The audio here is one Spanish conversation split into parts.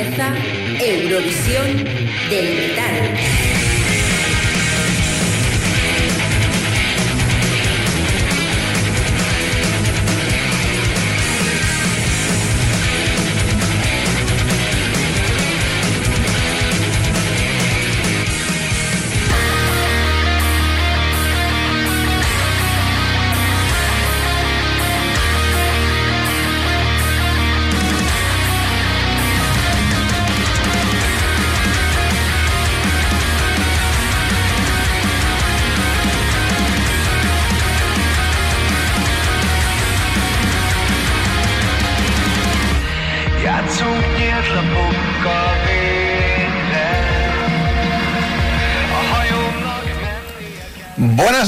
Empieza Eurovisión del Metal.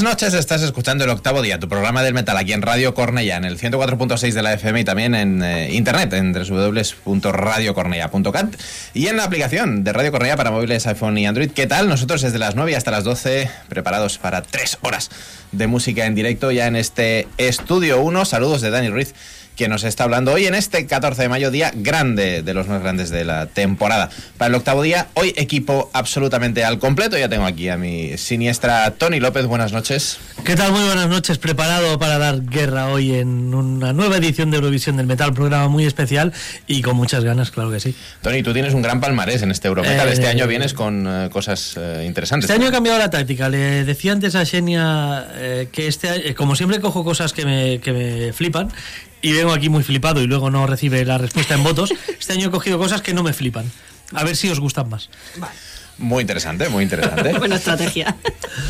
Buenas noches, estás escuchando el octavo día, tu programa del metal aquí en Radio Cornella, en el 104.6 de la FM y también en eh, internet, en www.radiocornella.cat y en la aplicación de Radio Cornella para móviles iPhone y Android. ¿Qué tal? Nosotros desde las 9 hasta las 12 preparados para tres horas de música en directo ya en este Estudio 1. Saludos de Dani Ruiz que nos está hablando hoy en este 14 de mayo, día grande, de los más grandes de la temporada. Para el octavo día, hoy equipo absolutamente al completo. Ya tengo aquí a mi siniestra Tony López. Buenas noches. ¿Qué tal? Muy buenas noches. Preparado para dar guerra hoy en una nueva edición de Eurovisión del Metal, programa muy especial y con muchas ganas, claro que sí. Tony, tú tienes un gran palmarés en este Eurometal. Eh, este año vienes con eh, cosas eh, interesantes. Este año he cambiado la táctica. Le decía antes a Xenia eh, que este año, como siempre cojo cosas que me, que me flipan y vengo aquí muy flipado y luego no recibe la respuesta en votos, este año he cogido cosas que no me flipan. A ver si os gustan más. Muy interesante, muy interesante. Buena estrategia.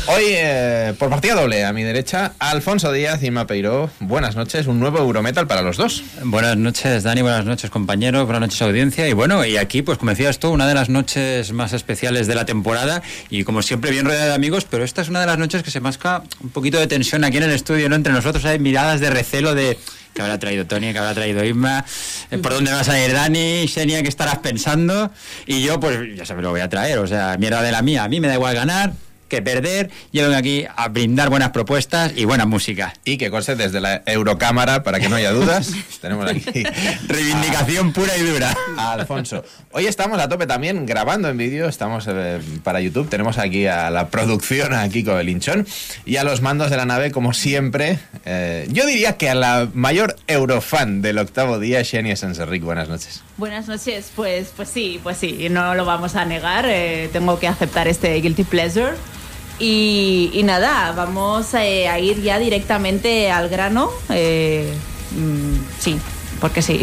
Hoy, eh, por partida doble, a mi derecha, Alfonso Díaz y Mapeiro. Buenas noches, un nuevo Eurometal para los dos. Buenas noches, Dani, buenas noches, compañeros, buenas noches, audiencia. Y bueno, y aquí, pues como decías tú, una de las noches más especiales de la temporada y como siempre bien rodeada de amigos, pero esta es una de las noches que se masca un poquito de tensión aquí en el estudio, ¿no? Entre nosotros hay miradas de recelo de que habrá traído Tony, que habrá traído Isma, eh, por dónde vas a ir Dani, Xenia, ¿qué estarás pensando? Y yo, pues ya sabes lo voy a traer, o sea, mierda de la mía, a mí me da igual ganar que perder, yo vengo aquí a brindar buenas propuestas y buena música. Y que conste desde la Eurocámara, para que no haya dudas, tenemos aquí Reivindicación pura y dura. a Alfonso. Hoy estamos a tope también grabando en vídeo, estamos eh, para YouTube, tenemos aquí a la producción, a Kiko Belinchón, y a los mandos de la nave, como siempre, eh, yo diría que a la mayor eurofan del octavo día, Xenia Sanserric. Buenas noches. Buenas noches, pues, pues sí, pues sí, no lo vamos a negar, eh, tengo que aceptar este guilty pleasure. Y, nada, vamos eh, a ir ya directamente al grano. eh, mm, sí, porque sí.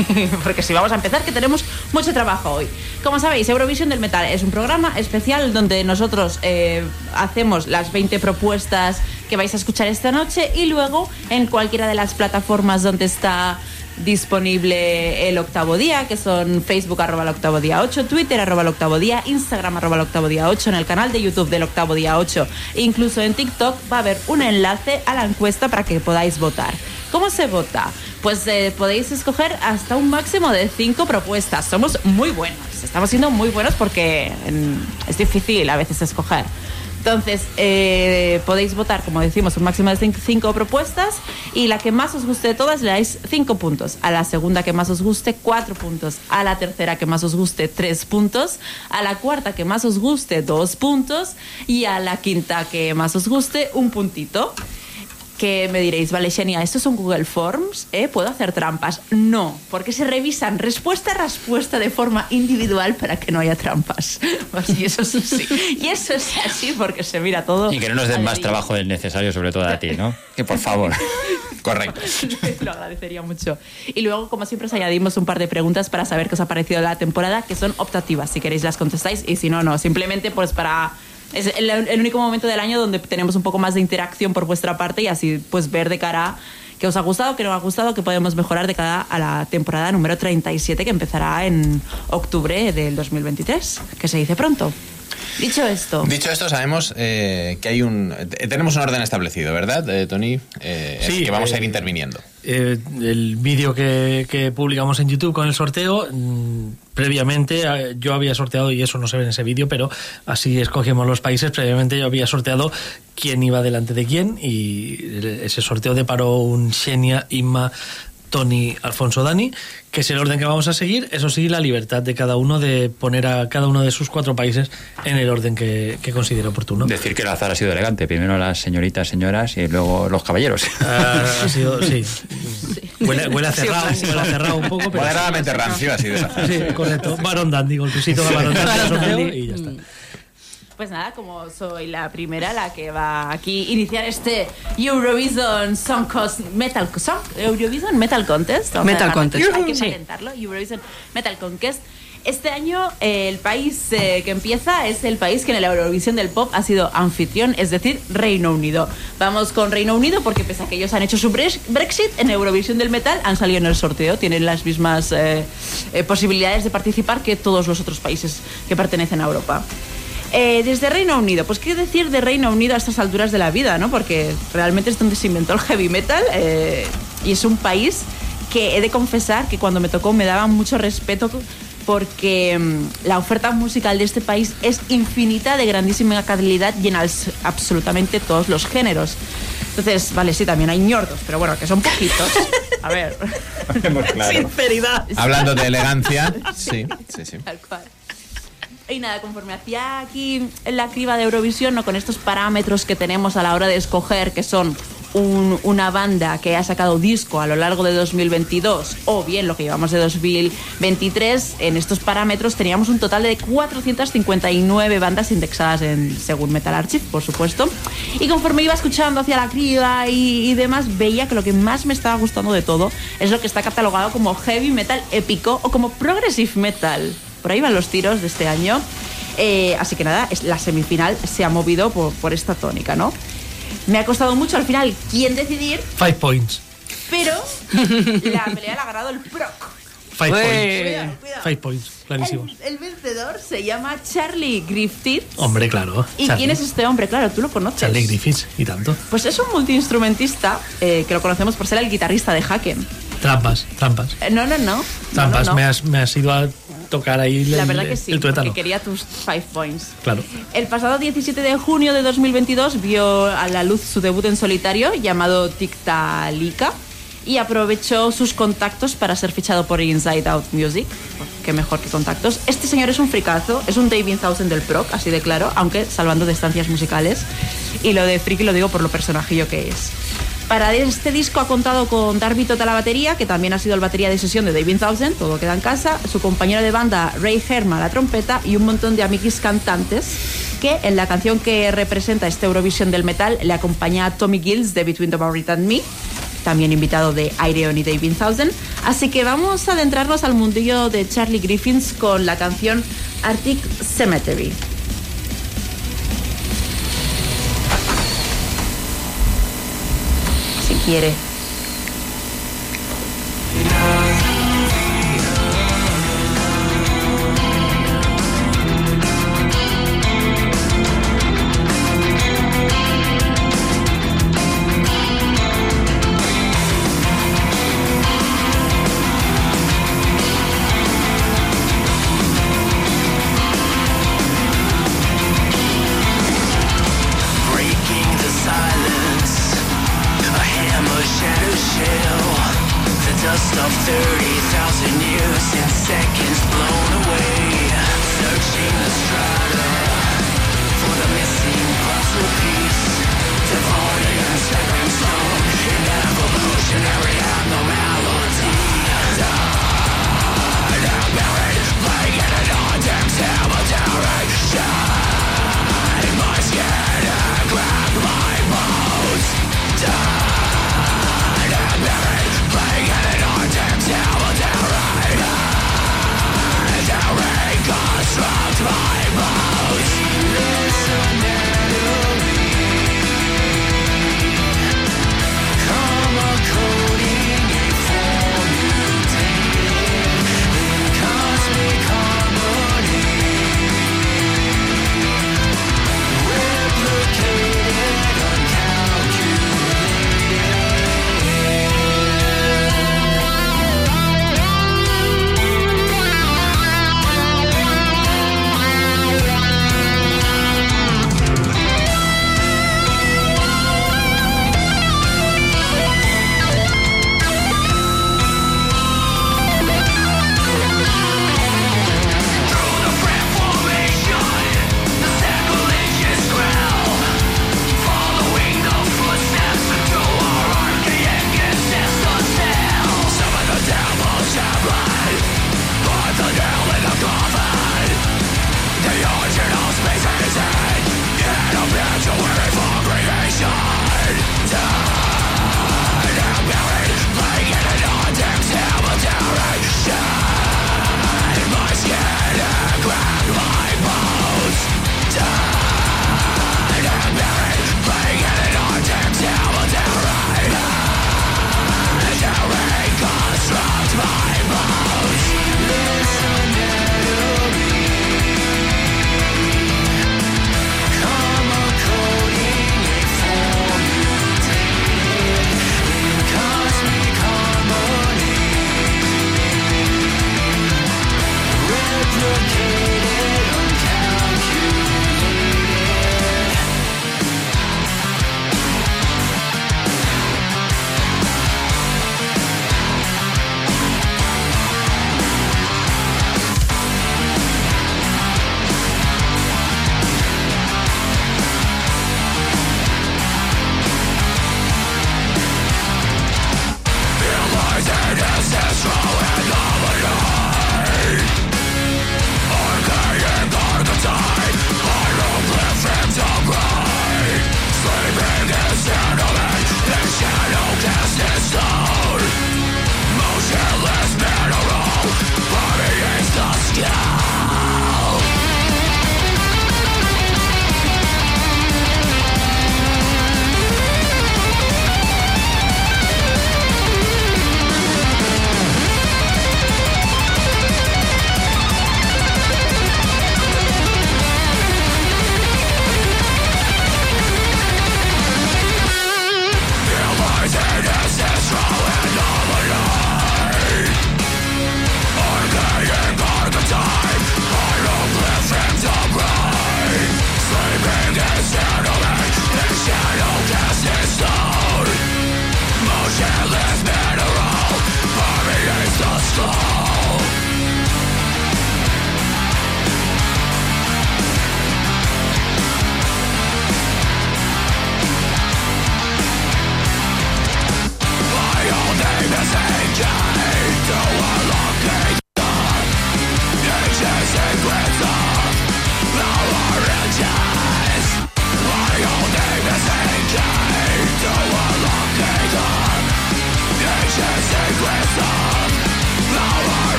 porque sí, vamos a empezar, que tenemos mucho trabajo hoy. Como sabéis, Eurovisión del Metal es un programa especial donde nosotros eh, hacemos las 20 propuestas que vais a escuchar esta noche y luego en cualquiera de las plataformas donde está disponible el octavo día, que son Facebook arroba el octavo día 8, Twitter arroba el octavo día, Instagram arroba octavo día 8, en el canal de YouTube del octavo día 8, incluso en TikTok va a haber un enlace a la encuesta para que podáis votar. ¿Cómo se vota? Pues eh, podéis escoger hasta un máximo de cinco propuestas. Somos muy buenos, estamos siendo muy buenos porque mm, es difícil a veces escoger. Entonces, eh, podéis votar, como decimos, un máximo de cin- cinco propuestas y la que más os guste de todas le dais cinco puntos. A la segunda que más os guste, cuatro puntos. A la tercera que más os guste, tres puntos. A la cuarta que más os guste, dos puntos. Y a la quinta que más os guste, un puntito. Que me diréis, vale, Xenia, ¿estos son Google Forms? ¿Eh? ¿Puedo hacer trampas? No, porque se revisan respuesta a respuesta de forma individual para que no haya trampas. Y eso es así. Y eso es así porque se mira todo. Y que no nos den más dedillo. trabajo del necesario, sobre todo a ti, ¿no? Que por favor. Correcto. Lo agradecería mucho. Y luego, como siempre, os añadimos un par de preguntas para saber qué os ha parecido la temporada, que son optativas. Si queréis las contestáis y si no, no. Simplemente pues para... Es el, el único momento del año donde tenemos un poco más de interacción por vuestra parte y así pues ver de cara qué os ha gustado, qué no os ha gustado, qué podemos mejorar de cara a la temporada número 37 que empezará en octubre del 2023, que se dice pronto. Dicho esto, Dicho esto, sabemos eh, que hay un. eh, Tenemos un orden establecido, ¿verdad, eh, Tony? Eh, Sí, que vamos a ir interviniendo. Eh, el vídeo que, que publicamos en YouTube con el sorteo, mm, previamente eh, yo había sorteado, y eso no se ve en ese vídeo, pero así escogimos los países, previamente yo había sorteado quién iba delante de quién y ese sorteo deparó un Xenia, Inma, Tony, Alfonso, Dani, que es el orden que vamos a seguir, eso sí, la libertad de cada uno de poner a cada uno de sus cuatro países en el orden que, que considere oportuno. Decir que el azar ha sido elegante. Primero las señoritas, señoras y luego los caballeros. Ah, ha sido, sí. Huele, huele a cerrado, huele a cerrado un poco, pero... Moderadamente rancio ha sido esa. Sí, correcto. Barón Dandy, golpecito de Barón Dandy. y ya está. Pues nada, como soy la primera la que va aquí a iniciar este Eurovision Song Cost Metal Song Eurovision Metal Contest. Metal Contest. Hay que Sí. patentarlo, Eurovision Metal Contest. Este año eh, el país eh, que empieza es el país que en la Eurovisión del Pop ha sido anfitrión, es decir, Reino Unido. Vamos con Reino Unido porque pese a que ellos han hecho su brex- Brexit, en Eurovisión del Metal han salido en el sorteo, tienen las mismas eh, eh, posibilidades de participar que todos los otros países que pertenecen a Europa. Eh, desde Reino Unido, pues qué decir de Reino Unido a estas alturas de la vida, ¿no? Porque realmente es donde se inventó el heavy metal eh, y es un país que he de confesar que cuando me tocó me daba mucho respeto porque mm, la oferta musical de este país es infinita, de grandísima calidad y en absolutamente todos los géneros. Entonces, vale, sí, también hay ñordos, pero bueno, que son poquitos. A ver. Sinceridad. Hablando de elegancia, sí, sí, sí. Tal cual. Y nada, conforme hacía aquí la criba de Eurovisión, ¿no? con estos parámetros que tenemos a la hora de escoger, que son un- una banda que ha sacado disco a lo largo de 2022 o bien lo que llevamos de 2023, en estos parámetros teníamos un total de 459 bandas indexadas en, según Metal Archive, por supuesto. Y conforme iba escuchando hacia la criba y, y demás, veía que lo que más me estaba gustando de todo es lo que está catalogado como heavy metal épico o como progressive metal. Por ahí van los tiros de este año. Eh, así que nada, la semifinal se ha movido por, por esta tónica, ¿no? Me ha costado mucho al final quién decidir, Five points. pero la pelea la ha ganado el PROC. Five points. Cuidado, cuidado. Five points, clarísimos. El, el vencedor se llama Charlie Griffith. Hombre, claro. ¿Y Charlie. quién es este hombre? Claro, tú lo conoces. Charlie Griffiths, y tanto. Pues es un multiinstrumentista eh, que lo conocemos por ser el guitarrista de Haken. Trampas, trampas. Eh, no, no, no. No, Trampas, no, no. Me, has, me has ido a tocar ahí La el, verdad que sí, el tuétano. quería tus five points. Claro. El pasado 17 de junio de 2022 vio a la luz su debut en solitario llamado Tictalika y aprovechó sus contactos para ser fichado por Inside Out Music. Pues, Qué mejor que contactos. Este señor es un fricazo, es un David Thousand del proc, así de claro, aunque salvando distancias musicales. Y lo de friki lo digo por lo personajillo que es. Para este disco ha contado con Darby Tota la batería, que también ha sido el batería de sesión de David Thousand, todo queda en casa, su compañero de banda Ray Herman la trompeta y un montón de amiguis cantantes que en la canción que representa este Eurovisión del metal le acompaña a Tommy Gills de Between the Barret and Me, también invitado de Ireon y David Thousand. Así que vamos a adentrarnos al mundillo de Charlie Griffiths con la canción Arctic Cemetery. Quiere.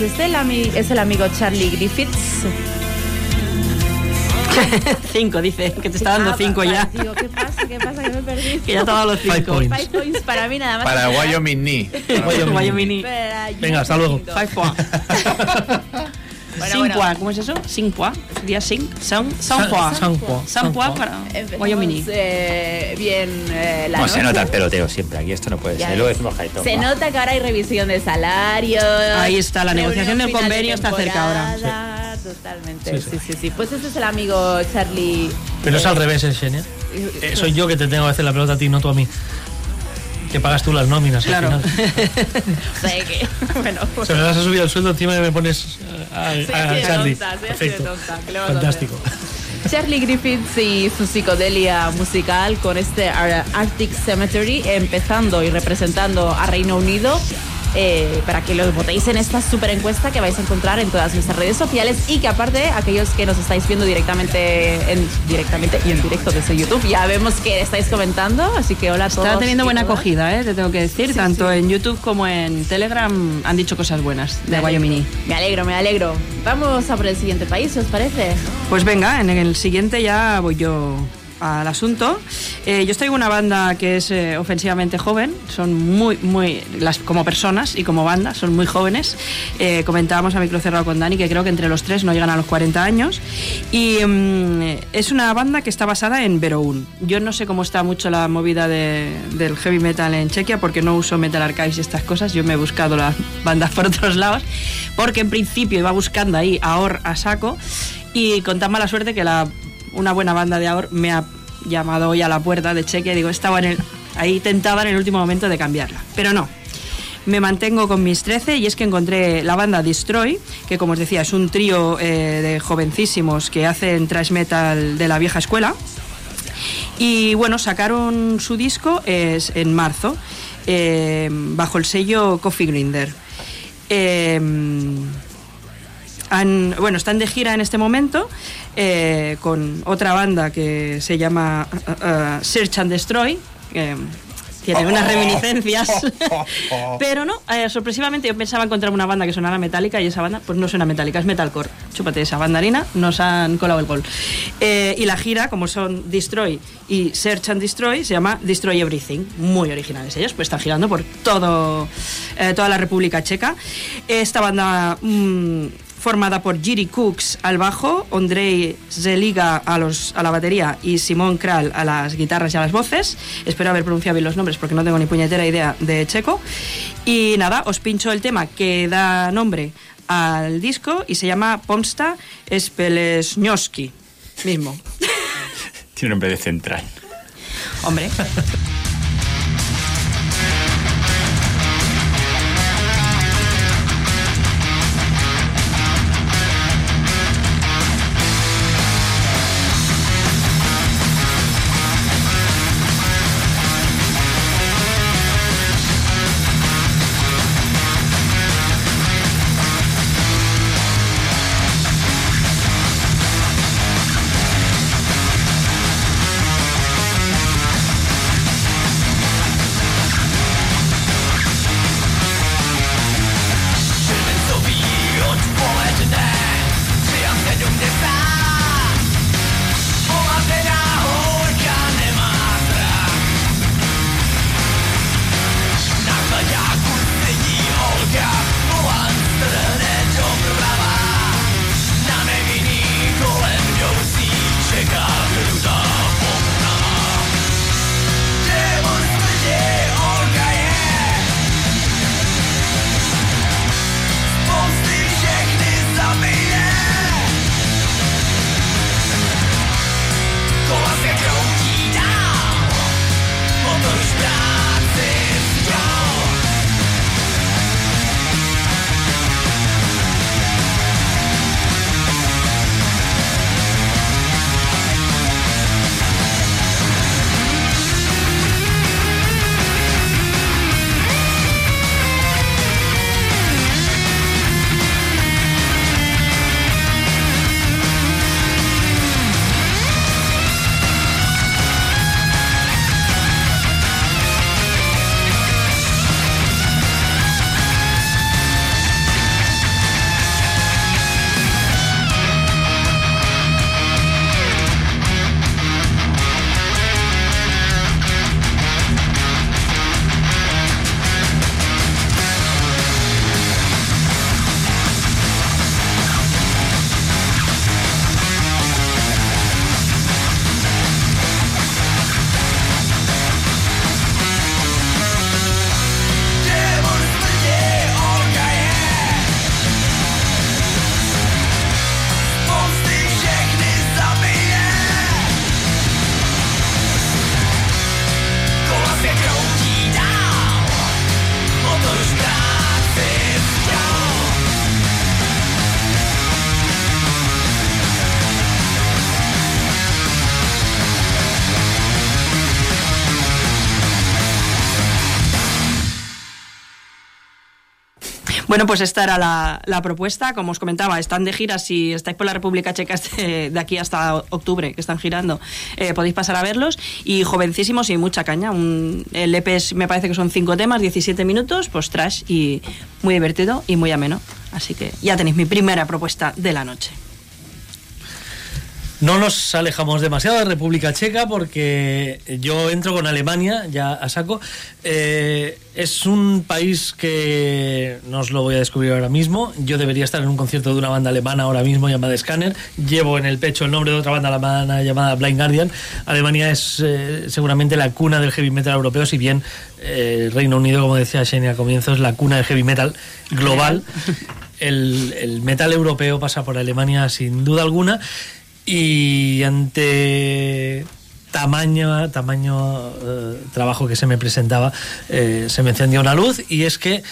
Es el, ami- es el amigo Charlie Griffiths. cinco, dice, que te está dando Ah, cinco ya. va, Digo, ¿qué pasa? ¿Qué pasa? Que me perdí. Que ya te ha dado los Five cinco. points. Five points para mí nada más. Para Wyoming. Para Venga, hasta luego. Five points. Bueno, ¿cómo es eso? Points. Sería cinq, son, son San- points. San Juan, San Juan. para Wyoming. eh, bien eh, la No, se nota el peloteo siempre. Aquí esto no puede Ya ser. ves. Luego decimos Jaito. Se nota que ahora hay revisión de salarios. Ahí está, la negociación del final de convenio está cerca ahora. Totalmente, Sí, sí, sí. sí, sí, Pues ese es el amigo Charlie. Pero es eh, al revés, ¿eh, Xenia? Eh, soy yo que te tengo que hacer la pelota a ti, no tú a mí. Que pagas tú las nóminas al Claro. final. o sea que, bueno, Se me vas a subir el sueldo encima y me pones a, a Charlie. tonta, soy así de Perfecto. tonta, ¿qué le vamos a Fantástico. Charlie Griffiths y su psicodelia musical con este Ar- Arctic Cemetery, empezando y representando a Reino Unido. Eh, para que los votéis en esta super encuesta que vais a encontrar en todas nuestras redes sociales y que aparte aquellos que nos estáis viendo directamente en, directamente y en directo desde YouTube ya vemos que estáis comentando así que hola a todos Está teniendo buena todas. acogida, ¿eh? te tengo que decir. Tanto en YouTube como en Telegram han dicho cosas buenas de alegro, me alegro me alegro vamos a por el siguiente país ¿os parece? Pues venga, en el siguiente ya voy yo al asunto. Eh, yo estoy en una banda que es eh, ofensivamente joven, son muy, muy, como personas y como banda, son muy jóvenes. Eh, comentábamos a micro cerrado con Dani que creo que entre los tres no llegan a los 40 años. Y mm, es una banda que está basada en Veroun. Yo no sé cómo está mucho la movida de- del heavy metal en Chequia porque no uso Metal Archives y estas cosas. Yo me he buscado las bandas por otros lados porque en principio iba buscando ahí Ahor a saco y con tan mala suerte que la, una buena banda de Ahor me ha llamado hoy a la puerta de Chequia digo, estaba en el, ahí tentada en el último momento de cambiarla. Pero no, me mantengo con mis 13 y es que encontré la banda Destroy, que como os decía es un trío eh, de jovencísimos que hacen thrash metal de la vieja escuela. Y bueno, sacaron su disco es en marzo, eh, bajo el sello Coffee Grinder. Eh, han- bueno, están de gira en este momento eh, con otra banda que se llama uh, uh, Search and Destroy. que tiene unas reminiscencias. Pero no, eh, sorpresivamente yo pensaba encontrar una banda que sonara metálica y esa banda pues no suena metálica, es metalcore. Chúpate esa bandarina, nos han colado el gol. Eh, y la gira, como son Destroy y Search and Destroy, se llama Destroy Everything. Muy originales ellos, pues están girando por todo, eh, toda la República Checa. Esta banda... mm, formada por Giri Cooks al bajo, Andrei Zeliga a, los, a la batería y Simón Kral a las guitarras y a las voces. Espero haber pronunciado bien los nombres porque no tengo ni puñetera idea de checo. Y nada, os pincho el tema que da nombre al disco y se llama Pomsta Spelesnioski. Mismo. Tiene nombre de central. Hombre. Bueno, pues esta era la, propuesta. Como os comentaba, están de gira. Si estáis por la República Checa este- de aquí hasta octubre, que están girando, eh, podéis pasar a verlos. Y jovencísimos y mucha caña. Un, el EP es- me parece que son cinco temas, 17 minutos, pues trash y muy divertido y muy ameno. Así que ya tenéis mi primera propuesta de la noche. No nos alejamos demasiado de República Checa porque yo entro con Alemania ya a saco. Eh, es un país que no os lo voy a descubrir ahora mismo. Yo debería estar en un concierto de una banda alemana ahora mismo llamada Scanner. Llevo en el pecho el nombre de otra banda alemana llamada Blind Guardian. Alemania es eh, seguramente la cuna del heavy metal europeo, si bien eh, Reino Unido, como decía Xenia al comienzo, es la cuna del heavy metal global. El, el metal europeo pasa por Alemania sin duda alguna y ante tamaño tamaño eh, trabajo que se me presentaba eh, se me encendió una luz y es que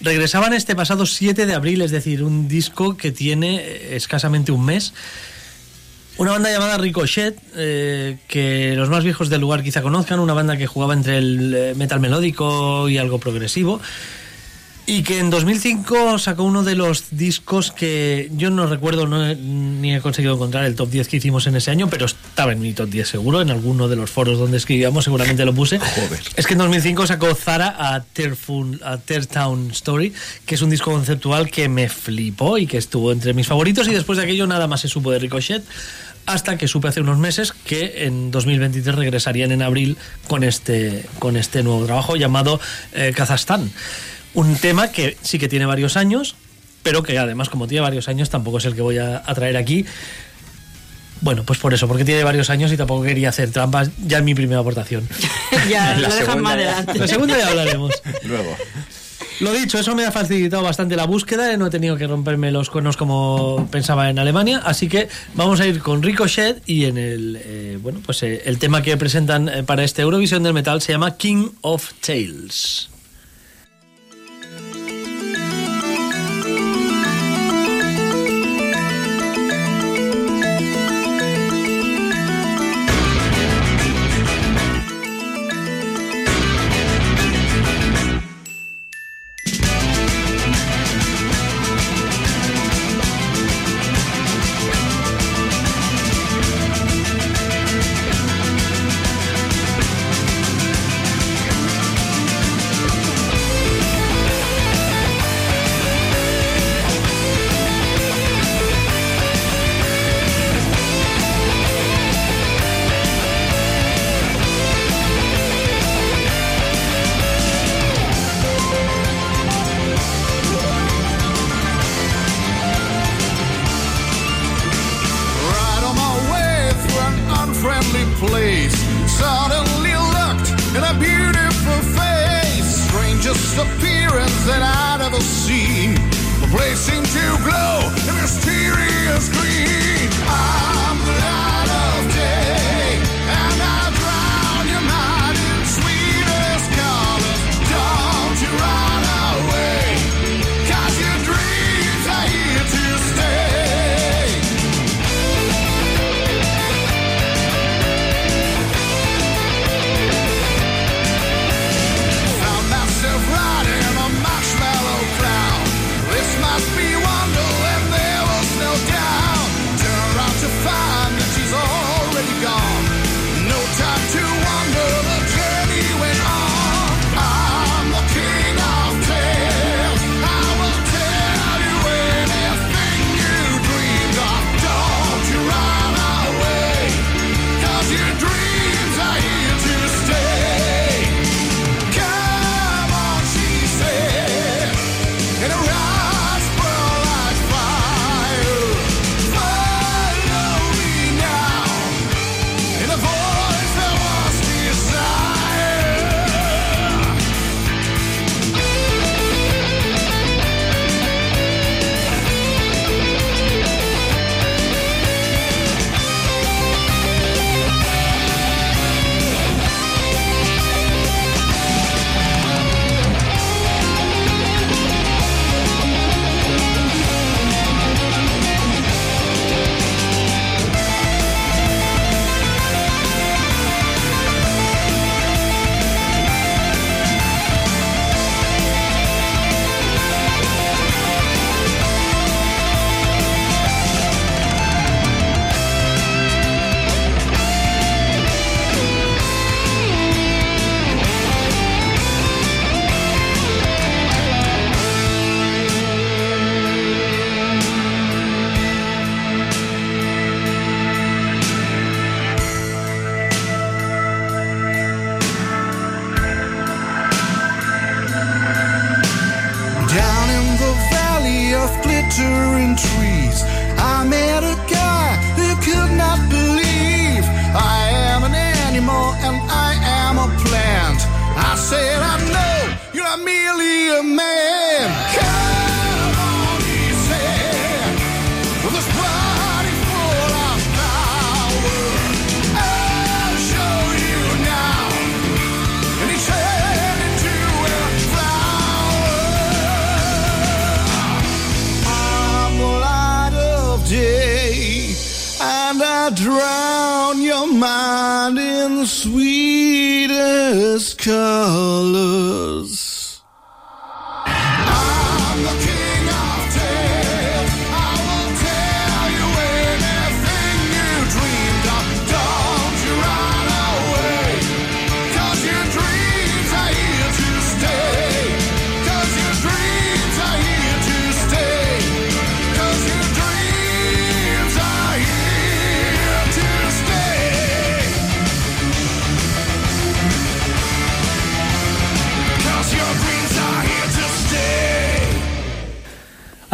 regresaban este pasado 7 de abril es decir un disco que tiene eh, escasamente un mes. Una banda llamada Ricochet, que los más viejos del lugar quizá conozcan, una banda que jugaba entre el metal melódico y algo progresivo, y que en 2005 sacó uno de los discos que yo no recuerdo no he- ni he conseguido encontrar el top 10 que hicimos en ese año, pero estaba en mi top 10 seguro, en alguno de los foros donde escribíamos seguramente lo puse. Es que en 2005 sacó Zara a, Tearful- a Teartown Story, que es un disco conceptual que me flipó y que estuvo entre mis favoritos y después de aquello nada más se supo de Ricochet hasta que supe hace unos meses que en 2023 regresarían en abril con este, con este nuevo trabajo llamado eh, Kazajstán. Un tema que sí que tiene varios años, pero que además como tiene varios años tampoco es el que voy a, a traer aquí. Bueno, pues por eso, porque tiene varios años y tampoco quería hacer trampas ya en mi primera aportación. ya, La lo dejan segunda más ya. adelante. La segunda ya hablaremos. Luego. Lo dicho, eso me ha facilitado bastante la búsqueda, no he tenido que romperme los cuernos como pensaba en Alemania, así que vamos a ir con Ricochet y en el eh, bueno pues eh, el tema que presentan eh, para este Eurovisión del metal se llama King of Tales.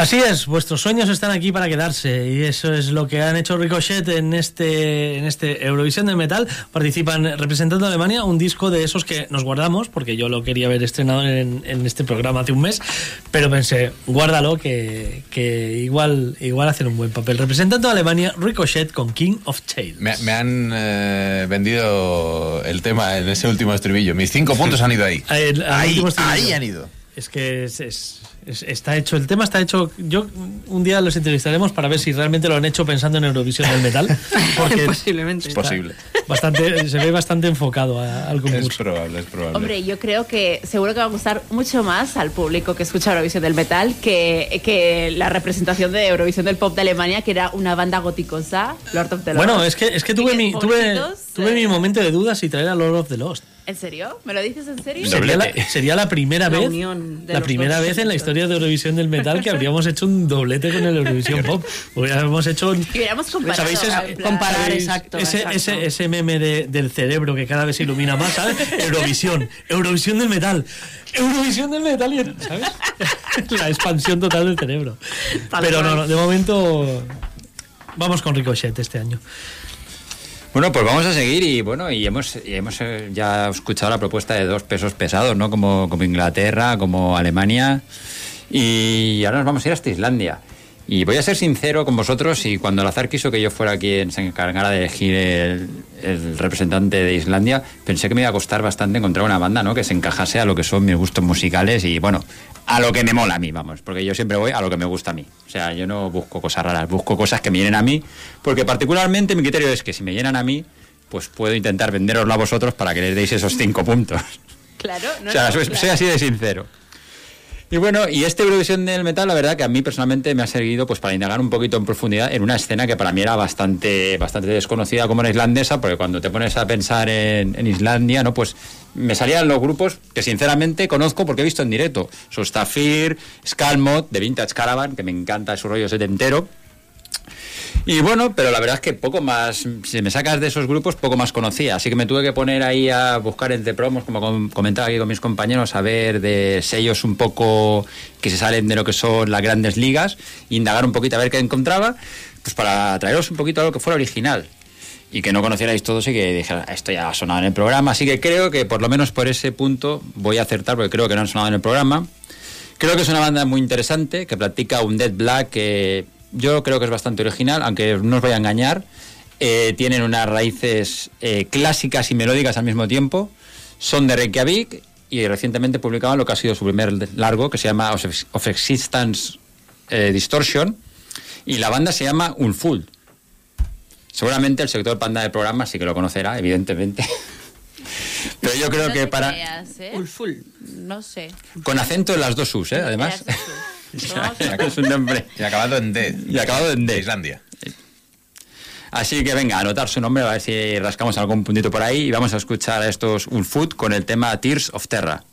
Así es, vuestros sueños están aquí para quedarse y eso es lo que han hecho Ricochet en este en este Eurovisión de Metal. Participan representando a Alemania un disco de esos que nos guardamos porque yo lo quería haber estrenado en, en este programa hace un mes, pero pensé, guárdalo que, que igual igual hacen un buen papel. Representando a Alemania, Ricochet con King of Tales. Me, me han eh, vendido el tema en ese último estribillo. Mis cinco puntos han ido ahí. El- el ahí, ahí han ido. Es que es, es- es- está hecho, el tema está hecho. Yo un día los entrevistaremos para ver si realmente lo han hecho pensando en Eurovisión del metal. Porque Posiblemente. Es posible. bastante, se ve bastante enfocado a- al Es concurso. probable, es probable. Hombre, yo creo que seguro que va a gustar mucho más al público que escucha Eurovisión del Metal que, que la representación de Eurovisión del Pop de Alemania, que era una banda goticosa, Lord of the Lost. Bueno, es que, es que tuve, mi, tuve, pobrecitos, tuve eh, mi momento de dudas si traer a Lord of the Lost. ¿En serio? ¿Me lo dices en serio? Sería la, Doblete. sería la primera La vez la primera vez en la historia de Eurovisión del metal que habríamos hecho un doblete con el Eurovisión Pop. Hubiéramos hecho un- Y hubiéramos comparado. ¿Sabéis ese- en plan- comparar, ¿Sabéis? exacto, Ese, exacto. ese, ese meme de- del cerebro que cada vez se ilumina más, ¿sabes? Eurovisión, Eurovisión del metal, Eurovisión del metal, y- ¿sabes? La expansión total del cerebro. Tal Pero no, no, de momento vamos con Ricochet este año. Bueno, pues vamos a seguir y bueno, y hemos, y hemos eh, ya escuchado la propuesta de dos pesos pesados, ¿no? Como, como Inglaterra, como Alemania. Y ahora nos vamos a ir hasta Islandia. Y voy a ser sincero con vosotros, y cuando el azar quiso que yo fuera quien se encargara de elegir el, el representante de Islandia, pensé que me iba a costar bastante encontrar una banda ¿no? que se encajase a lo que son mis gustos musicales y bueno, a lo que me mola a mí, vamos, porque yo siempre voy a lo que me gusta a mí. O sea, yo no busco cosas raras, busco cosas que me llenen a mí, porque particularmente mi criterio es que si me llenan a mí, pues puedo intentar venderoslo a vosotros para que les deis esos cinco puntos. Claro, no, o sea, no, soy, claro. soy así de sincero. Y bueno, y este Eurovisión del metal, la verdad que a mí personalmente me ha servido pues para indagar un poquito en profundidad en una escena que para mí era bastante, bastante desconocida como la islandesa, porque cuando te pones a pensar en, en Islandia, ¿no? Pues me salían los grupos que sinceramente conozco porque he visto en directo. Sostafir, Skalmot, de Vintage Caravan, que me encanta su rollo setentero. Y bueno, pero la verdad es que poco más, si me sacas de esos grupos, poco más conocía. Así que me tuve que poner ahí a buscar entre promos, como com- comentaba aquí con mis compañeros, a ver de sellos un poco que se salen de lo que son las grandes ligas, indagar un poquito a ver qué encontraba, pues para traeros un poquito a lo que fuera original. Y que no conocierais todos y que dijera, esto ya ha sonado en el programa. Así que creo que por lo menos por ese punto voy a acertar, porque creo que no han sonado en el programa. Creo que es una banda muy interesante, que practica un Dead Black que yo creo que es bastante original, aunque no os voy a engañar. Eh, tienen unas raíces eh, clásicas y melódicas al mismo tiempo. Son de Reykjavik y recientemente publicaban lo que ha sido su primer largo, que se llama Of, Ex- of Existence eh, Distortion. Y la banda se llama Unfull. Seguramente el sector panda del programa sí que lo conocerá, evidentemente. Pero yo creo No que para... creas, ¿eh? No sé. Con acento en las dos U's, ¿eh? Además. Es un nombre. Y acabado en D. Y acabado en D. De Islandia. Así que venga, anotar su nombre, a ver si rascamos algún puntito por ahí y vamos a escuchar a estos Unfoot con el tema Tears of Terra.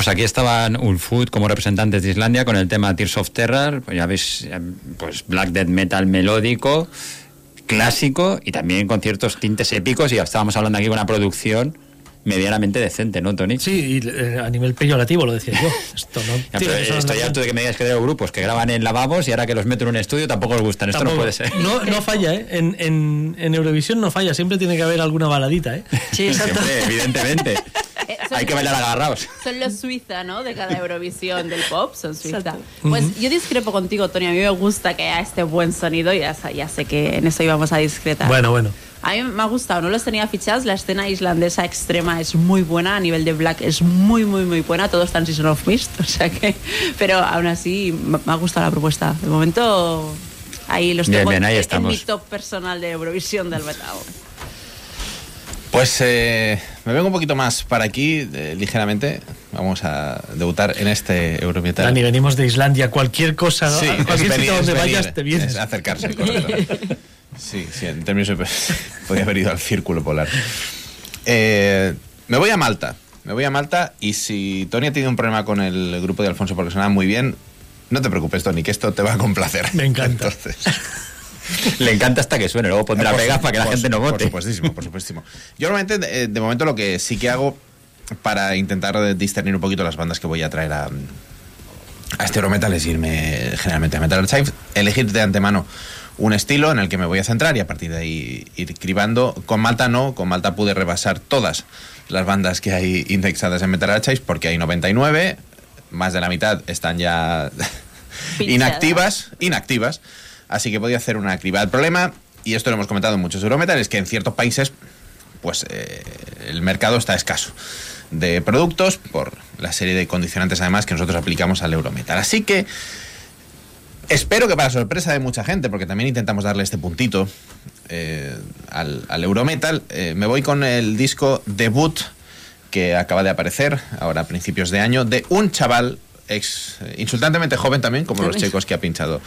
Pues aquí estaban Ulfood como representantes de Islandia con el tema Tears of Terror, pues ya veis, eh, pues black death metal melódico, clásico y también con ciertos tintes épicos y ya estábamos hablando aquí de una producción medianamente decente, ¿no, Tony? Sí, y eh, a nivel peyorativo lo decía yo. Esto no Ya, pero estoy harto de que me digas que tengo grupos que graban en lavabos y ahora que los meto en un estudio tampoco os gustan. Esto no puede ser. No, no falla, ¿eh? En, en, en Eurovisión no falla, siempre tiene que haber alguna baladita, ¿eh? Sí, exacto. Siempre, evidentemente. Son- Hay que bailar agarrados. Son los Suiza, ¿no? De cada Eurovisión del pop, son Suiza. Exacto. Pues yo discrepo contigo, Tony. A mí me gusta que haya este buen sonido y ya, ya sé que en eso íbamos a discretar. Bueno, bueno. A mí me ha gustado, no los tenía fichados. La escena islandesa extrema es muy buena, a nivel de black es muy, muy, muy buena. Todo está en Season of Mist, o sea que. Pero aún así me ha gustado la propuesta. De momento, ahí los Bien, tengo bien, ahí en- estamos. en mi top personal de Eurovisión del metal. Pues eh, me vengo un poquito más para aquí, eh, ligeramente. Vamos a debutar en este Eurometal. Dani, venimos de Islandia, cualquier cosa, Sí, es cualquier sitio donde venir, vayas te vienes. es acercarse. correcto. Sí, sí, en términos de- podría haber ido al círculo polar. Eh, me voy a Malta. Me voy a Malta y si Tony ha tenido un problema con el grupo de Alfonso porque sonaba muy bien, no te preocupes, Tony, que esto te va a complacer. Me encanta. Entonces, Le encanta hasta que suene, luego pondrá por pegas su- para que la por gente no Por vote. supuestísimo, por supuestísimo. Yo normalmente, de, de momento, lo que sí que hago para intentar discernir un poquito las bandas que voy a traer a, a este Eurometal es irme generalmente a Metal Archive, elegir de antemano un estilo en el que me voy a centrar y a partir de ahí ir cribando. Con Malta no, con Malta pude rebasar todas las bandas que hay indexadas en Metal Archive porque hay 99, más de la mitad están ya inactivas, inactivas, así que podía hacer una criba. El problema, y esto lo hemos comentado en muchos Eurometal, es que en ciertos países pues eh, el mercado está escaso de productos por la serie de condicionantes además que nosotros aplicamos al Eurometal. Así que espero que para sorpresa de mucha gente, porque también intentamos darle este puntito eh, al, al Eurometal, eh, me voy con el disco debut que acaba de aparecer ahora a principios de año de un chaval ex insultantemente joven también, como los chicos que ha pinchado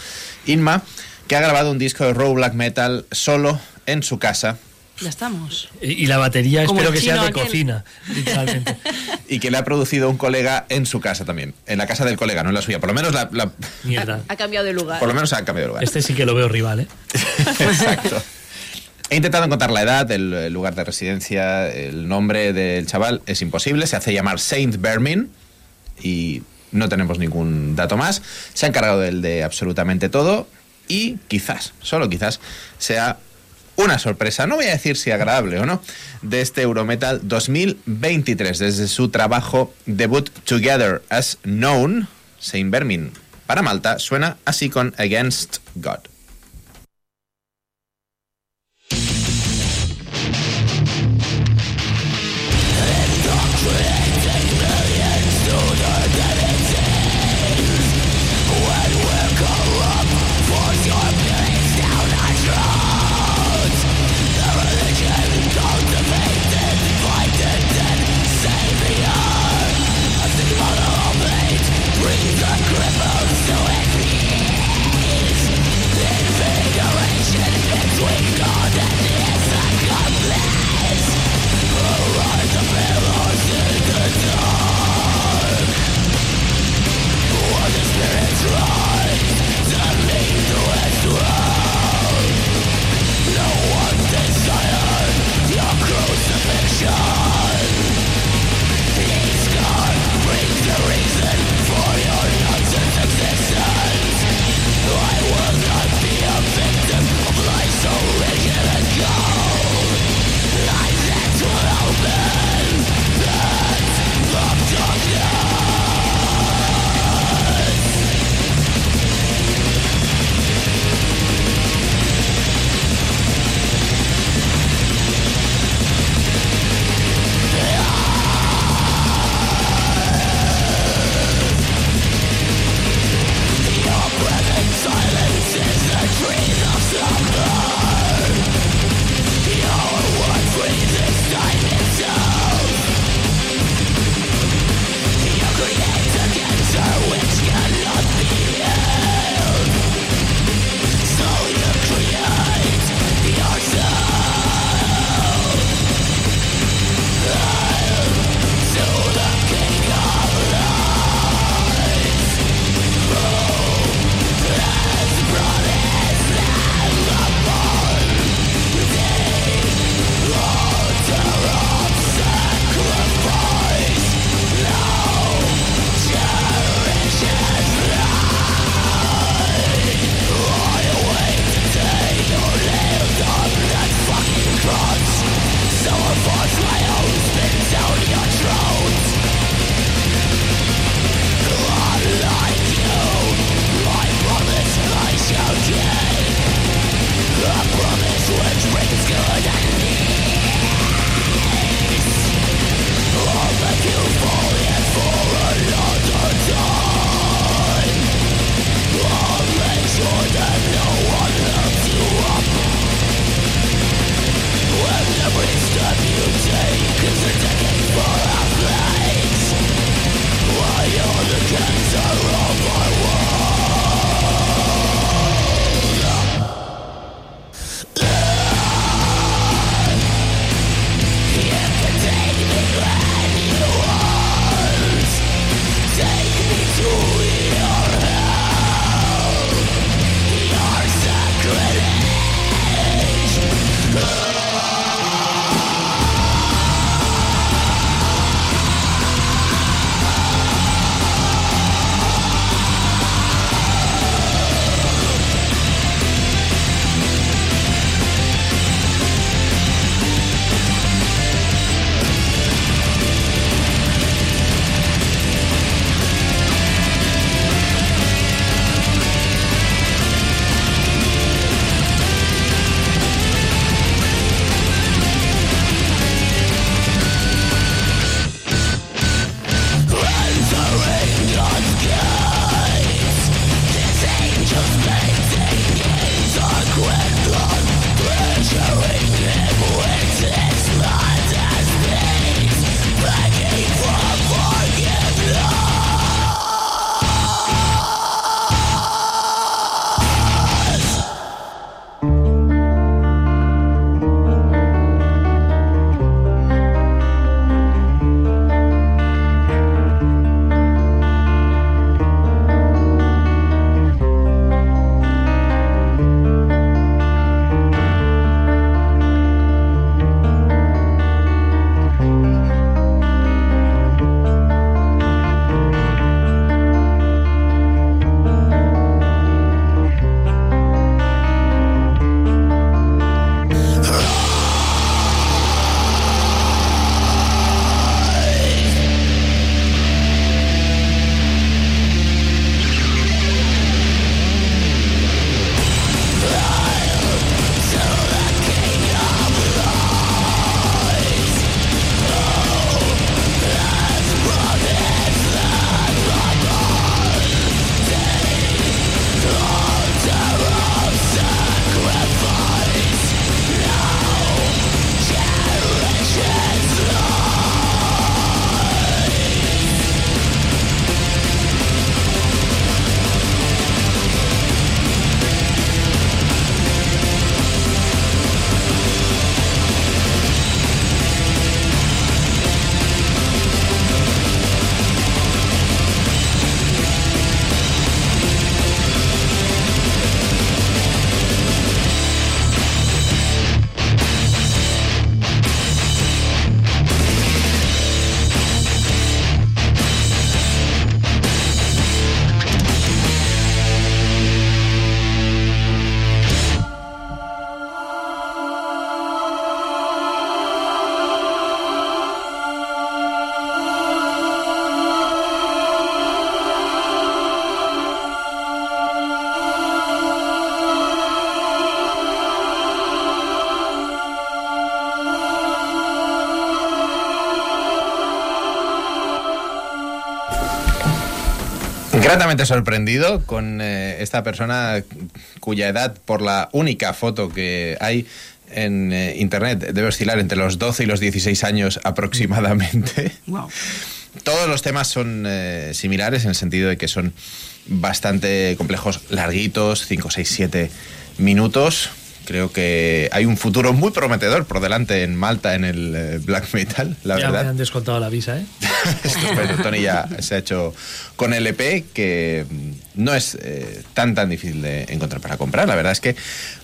Inma, que ha grabado un disco de raw black metal solo en su casa Ya estamos. Y, y la batería Como espero que sea de aquel. cocina, literalmente. y que le ha producido un colega en su casa también, en la casa del colega, no en la suya. Por lo menos la- la, Mierda. Ha cambiado de lugar. por lo menos ha cambiado de lugar. Este sí que lo veo rival, ¿eh? Exacto. He intentado encontrar la edad, el, el lugar de residencia, el nombre del chaval. Es imposible. Se hace llamar Saint Bermin y no tenemos ningún dato más. Se ha encargado del de absolutamente todo y quizás, solo quizás, sea una sorpresa, no voy a decir si agradable o no, de este Eurometal 2023 desde su trabajo debut Together as Known, Saint Bermin. Para Malta suena así con Against God. Gratamente sorprendido con eh, esta persona cuya edad, por la única foto que hay en eh, internet, debe oscilar entre los 12 y los 16 años aproximadamente. Wow. Todos los temas son eh, similares en el sentido de que son bastante complejos, larguitos, 5, 6, 7 minutos. Creo que hay un futuro muy prometedor por delante en Malta en el eh, black metal, la ya me verdad. han descontado la visa, ¿eh? Estupendo. Tony ya se ha hecho con el EP que mm, no es eh, tan tan difícil de encontrar para comprar. La verdad es que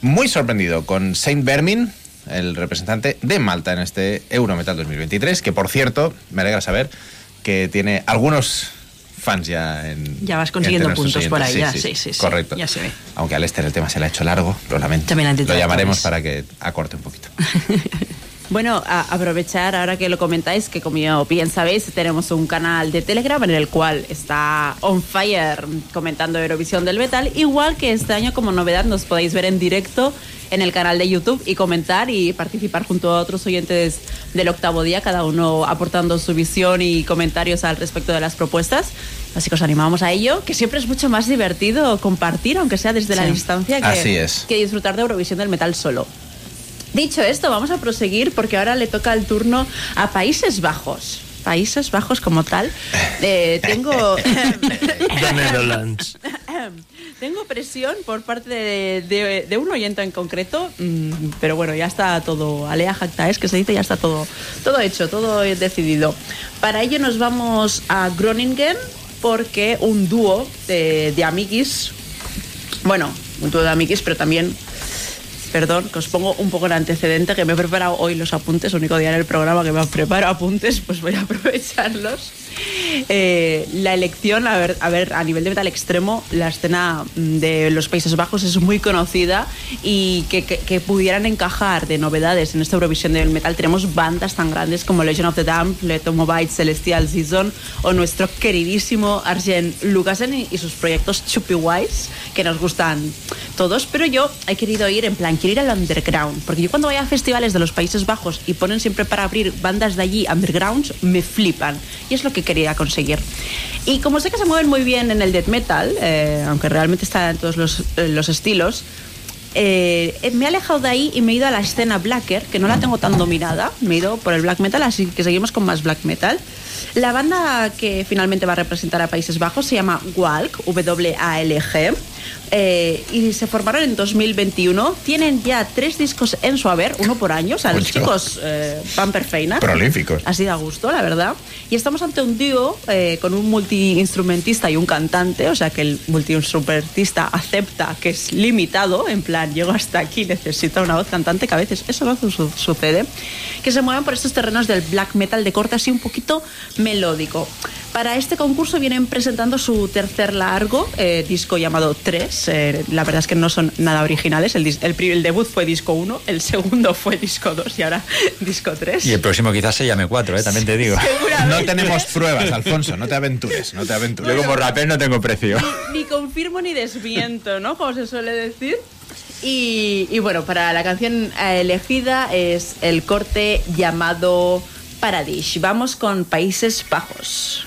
muy sorprendido con Saint Vermin, el representante de Malta en este Eurometal 2023, que por cierto, me alegra saber que tiene algunos fans ya en Ya vas consiguiendo puntos por ahí, oyentes. ya, sí, sí, sí, correcto. ya se ve. Aunque a Lester el tema se le ha hecho largo, lo lamento. También lo llamaremos para que acorte un poquito. Bueno, a- aprovechar ahora que lo comentáis, que como bien sabéis, tenemos un canal de Telegram en el cual está On Fire comentando Eurovisión del Metal, igual que este año como novedad nos podéis ver en directo en el canal de YouTube y comentar y participar junto a otros oyentes del octavo día, cada uno aportando su visión y comentarios al respecto de las propuestas. Así que os animamos a ello, que siempre es mucho más divertido compartir, aunque sea desde la Sí. distancia, que, Así es. que disfrutar de Eurovisión del Metal solo. Dicho esto, vamos a proseguir porque ahora le toca el turno a Países Bajos. Países Bajos como tal. Eh, tengo, The Netherlands. tengo presión por parte de, un oyente en concreto, mm, pero bueno, ya está todo, alea jacta es que se dice, ya está todo, todo hecho, todo decidido. Para ello nos vamos a Groningen porque un dúo de, de amiguis, bueno, un dúo de amiguis, pero también Perdón, que os pongo un poco el antecedente, que me he preparado hoy los apuntes, único día en el programa que me preparo apuntes, pues voy a aprovecharlos. Eh, la elección, a ver, a ver, a nivel de metal extremo, la escena mm, de los Países Bajos es muy conocida y que, pudieran encajar de novedades en esta Eurovisión del metal. Tenemos bandas tan grandes como Legion of the Damned, Letomobite, Celestial Season o nuestro queridísimo Arjen Lucasen y, y sus proyectos Chuppy Wise, que nos gustan todos, pero yo he querido ir en plan, quiero ir al underground, porque yo cuando voy a festivales de los Países Bajos y ponen siempre para abrir bandas de allí undergrounds, me flipan. Y es lo que quería conseguir. Y como sé que se mueven muy bien en el death metal, eh, aunque realmente está en todos los, eh, los estilos, eh, eh, me he alejado de ahí y me he ido a la escena blacker, que no la tengo tan dominada. Me he ido por el black metal, así que seguimos con más black metal. La banda que finalmente va a representar a Países Bajos se llama WALG, W-A-L-G. Eh, y se formaron en 2021. Tienen ya tres discos en su haber, uno por año. O sea, los Ocho. chicos eh, van perfeinas. Prolíficos. Así da gusto, la verdad. Y estamos ante un dúo eh, con un multiinstrumentista y un cantante, o sea que el multiinstrumentista acepta que es limitado, en plan, llego hasta aquí, necesito una voz cantante, que a veces eso no su- sucede, que se mueven por estos terrenos del black metal de corte así un poquito melódico. Para este concurso vienen presentando su tercer largo, eh, disco llamado 3. la verdad es que no son nada originales. El, el, debut fue disco 1, el segundo fue disco 2 y ahora disco 3. Y el próximo quizás se llame 4, ¿eh? también te digo. No tenemos pruebas, Alfonso, no te aventures, no te aventures. Yo como rapper no tengo precio. ni confirmo ni desmiento, ¿no? Como se suele decir. Y, y bueno, para la canción eh, elegida es el corte llamado Paradise. Vamos con Países Bajos.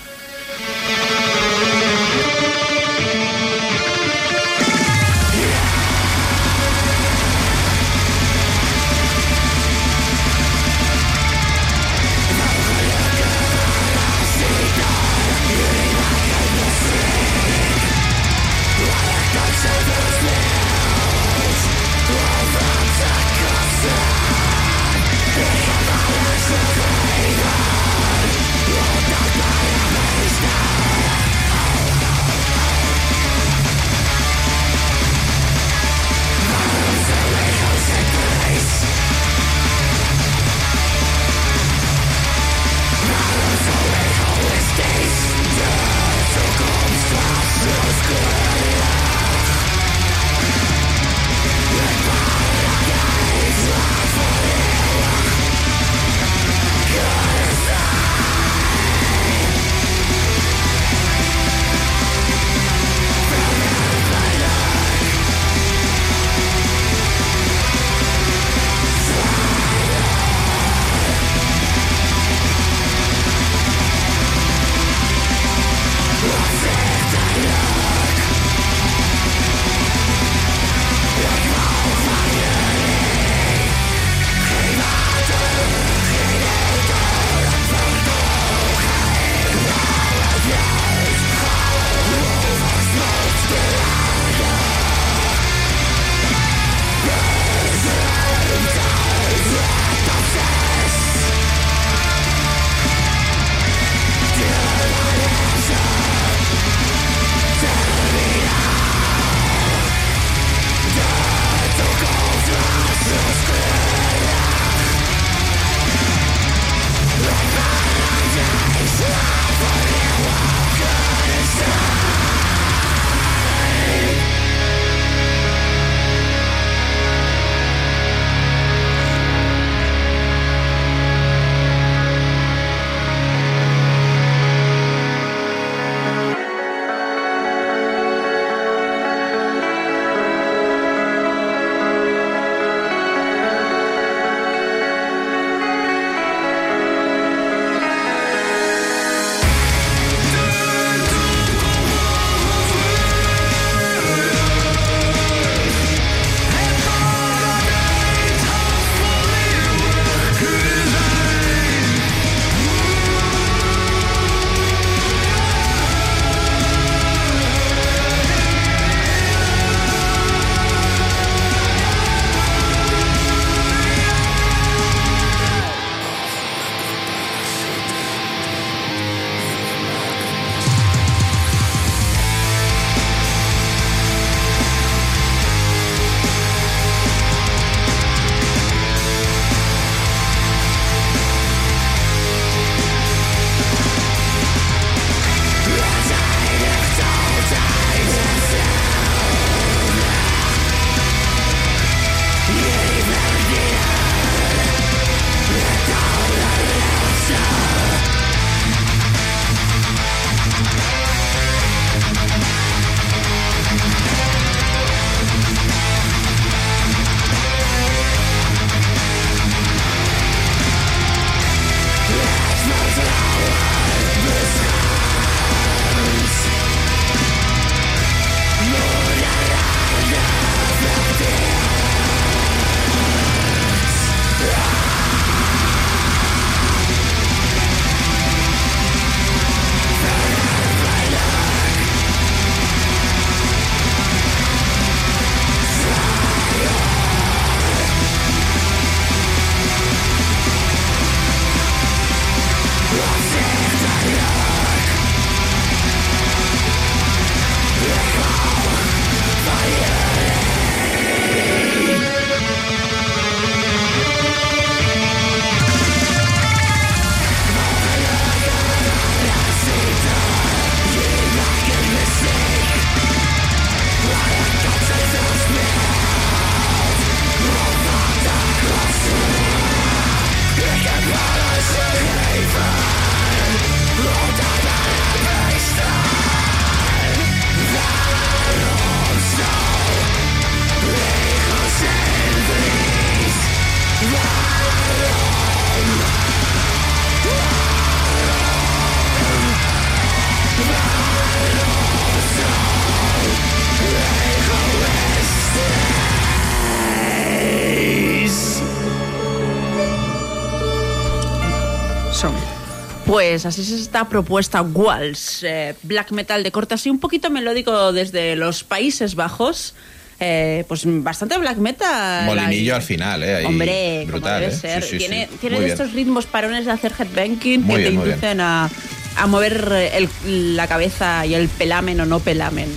Pues así es esta propuesta Waltz, eh, black metal de corte así un poquito melódico desde los Países Bajos. Eh, pues bastante black metal. Molinillo al final, ¿eh? Ahí, Hombre, brutal, debe ¿eh? ser. Sí, sí, tiene sí. tiene bien. estos ritmos parones de hacer headbanging Muy que bien, te inducen a, a mover el- la cabeza y el pelamen o no pelamen.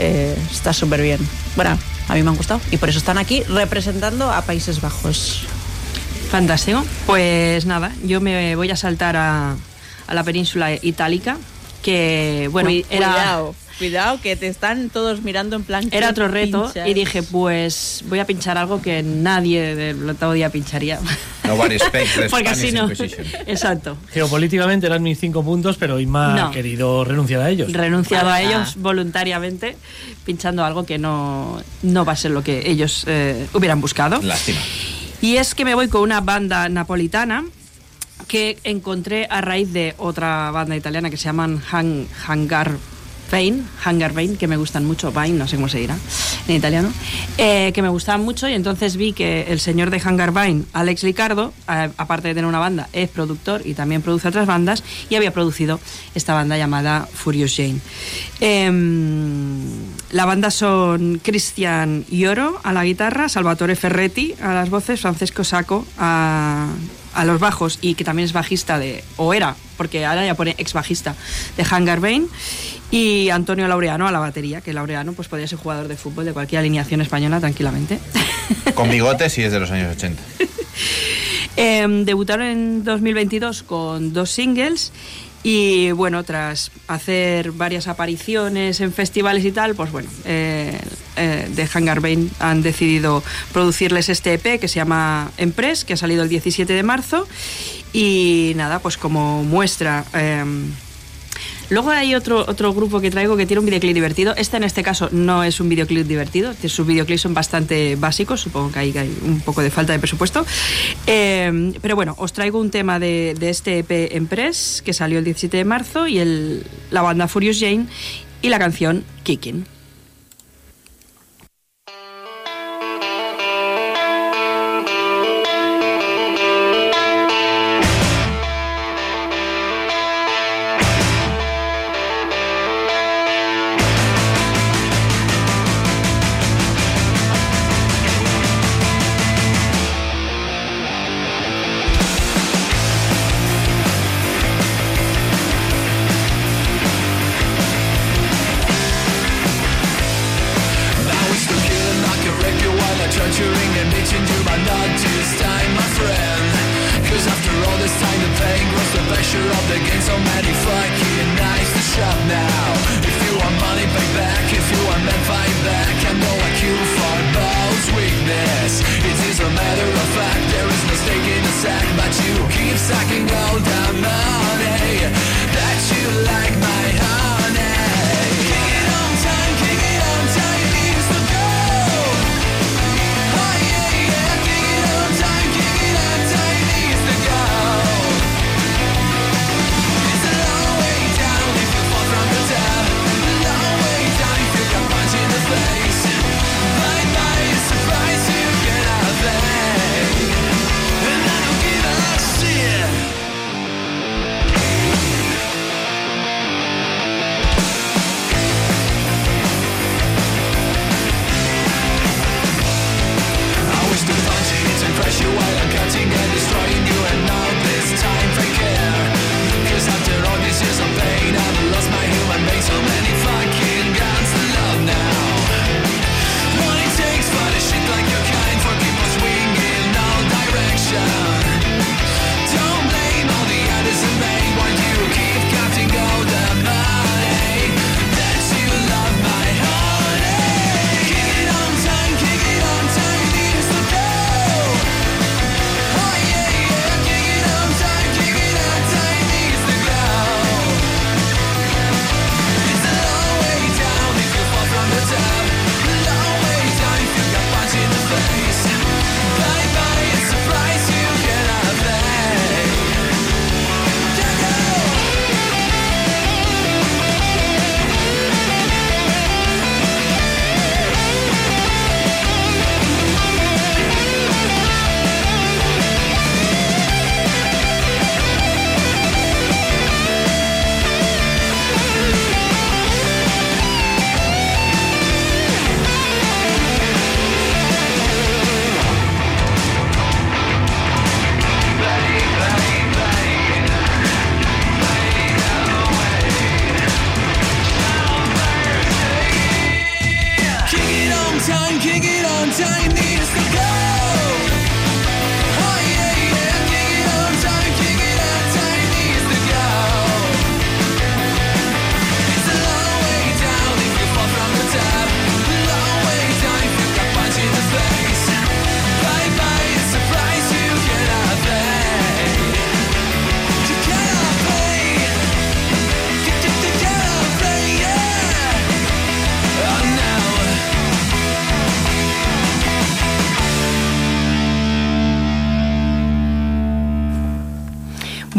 Eh, está súper bien. Bueno, a mí me han gustado y por eso están aquí representando a Países Bajos. Fantástico. Pues nada, yo me voy a saltar a, a la península itálica, que bueno, Cui- era... Cuidado, cuidado, que te están todos mirando en plan. Era ¿qué otro reto pinchas? y dije, pues voy a pinchar algo que nadie del octavo día pincharía. Expects the Porque así no. Exacto. Geopolíticamente eran mis cinco puntos, pero Inma No. ha querido renunciar a ellos. Renunciado a Ah. ellos voluntariamente, pinchando algo que no, no va a ser lo que ellos eh, hubieran buscado. Lástima. Y es que me voy con una banda napolitana que encontré a raíz de otra banda italiana que se llaman Han- Hangar Vein, Hangar Vein, que me gustan mucho, Vein, no sé cómo se dirá en italiano, eh, que me gustaban mucho y entonces vi que el señor de Hangar Vein, Alex Licardo, a- aparte de tener una banda, es productor y también produce otras bandas y había producido esta banda llamada Furious Jane. Em, la banda son Cristian Ioro a la guitarra, Salvatore Ferretti a las voces, Francesco Sacco a, a los bajos y que también es bajista de, o era, porque ahora ya pone ex bajista de Hangar Vein y Antonio Laureano a la batería, que Laureano pues podría ser jugador de fútbol de cualquier alineación española tranquilamente. Con bigotes y es de los años 80. Em, debutaron en 2022 con dos singles y bueno, tras hacer varias apariciones en festivales y tal, pues bueno, eh, eh, de Hangar Vein han decidido producirles este EP que se llama Empress, que ha salido el 17 de marzo. Y nada, pues como muestra... em, Luego hay otro, otro grupo que traigo que tiene un videoclip divertido. Este en este caso no es un videoclip divertido, sus videoclips son bastante básicos, supongo que hay un poco de falta de presupuesto. Eh, pero bueno, os traigo un tema de, de este EP Empress que salió el 17 de marzo y el, la banda Furious Jane y la canción Kicking.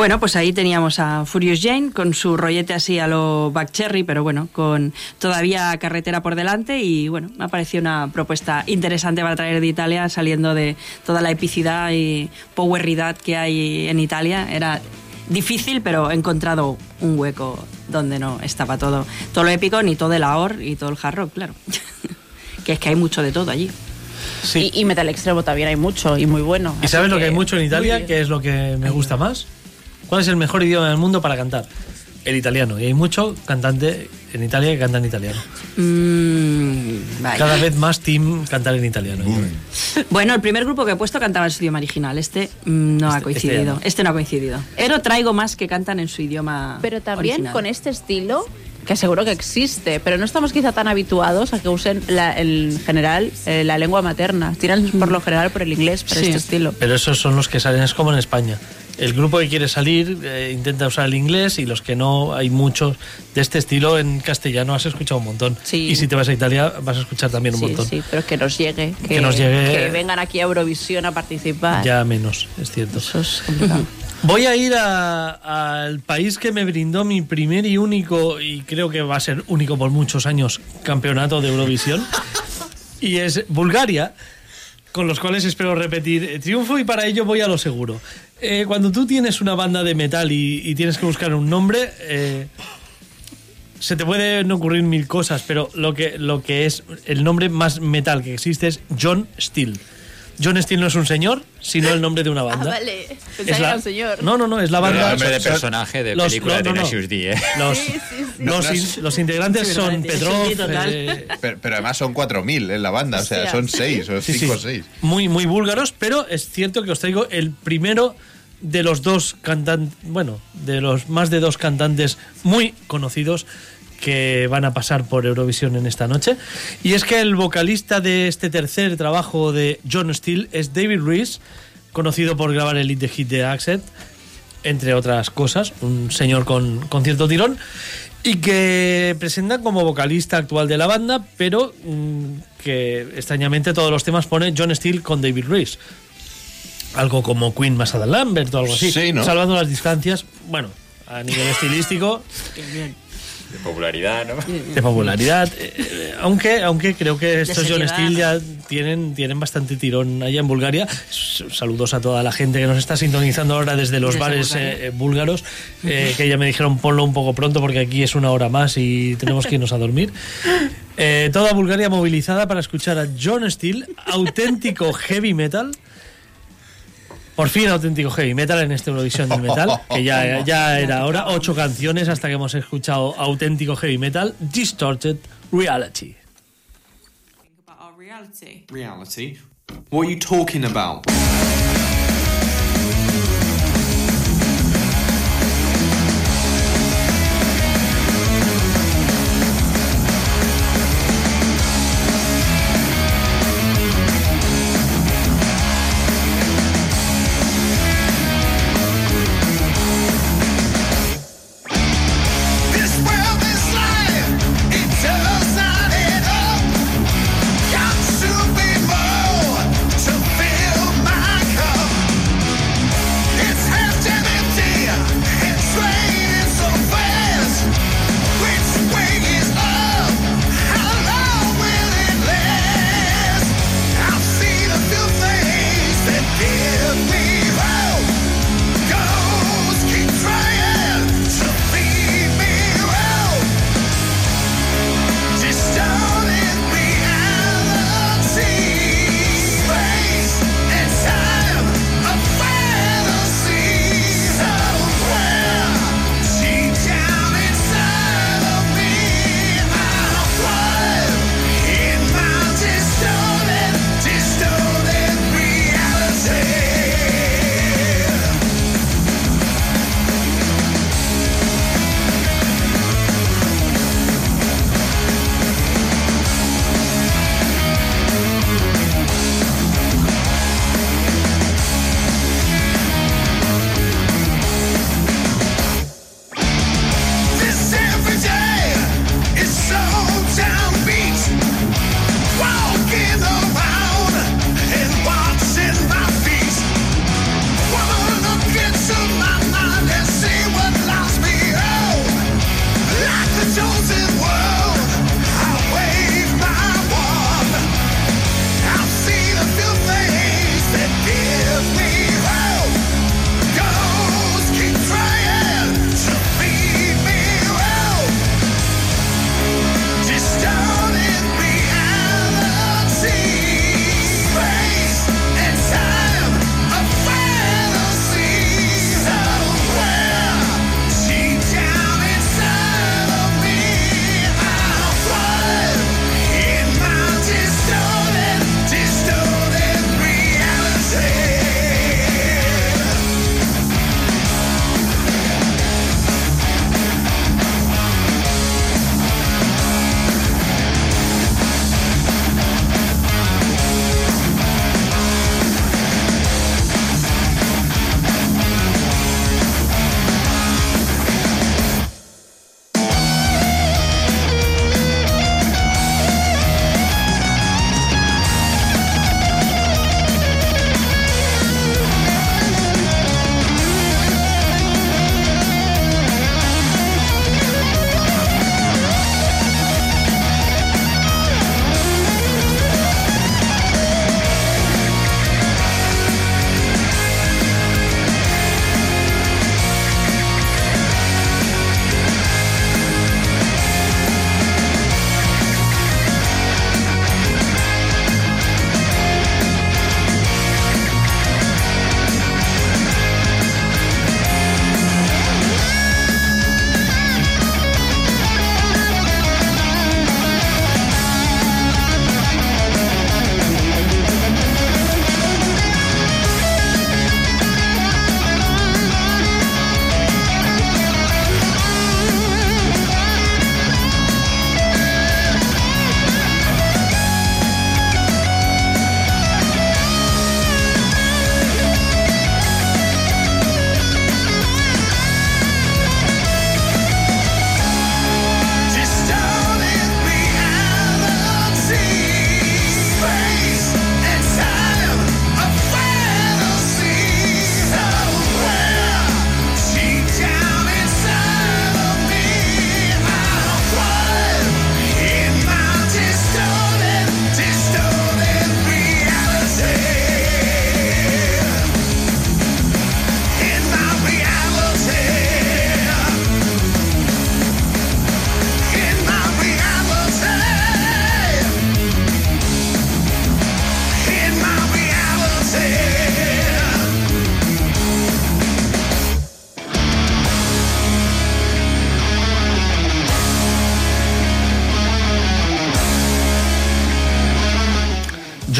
Bueno, pues ahí teníamos a Furious Jane con su rollete así a lo Back Cherry, pero bueno, con todavía carretera por delante y bueno, me ha parecido una propuesta interesante para traer de Italia, saliendo de toda la epicidad y poweridad que hay en Italia. Era difícil, pero he encontrado un hueco donde no estaba todo, todo lo épico, ni todo el ahor y todo el hard rock, claro. que es que hay mucho de todo allí. Sí. Y, y metal extremo también hay mucho y muy bueno. ¿Y sabes lo que hay mucho en Italia? ¿Qué es lo que me gusta más? ¿Cuál es el mejor idioma del mundo para cantar? El italiano. Y hay mucho cantante en Italia que canta en italiano. Mm, vaya. Cada vez más team cantar en italiano. Bueno, el primer grupo que he puesto cantaba en su idioma original. Este mm, no ha Este- coincidido. este no. Este no ha coincidido. Pero traigo más que cantan en su idioma Pero también original. con este estilo, que seguro que existe, pero no estamos quizá tan habituados a que usen la- en general eh, la lengua materna. Tiran por lo general por el inglés para Sí. este estilo. Pero esos son los que salen, es como en España. El grupo que quiere salir eh, intenta usar el inglés y los que no, hay muchos de este estilo en castellano, has escuchado un montón. Sí. Y si te vas a Italia vas a escuchar también un Sí, montón. sí, pero que nos llegue, que, Que nos llegue- que vengan aquí a Eurovisión a participar. Ya menos, es cierto. Eso es. Voy a ir al país que me brindó mi primer y único, y creo que va a ser único por muchos años, campeonato de Eurovisión. y es Bulgaria, con los cuales espero repetir triunfo y para ello voy a lo seguro. Eh, cuando tú tienes una banda de metal y, tienes que buscar un nombre, eh, se te pueden ocurrir mil cosas, pero lo que, lo que es el nombre más metal que existe es John Steele. John Steele no es un señor, sino el nombre de una Ah, banda. vale. Es Pensaba que la- era un señor. No, no, no, es la Pero banda. nombre de son- personaje de los- película no, de no, no. Tenacious D, ¿eh? Los, Sí, sí, sí. los No, no in- es- los integrantes son verdad, Petrov. sí, total. eh, Pero, pero además son 4.000 en la banda, o sea, son 6 o sí, 5 o sí, 6. muy, muy búlgaros, pero es cierto que os traigo el primero de los dos cantantes, bueno, de los más de dos cantantes muy conocidos que van a pasar por Eurovisión en esta noche. Y es que el vocalista de este tercer trabajo de John Steele es David Rees, conocido por grabar el hit de hit de Accent, entre otras cosas, un señor con, con cierto tirón, y que presenta como vocalista actual de la banda, pero mm, que extrañamente todos los temas pone John Steele con David Rees. Algo como Queen más Adam Lambert o algo así. Sí, ¿no? Salvando las distancias, bueno, a nivel estilístico, De popularidad, ¿no? de popularidad. eh, eh, aunque, aunque creo que estos John. Steele ya tienen, tienen bastante tirón allá en Bulgaria. Saludos a toda la gente que nos está sintonizando ahora desde los Desde bares eh, eh, búlgaros, eh, que ya me dijeron ponlo un poco pronto porque aquí es una hora más y tenemos que irnos a dormir. Eh, toda Bulgaria movilizada para escuchar a John Steele, auténtico heavy metal. Por fin auténtico heavy metal en este Eurovisión del metal, que ya, ya era hora. Ocho canciones hasta que hemos escuchado auténtico heavy metal, Distorted Reality. Reality? What are you talking about?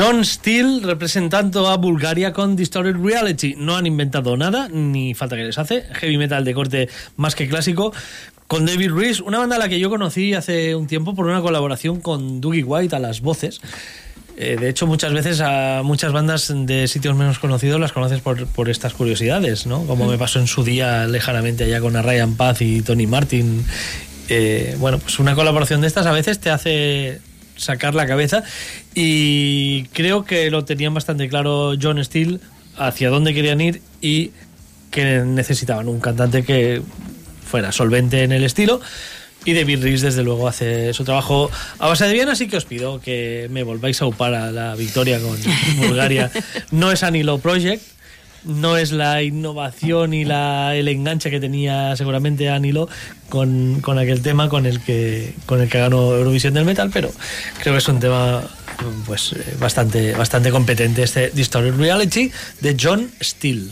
John Steele representando a Bulgaria con Distorted Reality. No han inventado nada, ni falta que les hace. Heavy metal de corte más que clásico. Con David Reese, una banda a la que yo conocí hace un tiempo por una colaboración con Dougie White a las voces. Eh, de hecho, muchas veces a muchas bandas de sitios menos conocidos las conoces por, por estas curiosidades, ¿no? Como me pasó en su día lejanamente allá con a Ryan Paz y Tony Martin. Eh, bueno, pues una colaboración de estas a veces te hace sacar la cabeza y creo que lo tenían bastante claro John Steele hacia dónde querían ir y que necesitaban un cantante que fuera solvente en el estilo. Y David Reese desde luego hace su trabajo a base de bien así que os pido que me volváis a upar a la victoria con Bulgaria. No es Anilo Project no es la innovación y la, el enganche que tenía seguramente Anilo con, con aquel tema con el que con el que ganó Eurovisión del Metal, pero creo que es un tema pues eh, bastante bastante competente este Distorted Reality de John Steele.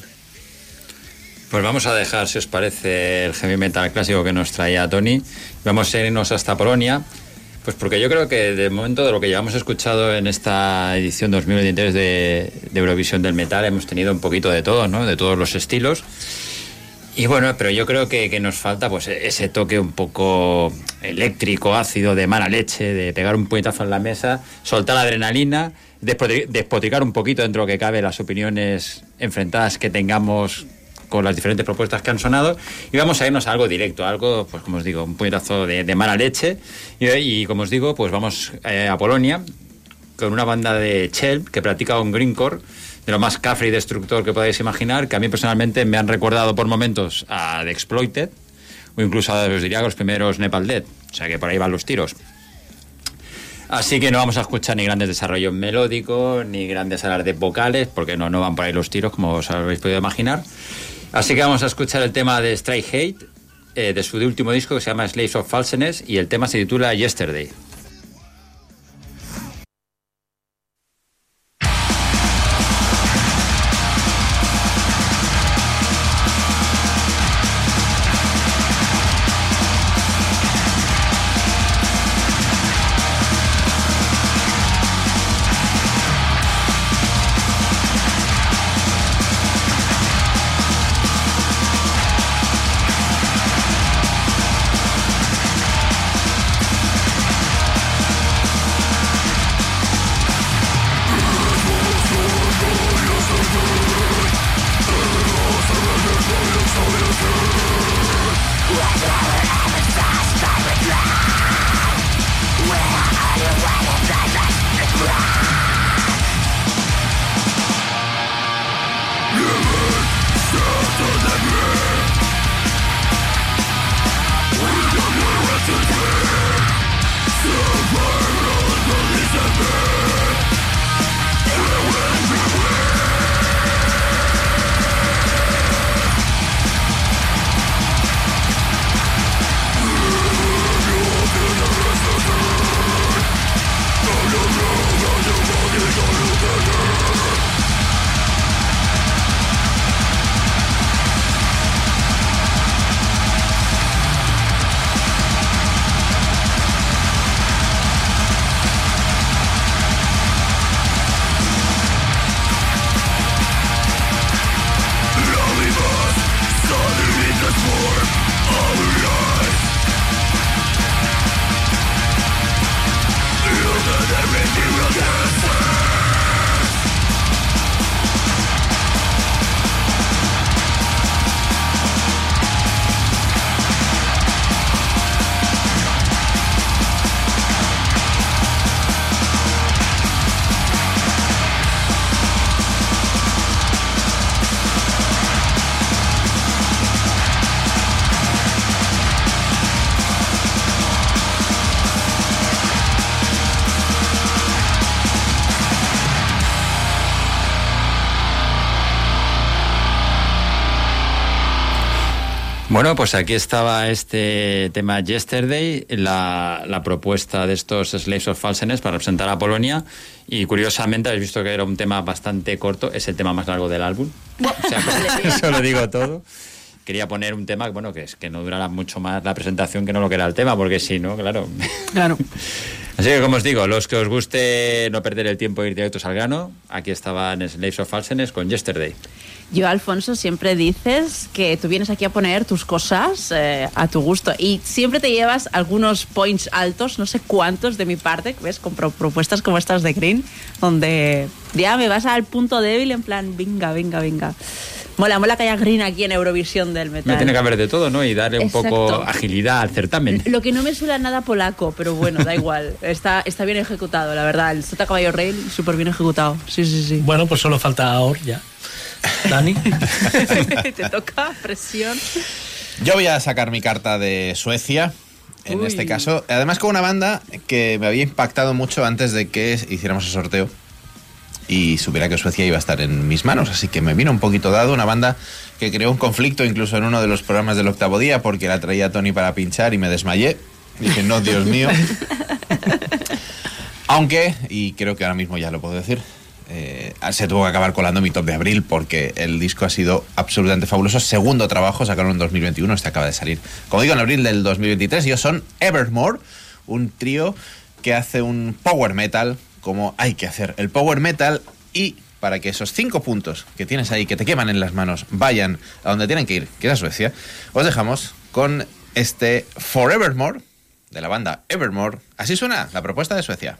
Pues vamos a dejar, si os parece, el heavy metal clásico que nos traía Tony. Vamos a irnos hasta Polonia. Pues porque yo creo que de momento de lo que llevamos escuchado en esta edición 2023 de, de Eurovisión del Metal hemos tenido un poquito de todo, ¿no? De todos los estilos. Y bueno, pero yo creo que, que nos falta pues ese toque un poco eléctrico, ácido, de mala leche, de pegar un puñetazo en la mesa, soltar la adrenalina, despotricar un poquito dentro de lo que cabe las opiniones enfrentadas que tengamos con las diferentes propuestas que han sonado y vamos a irnos a algo directo, algo, pues como os digo, un puñetazo de, mala leche y, y, como os digo, pues vamos eh, a Polonia con una banda de Chel que practica un greencore de lo más cafre y destructor que podáis imaginar, que a mí personalmente me han recordado por momentos a The Exploited o incluso a, os diría, los primeros Nepal Dead, o sea que por ahí van los tiros. Así que no vamos a escuchar ni grandes desarrollos melódicos, ni grandes alardes vocales, porque no, no van por ahí los tiros, como os habéis podido imaginar. Así que vamos a escuchar el tema de Strike Hate, eh, de su último disco que se llama Slaves of Falseness, y el tema se titula Yesterday. Bueno, pues aquí estaba este tema Yesterday, la, la propuesta de estos Slaves of Falseness para representar a Polonia. Y curiosamente habéis visto que era un tema bastante corto, es el tema más largo del álbum. O sea, eso lo digo todo. Quería poner un tema bueno, que es que no durara mucho más la presentación que no lo que era el tema, porque si no, claro. Claro. Así que, como os digo, los que os guste no perder el tiempo e ir directos al grano, aquí estaban Slaves of Falsenes con Yesterday. Yo, Alfonso, siempre dices que tú vienes aquí a poner tus cosas eh, a tu gusto y siempre te llevas algunos points altos, no sé cuántos de mi parte, ¿ves? Con pro- propuestas como estas de Green, donde ya me vas al punto débil en plan, venga, venga, venga. Mola, mola que haya Green aquí en Eurovisión del Me metal. tiene que haber de todo, ¿no? Y darle un poco agilidad al certamen. Lo que no me suena nada polaco, pero bueno, da igual. Está, está bien ejecutado, la verdad. El Sota Caballo Rey, súper bien ejecutado. Sí, sí, sí. Bueno, pues solo falta Aor ya. Dani. Te toca presión. Yo voy a sacar mi carta de Suecia. En Uy. este caso, además con una banda que me había impactado mucho antes de que hiciéramos el sorteo y supiera que Suecia iba a estar en mis manos, así que me vino un poquito dado una banda que creó un conflicto incluso en uno de los programas del octavo día porque la traía Tony para pinchar y me desmayé. Dije, no, Dios mío. Aunque, y creo que ahora mismo ya lo puedo decir, eh, se tuvo que acabar colando mi top de abril porque el disco ha sido absolutamente fabuloso. Segundo trabajo, sacaron en 2021, este acaba de salir. Como digo, en abril del 2023, ellos son Evermore, un trío que hace un power metal como hay que hacer. El power metal y para que esos cinco puntos que tienes ahí, que te queman en las manos, vayan a donde tienen que ir, que es a Suecia, os dejamos con este Forevermore de la banda Evermore. Así suena la propuesta de Suecia.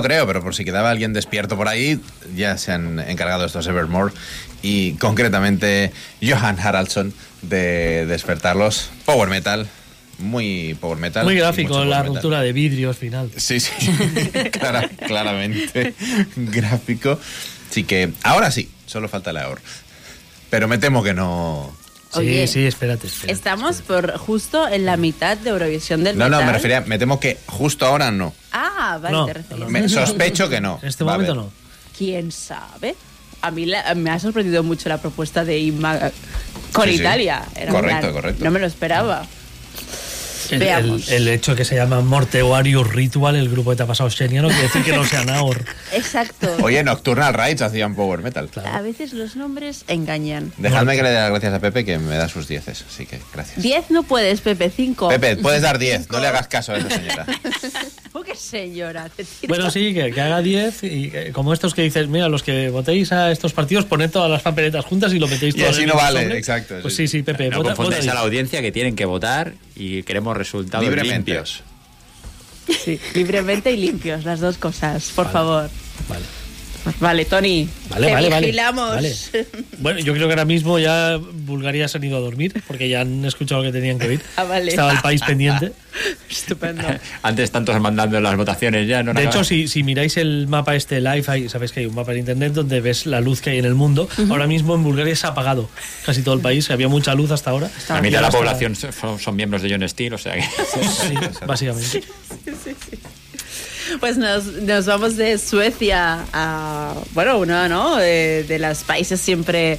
Lo creo, pero por si quedaba alguien despierto por ahí, ya se han encargado estos Evermore y concretamente Johan Haraldsson de despertarlos. Power metal, muy power metal. Muy gráfico, la metal. ruptura de vidrios final. Sí, sí, clara- claramente gráfico. Así que ahora sí, solo falta la OR. Pero me temo que no. Oye. Sí, sí, espérate, espérate. Estamos por justo en la mitad de Eurovisión del No, no, me refería, me temo que justo ahora no. Ah, vale, No, te refieres. Me sospecho que no. En este Va momento no. ¿Quién sabe? A mí la- me ha sorprendido mucho la propuesta de Inma con Sí, sí. Italia. Correcto, plan, correcto. No me lo esperaba. El, Veamos. el- el hecho que se llama Mortuarius Ritual, el grupo que te ha pasado Xenia, no quiere decir que no sea Naor. Exacto. Oye, Nocturnal Rides hacían power metal. A veces los nombres engañan. Dejadme que le dé las gracias a Pepe que me da sus dieces, así que gracias. 10 no puedes, Pepe, 5. Pepe, puedes dar 10, no le hagas caso a esa señora. ¿Por qué señora? Te. Bueno, sí, que, que haga 10 y eh, como estos que dices, mira, los que votéis a estos partidos, poned todas las papeletas juntas y lo metéis Y todo así en el no vale, sobre. exacto, Pues sí. sí, sí, Pepe. No vota- confundáis vota a la 10. audiencia que tienen que votar y queremos resultados Libremente. limpios. Sí, libremente y limpios, las dos cosas, por favor. Vale. Vale, Tony. Vale, te vale, vale. vigilamos. Vale. Bueno, yo creo que ahora mismo ya Bulgaria se han ido a dormir porque ya han escuchado lo que tenían que oír. Ah, vale. Estaba el país pendiente. Estupendo. Antes tantos mandando las votaciones ya, ¿no? De hecho, si, si miráis el mapa este live, sabéis que hay un mapa en internet donde ves la luz que hay en el mundo. Ahora mismo en Bulgaria se ha apagado casi todo el país. Había mucha luz hasta ahora. La mitad de la está- población son, son miembros de John Steele, o sea que... Sí, básicamente. Pues nos, vamos de Suecia a, bueno, uno ¿no? de, los países siempre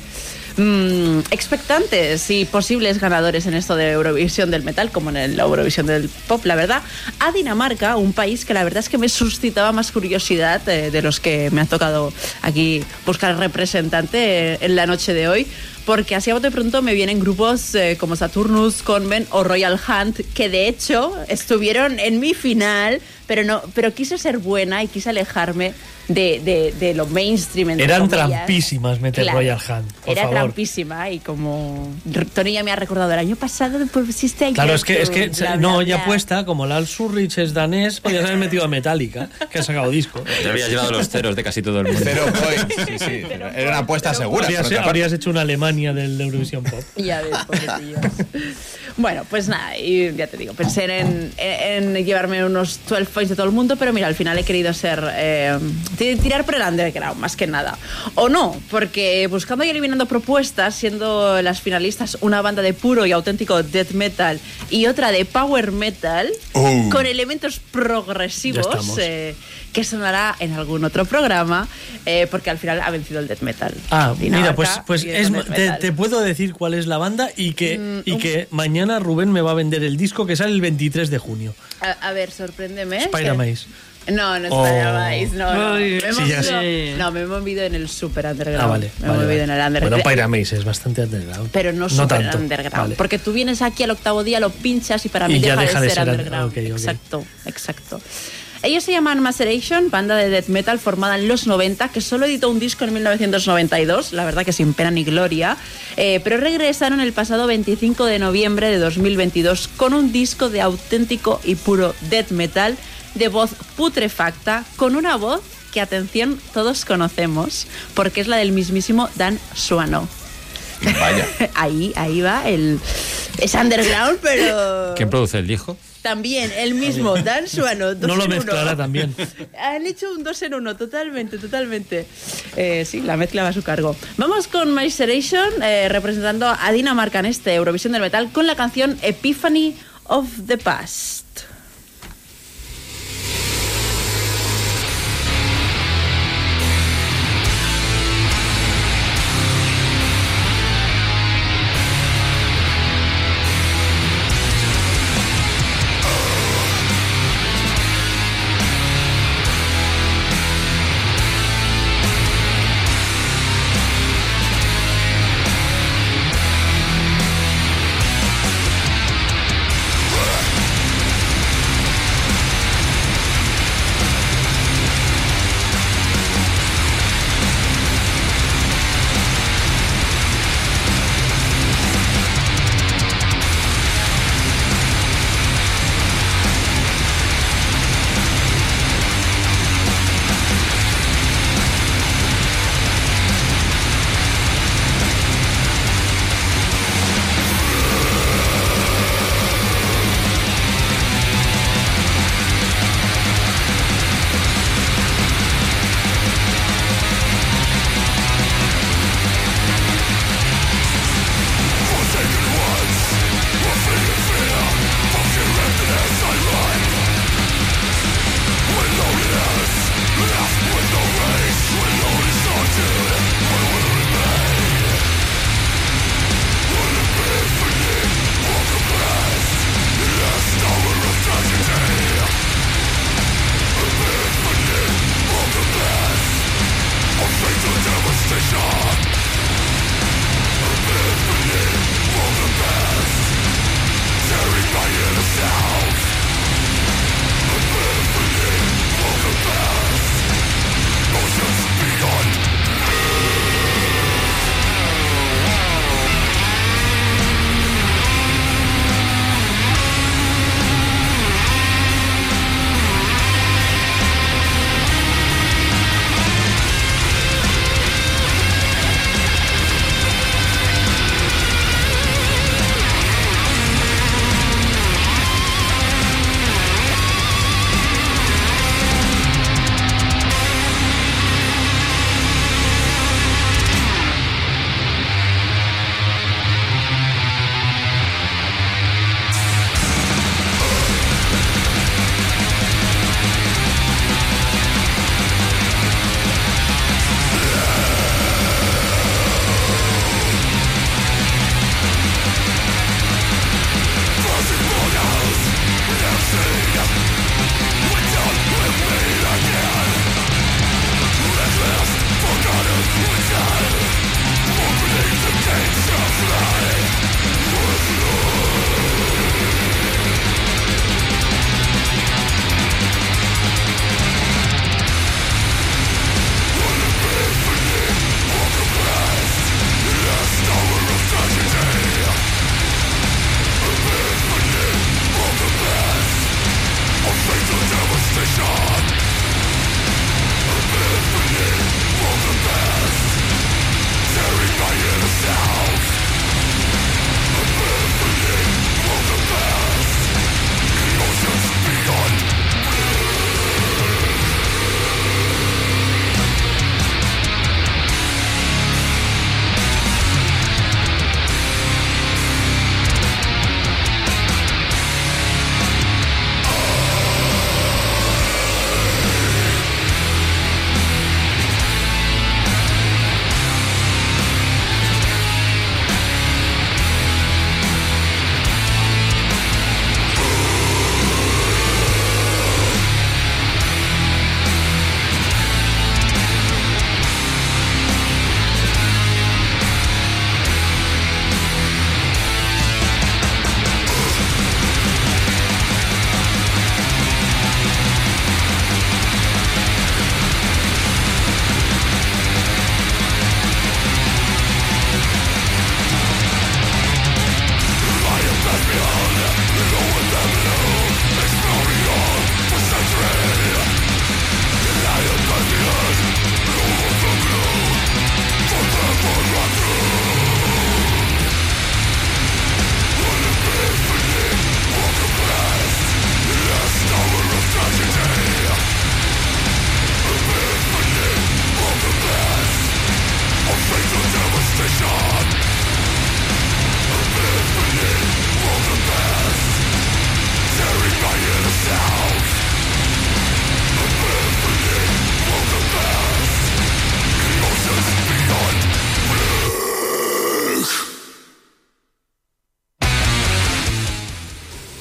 mm, expectantes y posibles ganadores en esto de Eurovisión del metal, como en el Eurovisión del pop, la verdad, a Dinamarca, un país que la verdad es que me suscitaba más curiosidad eh, de los que me ha tocado aquí buscar representante eh, en la noche de hoy. Porque así a bote pronto me vienen grupos eh, como Saturnus, Conven o Royal Hunt, que de hecho estuvieron en mi final, pero no, pero quise ser buena y quise alejarme de, de- de lo mainstream. Eran comillas. trampísimas meter Claro. Royal Hunt. Por Era favor. trampísima y como Tony ya me ha recordado el año pasado pusiste ahí Claro, es que, es que bla, no, bla, ya bla. puesta, como Lal Surrich es danés, podías haber metido a Metallica, que ha sacado disco. Te habías llevado los ceros de casi todo el mundo. Cero points, sí, sí. Era una apuesta segura. Habrías, habrías hecho una Alemania del Eurovisión Pop. Ya ves. Bueno, pues nada, y ya te digo, pensé en, en- en llevarme unos 12 points de todo el mundo, pero mira, al final he querido ser. eh, ti- tirar por el underground, más que nada. O no, porque buscando y eliminando propuestas, siendo las finalistas una banda de puro y auténtico death metal y otra de power metal, Uh. con elementos progresivos. Eh, que sonará en algún otro programa, eh, porque al final ha vencido el death metal. Ah, mira, pues, pues es, te, puedo decir cuál es la banda y que, Mm, y que mañana Rubén me va a vender el disco que sale el 23 de junio. A, a ver, sorpréndeme. Spider que- Maze. No, no es Oh. Spider-Maze, no, no. Me he sí, ya movido- sé. no, me he movido en el super underground. Ah, vale. Me he vale, movido vale. en el underground. Bueno, Pyramaze es bastante underground. pero no super tanto. underground. Vale. Porque tú vienes aquí al octavo día, lo pinchas y para Y mí ya deja, deja de, de ser, ser un- underground. Exacto, exacto. Ellos se llaman Maceration, banda de death metal formada en los 90, que solo editó un disco en 1992, la verdad que sin pena ni gloria, eh, pero regresaron el pasado 25 de noviembre de 2022 con un disco de auténtico y puro death metal de voz putrefacta, con una voz que, atención, todos conocemos, porque es la del mismísimo Dan Suano. Vaya. Ahí, ahí va el... Es underground, pero... ¿Quién produce el disco? También, el mismo, Dan Suano. dos No lo en uno. mezclará también. Han hecho un dos en uno, totalmente, totalmente. Eh, sí, la mezcla va a su cargo. Vamos con Maceration, eh, representando a Dinamarca en este Eurovisión del Metal, con la canción Epiphany of the Past.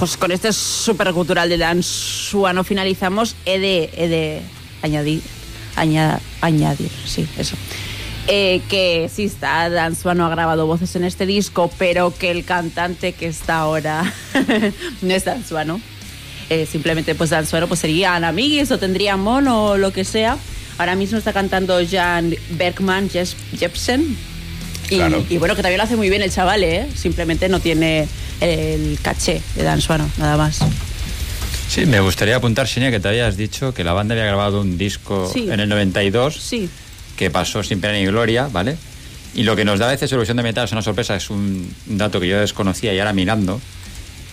Pues con este supercultural de Dan Suano finalizamos. He de, he de añadir, aña- añadir, sí, eso. Eh, que sí está, Dan Suano ha grabado voces en este disco, pero que el cantante que está ahora no es Dan Suano. Eh, simplemente pues Dan Suano pues serían amiguis o tendrían mono o lo que sea. Ahora mismo está cantando Jan Bergman Jes- Jepsen. Y, Claro. y bueno, que también lo hace muy bien el chaval, ¿eh? Simplemente no tiene el caché de Dan Suano, nada más. Sí, me gustaría apuntar, Xenia, que te habías dicho que la banda había grabado un disco Sí. en el 92 Sí. que pasó sin pena ni gloria, ¿vale? Y lo que nos da a veces Evolución de Metal es una sorpresa, es un dato que yo desconocía y ahora mirando.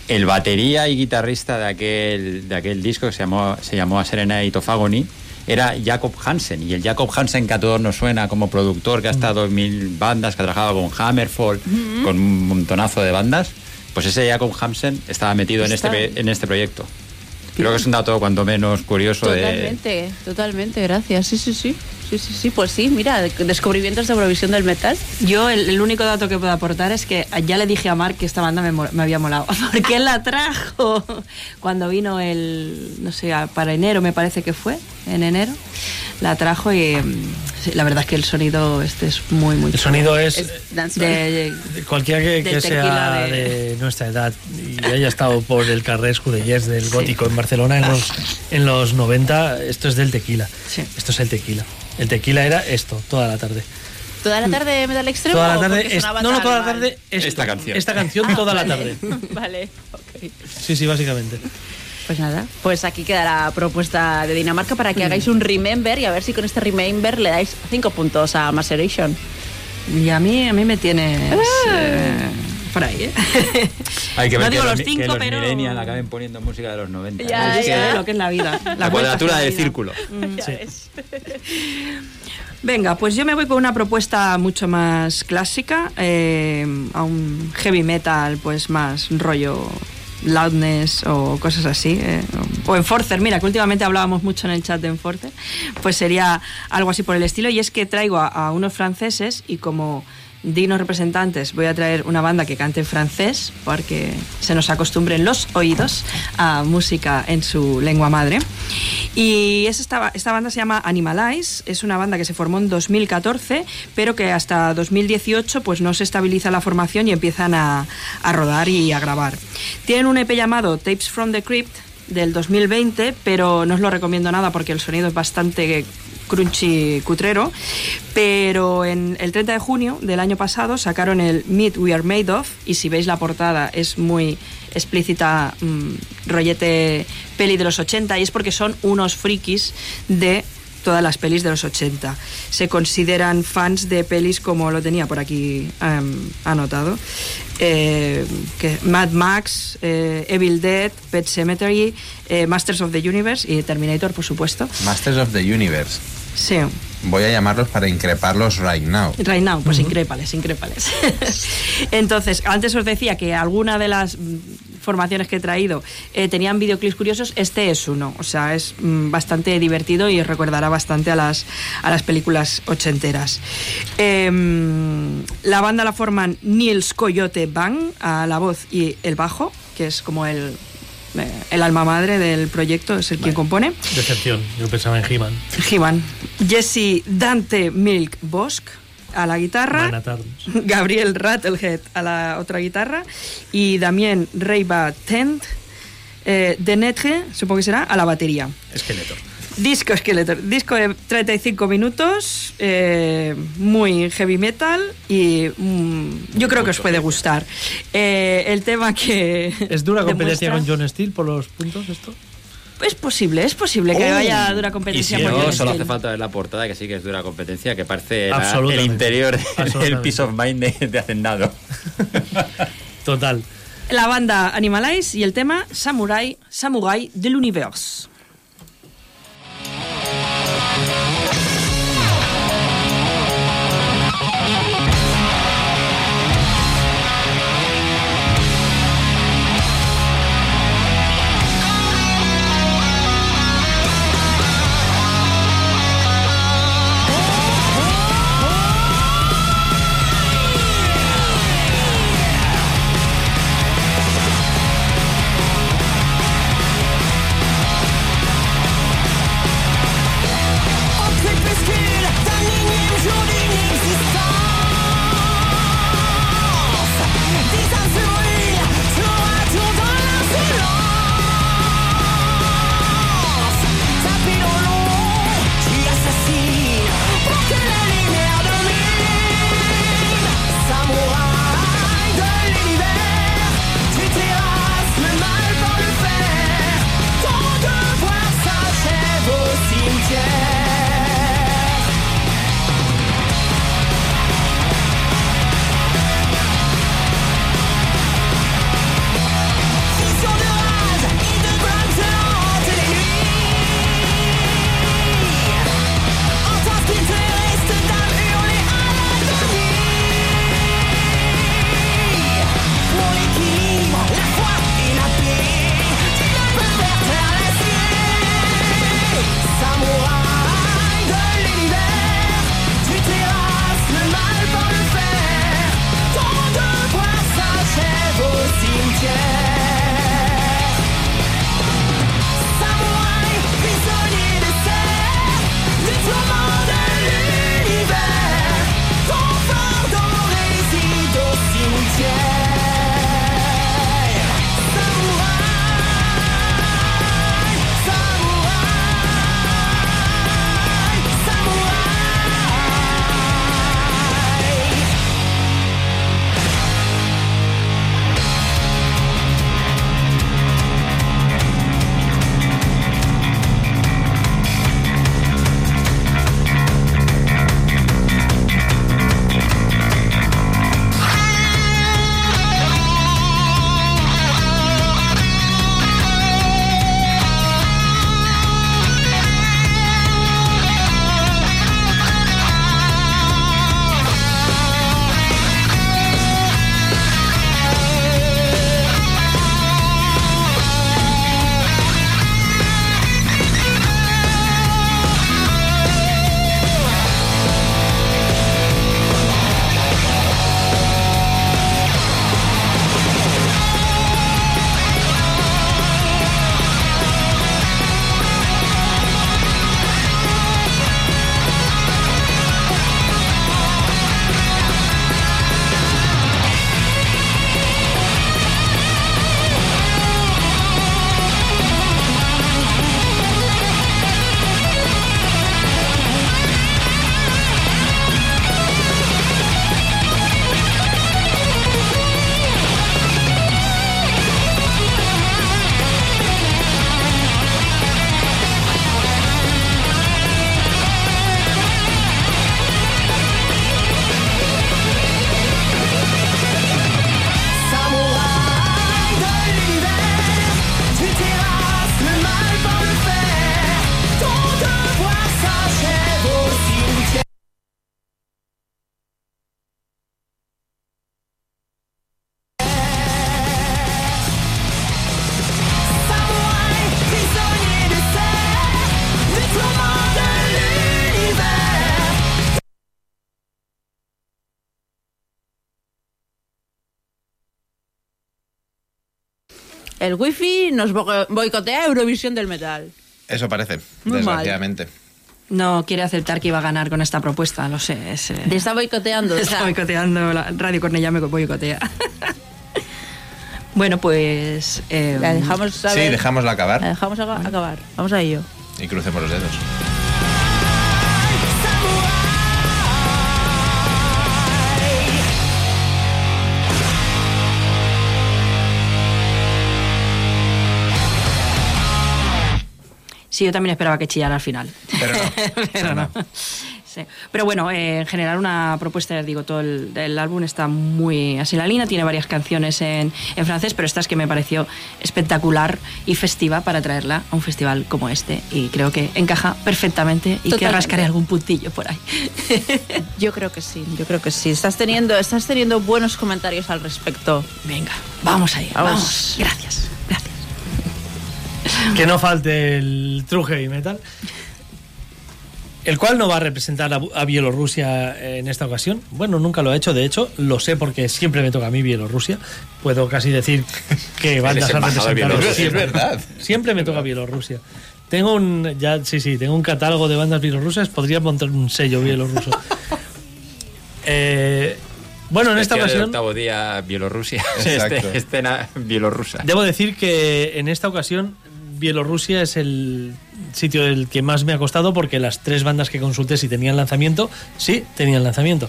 El batería y guitarrista de aquel, de aquel disco que se llamó, se llamó A Serenade of Agony era Jacob Hansen. Y el Jacob Hansen que a todos nos suena como productor, que ha estado en mil bandas, que ha trabajado con Hammerfall, con un montonazo de bandas, pues ese Jacob Hansen estaba metido en este, en este proyecto. Creo que es un dato cuanto menos curioso de... Totalmente, totalmente, gracias. Sí, sí, sí. Sí, sí, sí, pues sí, mira, de- descubrimientos de Eurovisión del metal. Yo el, el único dato que puedo aportar es que ya le dije a Mark que esta banda me, me había molado, porque él la trajo cuando vino el, no sé, para enero me parece que fue, en enero, la trajo y mm, sí, la verdad es que el sonido este es muy, muy El sonido es, de, de cualquiera que, que sea tequila de... de- nuestra edad y haya estado por el Carrasco de Yes del gótico en Barcelona en los, en los 90, esto es del tequila. Esto es el tequila. El tequila era esto, toda la tarde. ¿Toda la tarde metal extremo? Toda la tarde, es- no, no, toda la tarde esto, Esta canción. Esta canción Ah, toda la tarde. vale, ok. Sí, sí, básicamente. Pues nada, pues aquí queda la propuesta de Dinamarca para que hagáis un remember y a ver si con este remember le dais cinco puntos a Maceration. Y a mí, a mí me tienes eh, por ahí, ¿eh? Hay que No ver digo que los cinco, que los pero- millennials acaben poniendo música de los 90. Ya, ¿no? Ya, lo que es la vida. La, cuadratura del círculo. Mm. Sí. Venga, pues yo me voy con una propuesta mucho más clásica, eh, a un heavy metal, pues más rollo loudness o cosas así. eh, o Enforcer, mira, que últimamente hablábamos mucho en el chat de Enforcer, pues sería algo así por el estilo. Y es que traigo a, a unos franceses y como dignos representantes voy a traer una banda que cante en francés porque se nos acostumbren los oídos a música en su lengua madre. Y es esta, esta banda se llama Animalize, es una banda que se formó en 2014, pero que hasta 2018 pues no se estabiliza la formación y empiezan a, a rodar y a grabar. Tienen un EP llamado Tapes from the Crypt del 2020, pero no os lo recomiendo nada porque el sonido es bastante crunchy cutrero, pero en el 30 de junio del año pasado sacaron el Meat We Are Made Of y si veis la portada es muy explícita, mm, rollete peli de los 80 y es porque son unos frikis de todas las pelis de los 80. Se consideran fans de pelis como lo tenía por aquí em, anotado. eh, que Mad Max, eh, Evil Dead, Pet Cemetery, eh, Masters of the Universe y Terminator, por supuesto. Masters of the Universe. Sí, Voy a llamarlos para increparlos right now. Right now, pues incrépales, incrépales. Entonces, antes os decía que alguna de las mm, formaciones que he traído eh, tenían videoclips curiosos, este es uno. O sea, es mm, bastante divertido y recordará bastante a las, a las películas ochenteras. Em, la banda la forman Niels Coyote Bang a la voz y el bajo, que es como el, el alma madre del proyecto, es el quien compone. Decepción, yo pensaba en He-Man. He-Man. Jesse Dante Milk Bosk a la guitarra. Gabriel Rattlehead a la otra guitarra. Y Damien Reiba Tent eh, de Netre, supongo que será, a la batería. Esqueleto. Disco Skeletor, disco de 35 minutos, eh, muy heavy metal y mm, yo creo que os puede gustar. Eh, el tema que... ¿Es dura competencia demuestra- con John Steele por los puntos esto? Es posible, es posible que Oh. vaya dura Y competencia si por no, solo hace falta ver la portada, que sí que es dura competencia, que parece la- el interior del. Peace of Mind de, de Hacendado. Total. La banda Animalize y el tema Samurai, Samurai del Universe. El wifi nos bo- boicotea Eurovisión del metal. Eso parece, Muy mal. desgraciadamente. No quiere aceptar que iba a ganar con esta propuesta, lo sé. Es, eh, Te está boicoteando. o está boicoteando, la Radio Cornellá me boicotea. bueno, pues... eh, la dejamos Sí, dejámosla La acabar dejamos aga- acabar. Vamos a ello. y crucemos los dedos. Sí, yo también esperaba que chillara al final. Pero no. Pero no. Sí. Pero bueno, eh, en general una propuesta, digo, todo el, el álbum está muy así en la línea, tiene varias canciones en, en francés, pero esta es que me pareció espectacular y festiva para traerla a un festival como este y creo que encaja perfectamente y que rascaré algún puntillo por ahí. Yo creo que sí, yo creo que sí. Estás teniendo, estás teniendo buenos comentarios al respecto. Venga, vamos ahí, Vamos. vamos. Gracias, gracias. Que no falte el true heavy metal. El cual no va a representar a, a Bielorrusia en esta ocasión. Bueno, nunca lo ha hecho, de hecho, lo sé porque siempre me toca a mí Bielorrusia. Puedo casi decir que bandas han embajador de representado. Bielorrusia, siempre. es verdad. Siempre me toca Bielorrusia. Tengo un ya sí sí, tengo un catálogo de bandas bielorrusas, podría montar un sello bielorruso. Eh, bueno, en esta ocasión octavo día Bielorrusia. Exacto. Este- escena bielorrusa. Debo decir que en esta ocasión Bielorrusia es el sitio del que más me ha costado porque las tres bandas que consulté si tenían lanzamiento, sí, tenían lanzamiento.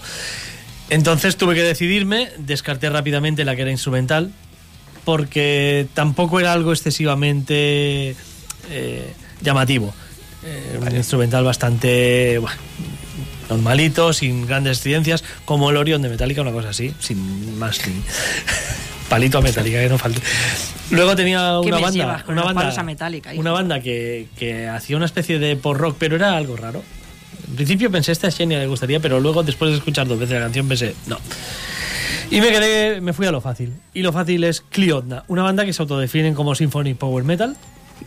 Entonces tuve que decidirme, descarté rápidamente la que era instrumental, porque tampoco era algo excesivamente eh, llamativo. Eh, un instrumental bastante bueno, normalito, sin grandes estridencias, como el Orion de Metallica, una cosa así, sin más ni palito a Metallica, que no falte. Luego tenía ¿Qué una banda, una banda, palos a Metallica, hijo? una banda que, que hacía una especie de pop rock, pero era algo raro. En principio pensé, esta Xenia le gustaría, pero luego después de escuchar dos veces la canción pensé, no. Y me quedé, me fui a lo fácil. Y lo fácil es Cliodna, una banda que se autodefinen como Symphony Power Metal.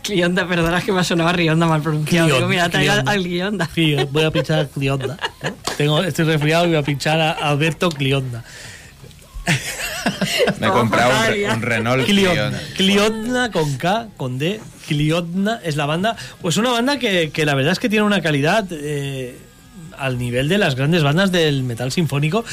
Clionda, perdona que me ha sonado Rionda mal pronunciado. Digo, mira, traigo al, Clionda. Sí, voy a pinchar a Clionda. Tengo, estoy resfriado y voy a pinchar a Alberto Clionda. Me he comprado un, un Renault. Cliodna con K, con D. Cliodna es la banda. Pues una banda que, que la verdad es que tiene una calidad eh, al nivel de las grandes bandas del metal sinfónico.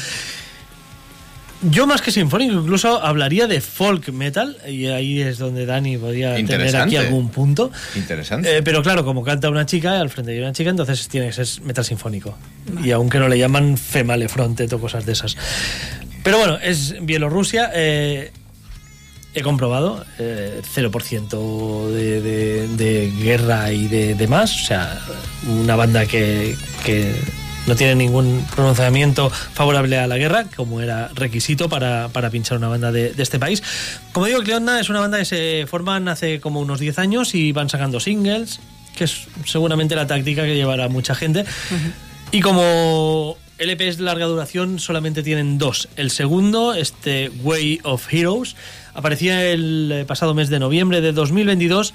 Yo más que sinfónico incluso hablaría de folk metal y ahí es donde Dani podría tener aquí algún punto. Interesante. Eh, pero claro, como canta una chica, al frente de una chica, entonces tiene que ser metal sinfónico. Y aunque no le llaman Female Frontet o cosas de esas. Pero bueno, es Bielorrusia. eh, he comprobado eh, 0% de, de- de guerra y de demás. O sea, una banda que, que no tiene ningún pronunciamiento favorable a la guerra, como era requisito para, para pinchar una banda de, de este país. Como digo, Cleonna es una banda que se forman hace como unos 10 años y van sacando singles, que es seguramente la táctica que llevará mucha gente. Y como LPs de larga duración solamente tienen dos. El segundo, este Way of Heroes, aparecía el eh, pasado mes de noviembre de 2022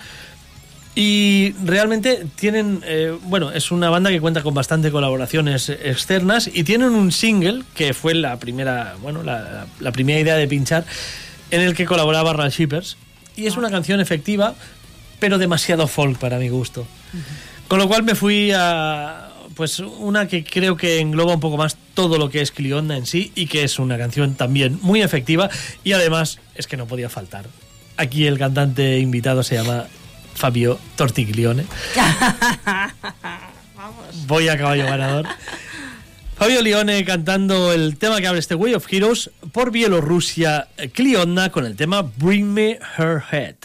y realmente tienen, eh, bueno, es una banda que cuenta con bastante colaboraciones externas y tienen un single que fue la primera, bueno, la, la primera idea de pinchar en el que colaboraba Ral Shippers y es una canción efectiva pero demasiado folk para mi gusto. Con lo cual me fui a pues una que creo que engloba un poco más todo lo que es Clionda en sí y que es una canción también muy efectiva y además es que no podía faltar. Aquí el cantante invitado se llama Fabio Tortiglione. Voy a caballo ganador. Fabio Lione cantando el tema que abre este Way of Heroes por Bielorrusia, Clionda con el tema Bring Me Her Head.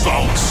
results.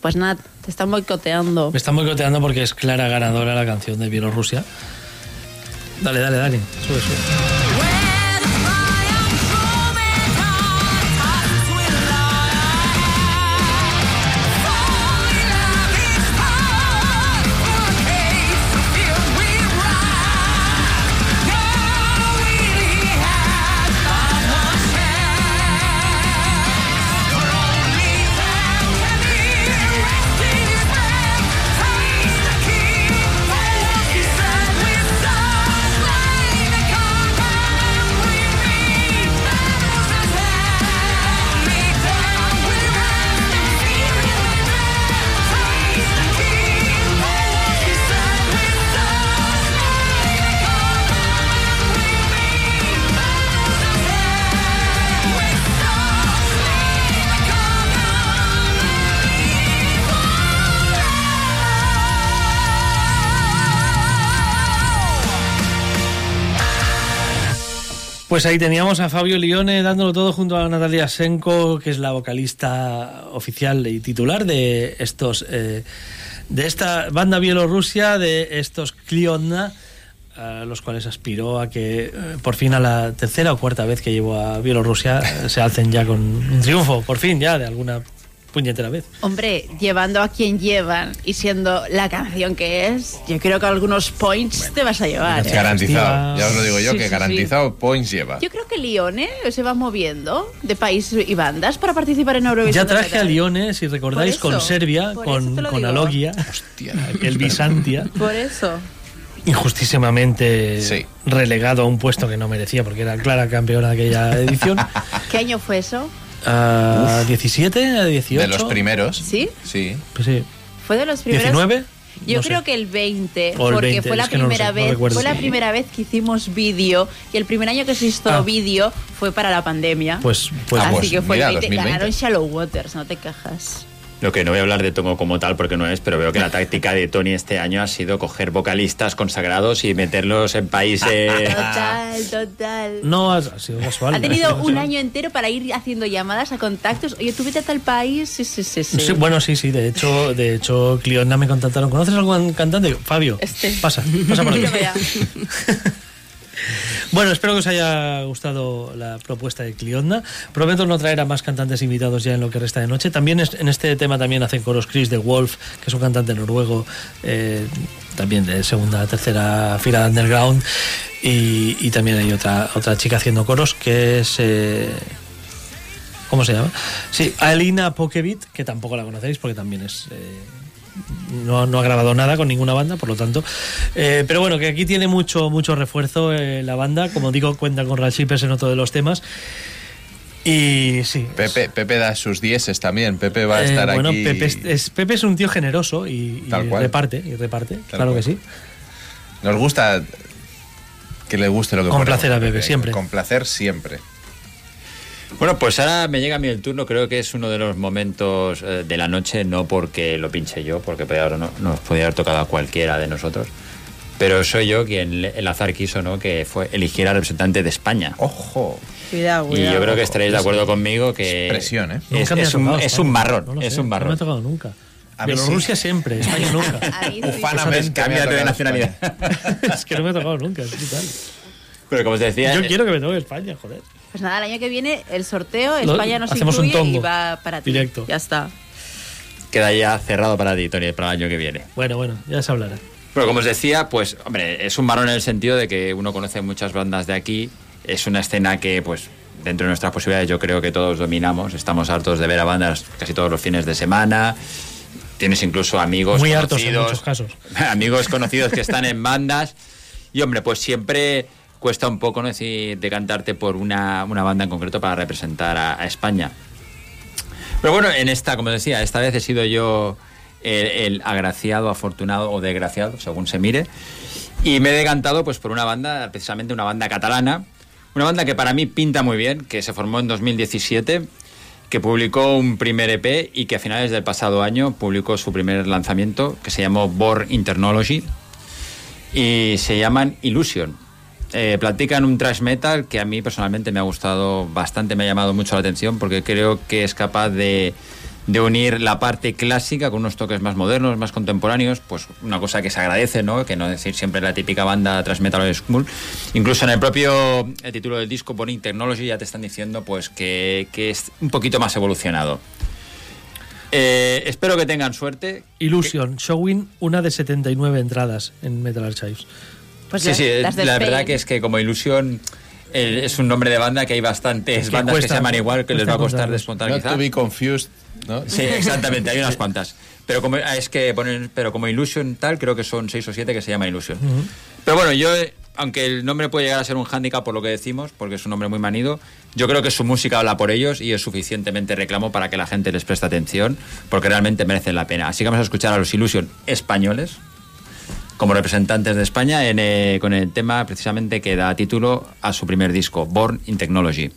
Pues nada, te están boicoteando. Me están boicoteando porque es clara ganadora la canción de Bielorrusia. Dale, dale, dale. Sube, sube. Pues ahí teníamos a Fabio Lione dándolo todo junto a Natalia Senko, que es la vocalista oficial y titular de estos eh, de esta banda bielorrusia, de estos Klionna, a los cuales aspiró a que eh, por fin a la tercera o cuarta vez que llevo a Bielorrusia eh, se alcen ya con un triunfo, por fin ya, de alguna puñetera vez. Hombre, llevando a quien llevan y siendo la canción que es, yo creo que algunos points te vas a llevar. ¿eh? Garantizado, ya os lo digo yo, Sí, que sí, garantizado points lleva. Yo creo que Lione se va moviendo de país y bandas para participar en Eurovisión. Ya traje a. Lione, si recordáis, Por con eso, Serbia, con, eso con. Alogia, el Bisantia. Por eso. injustísimamente relegado a un puesto que no merecía porque era clara campeona de aquella edición. ¿Qué año fue eso? ¿A 17? ¿A 18? De los primeros. ¿Sí? Sí. Pues sí. ¿Fue de los primeros? ¿19? Yo No sé. creo que el 20, O el porque 20, fue la que no primera sé, no vez, recuerdo. fue la primera vez que hicimos vídeo y el primer año que se hizo Ah. vídeo fue para la pandemia. Pues, pues, Así pues que fue mira, el 20, 2020. ganaron Shallow Waters, no te cajas. Lo que no voy a hablar de Tomo como tal porque no es, pero veo que la táctica de Tony este año ha sido coger vocalistas consagrados y meterlos en países... Total, total. No, ha, sido casual. Ha tenido un casual. año entero para ir haciendo llamadas a contactos. Oye, tú vete a tal país. Sí, sí, sí. sí. Sí, bueno, sí, sí, de hecho, de hecho, Cliona me contactaron. ¿Conoces algún cantante? Fabio. Este. Pasa, pasa por aquí. Bueno, espero que os haya gustado la propuesta de Clionda. Prometo no traer a más cantantes invitados ya en lo que resta de noche. También es- en este tema también hacen coros Chris de Wolf, que es un cantante noruego, eh, también de segunda, tercera fila de underground. Y, y también hay otra otra chica haciendo coros que es eh, ¿cómo se llama? Sí, Alina Pokevit, que tampoco la conocéis porque también es eh, no, no ha grabado nada con ninguna banda, por lo tanto. Eh, pero bueno, que aquí tiene mucho, mucho refuerzo eh, la banda. Como digo, cuenta con Ralph Shippers en otro de los temas. Y sí. Pepe, Pepe da sus dieces también. Pepe va a eh, estar bueno, aquí. Pepe es, es- Pepe es un tío generoso y, y Tal cual. reparte, y reparte, Tal claro cual. que sí. Nos gusta que le guste lo que Complacer a Pepe, siempre. Complacer siempre. Bueno, pues ahora me llega a mí el turno, creo que es uno de los momentos eh, de la noche, no porque lo pinche yo, porque podía haber- no, nos podía haber tocado a cualquiera de nosotros, pero soy yo quien el azar quiso, ¿no? Que fue eligiera al representante de España. ¡Ojo! Cuidado, Y cuidado. yo creo que estaréis de acuerdo conmigo que Presión, ¿eh? es, es un, es un marrón, No lo es sé, un No me marrón. ha tocado nunca. A Bielorrusia sí. siempre, España nunca. Ufanamente. Cámbiate de nacionalidad. Es que no me ha tocado nunca, es brutal. Pero como os decía, Yo eh, quiero que me toque España, joder. Pues nada, el año que viene el sorteo, España nos hacemos un incluye y tongo. va para ti. Directo. Ya está. queda ya cerrado para ti, Tony, para el año que viene. Bueno, bueno, ya se hablará. Pero como os decía, pues, hombre, es un marrón en el sentido de que uno conoce muchas bandas de aquí. Es una escena que, pues, dentro de nuestras posibilidades, yo creo que todos dominamos. Estamos hartos de ver a bandas casi todos los fines de semana. Tienes incluso amigos Muy hartos en conocidos, muchos casos. amigos conocidos que están en bandas. Y, hombre, pues siempre cuesta un poco, ¿no? Decir, decantarte por una, una banda en concreto para representar a, España. Pero bueno, en esta, como decía, esta vez he sido yo el, el agraciado, afortunado o desgraciado, según se mire. Y me he decantado pues por una banda, precisamente una banda catalana, una banda que para mí pinta muy bien, que se formó en 2017, que publicó un primer EP y que a finales del pasado año publicó su primer lanzamiento, que se llamó Born Internology, y se llaman Illusion. Eh, platican un thrash metal que a mí personalmente me ha gustado bastante, me ha llamado mucho la atención porque creo que es capaz de, de unir la parte clásica con unos toques más modernos, más contemporáneos, pues una cosa que se agradece, ¿no? Que no decir siempre la típica banda tras metal o school. Incluso en el propio eh, título del disco, Bonnie Technology, ya te están diciendo pues que, que es un poquito más evolucionado. Eh, espero que tengan suerte. Illusion, showing una de 79 entradas en Metal Archives. Pues sí, ya, sí, las de la Spain. verdad que es que como ilusión eh, es un nombre de banda que hay bastantes Que bandas que cuesta- se llaman igual que les va a costar desmontar Not quizá. to be confused, ¿no? Sí, exactamente, hay unas cuantas. Pero como ah, es que ponen, pero como Illusion tal, creo que son seis o siete que se llama Illusion. Pero bueno, yo, aunque el nombre puede llegar a ser un hándicap por lo que decimos, porque es un nombre muy manido, yo creo que su música habla por ellos y es suficientemente reclamo para que la gente les preste atención, porque realmente merecen la pena. Así que vamos a escuchar a los Illusion españoles, como representantes de España, en, eh, con el tema precisamente que da título a su primer disco, Born in Technology.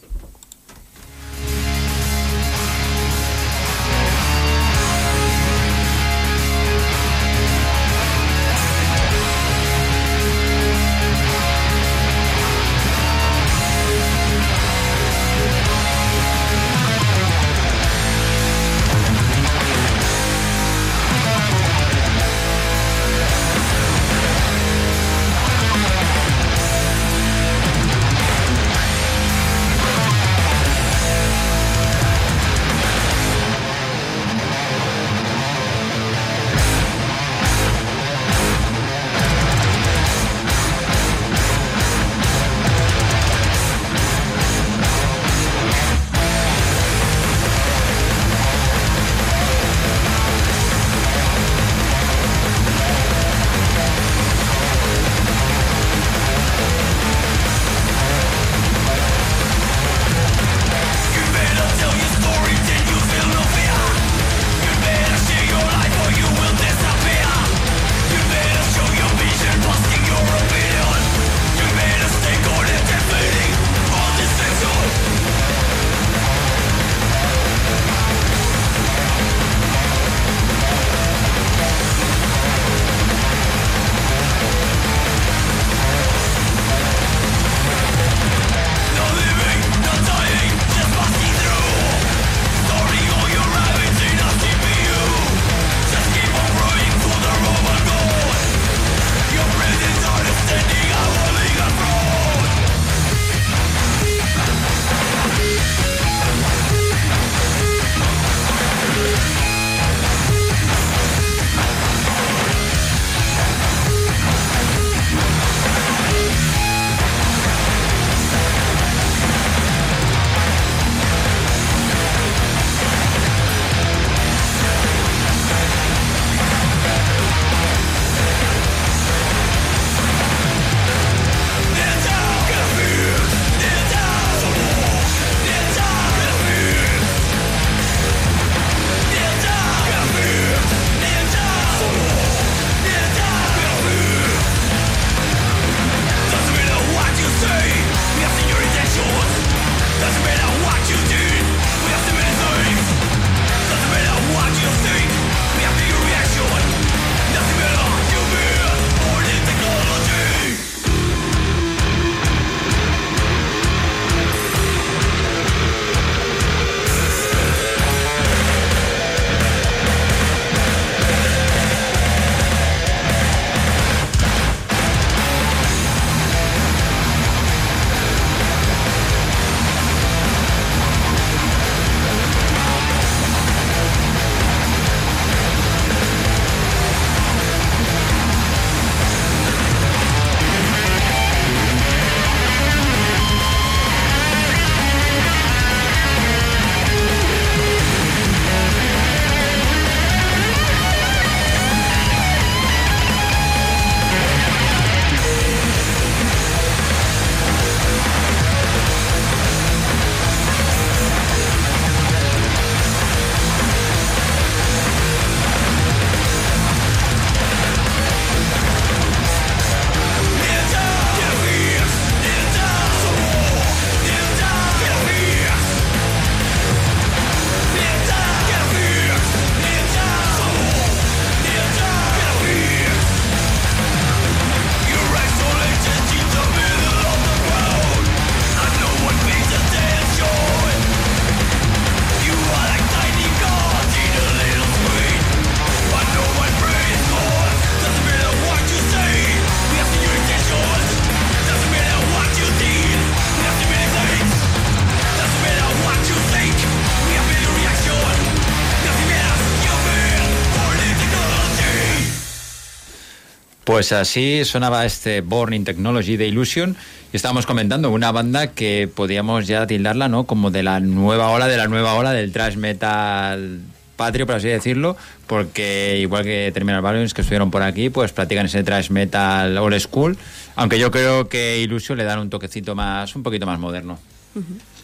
Pues así sonaba este Born in Technology de Illusion estábamos comentando una banda que podíamos ya tildarla ¿no? como de la nueva ola, de la nueva ola del thrash metal patrio, por así decirlo, porque igual que Terminal Balloons que estuvieron por aquí, pues practican ese thrash metal old school, aunque yo creo que Illusion le dan un toquecito más, un poquito más moderno.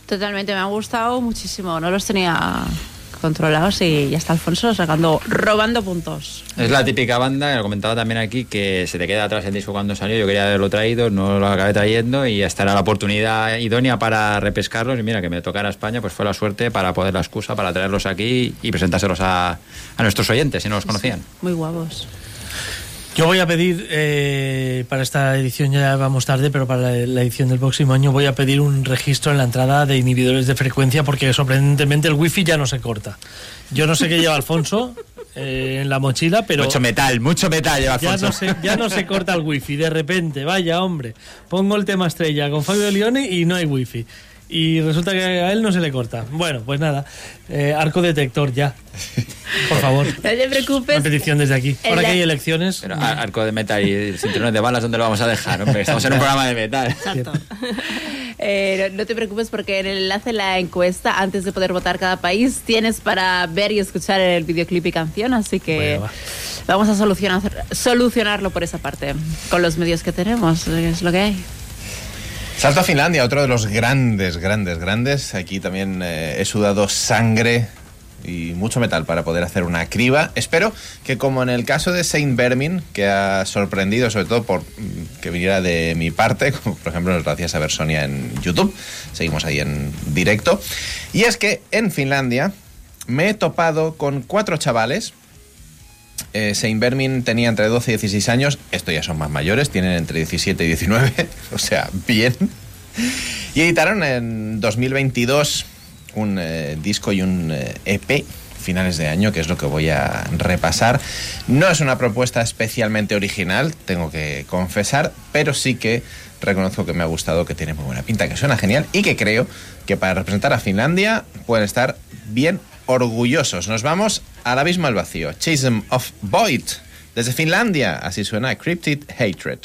Totalmente, me ha gustado muchísimo. No los tenía controlados y ya está Alfonso sacando, robando puntos. Es la típica banda, lo comentaba también aquí, que se te queda atrás el disco cuando salió. Yo quería haberlo traído, no lo acabé trayendo y esta era la oportunidad idónea para repescarlos. Y mira, que me tocara España, pues fue la suerte para poder la excusa para traerlos aquí y presentárselos a, a nuestros oyentes si no los conocían. Muy guapos. Yo voy a pedir, eh, para esta edición ya vamos tarde, pero para la, la edición del próximo año voy a pedir un registro en la entrada de inhibidores de frecuencia porque sorprendentemente el wifi ya no se corta. Yo no sé qué lleva Alfonso eh, en la mochila, pero... Mucho metal, mucho metal lleva Ya Alfonso. no, se, ya no se corta el wifi, de repente, vaya hombre. Pongo el tema estrella con Fabio Leone y no hay wifi. Y resulta que a él no se le corta. Bueno, pues nada, eh, arco detector ya. Por favor. No te preocupes. Una petición desde aquí. Ahora que hay elecciones. Pero ar- arco de metal y cinturones de balas, ¿dónde lo vamos a dejar? Hombre, estamos en un programa de metal. Eh, no, no te preocupes porque en el enlace de la encuesta, antes de poder votar cada país, tienes para ver y escuchar el videoclip y canción, así que vamos a solucionar, solucionarlo por esa parte, con los medios que tenemos, es lo que hay. Salto a Finlandia, otro de los grandes, grandes, grandes. Aquí también eh, he sudado sangre y mucho metal para poder hacer una criba. Espero que como en el caso de Saint Vermin, que ha sorprendido sobre todo por mm, que viniera de mi parte, como por ejemplo gracias a ver Sonia en YouTube, seguimos ahí en directo. Y es que en Finlandia me he topado con cuatro chavales eh, Saint Vermin tenía entre 12 y 16 años, estos ya son más mayores, tienen entre 17 y 19, o sea, bien. Y editaron en 2022 un eh, disco y un eh, EP finales de año, que es lo que voy a repasar. No es una propuesta especialmente original, tengo que confesar, pero sí que reconozco que me ha gustado, que tiene muy buena pinta, que suena genial y que creo que para representar a Finlandia pueden estar bien orgullosos. Nos vamos al abismo al vacío. Chasm of Void. Desde Finlandia, así suena Cryptid Hatred.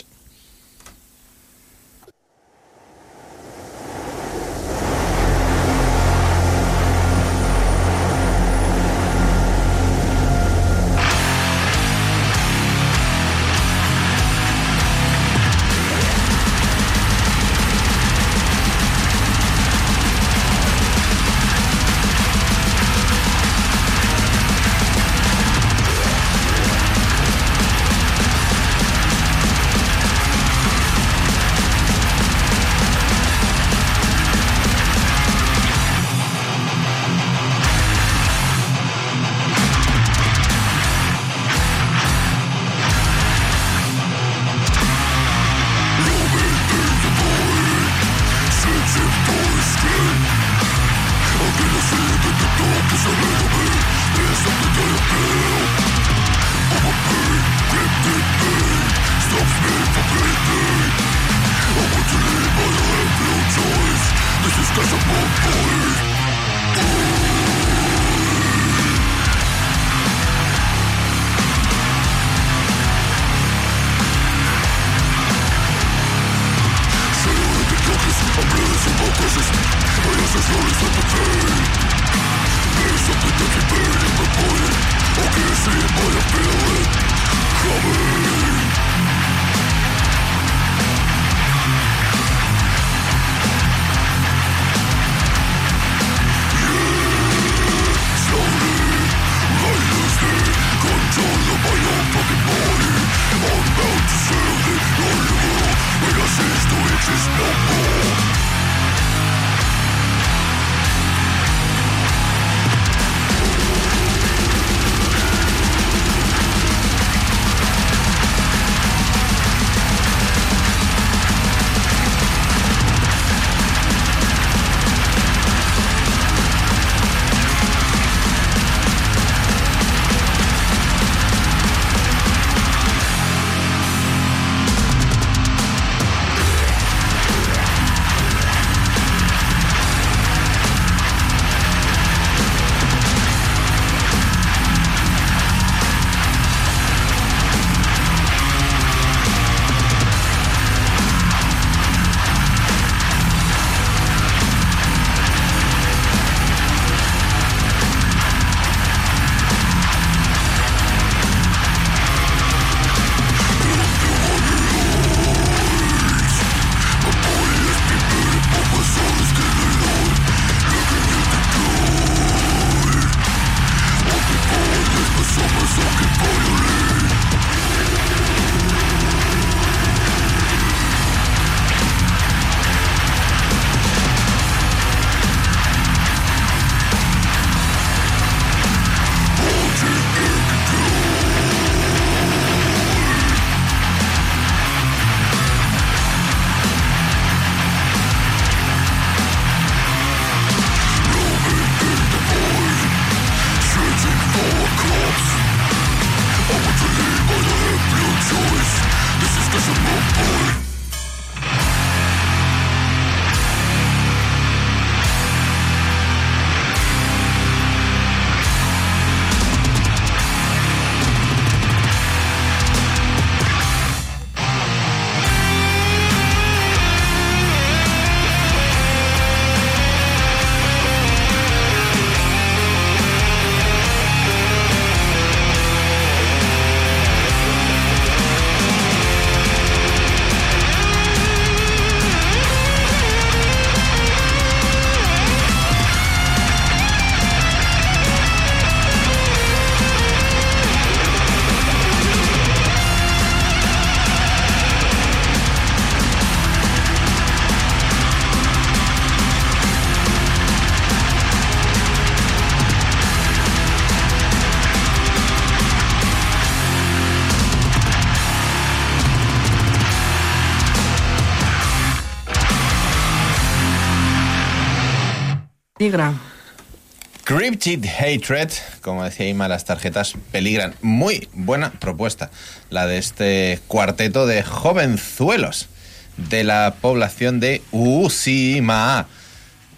Cryptid Hatred, como decía Ima, las tarjetas peligran. Muy buena propuesta, la de este cuarteto de jovenzuelos de la población de Usima.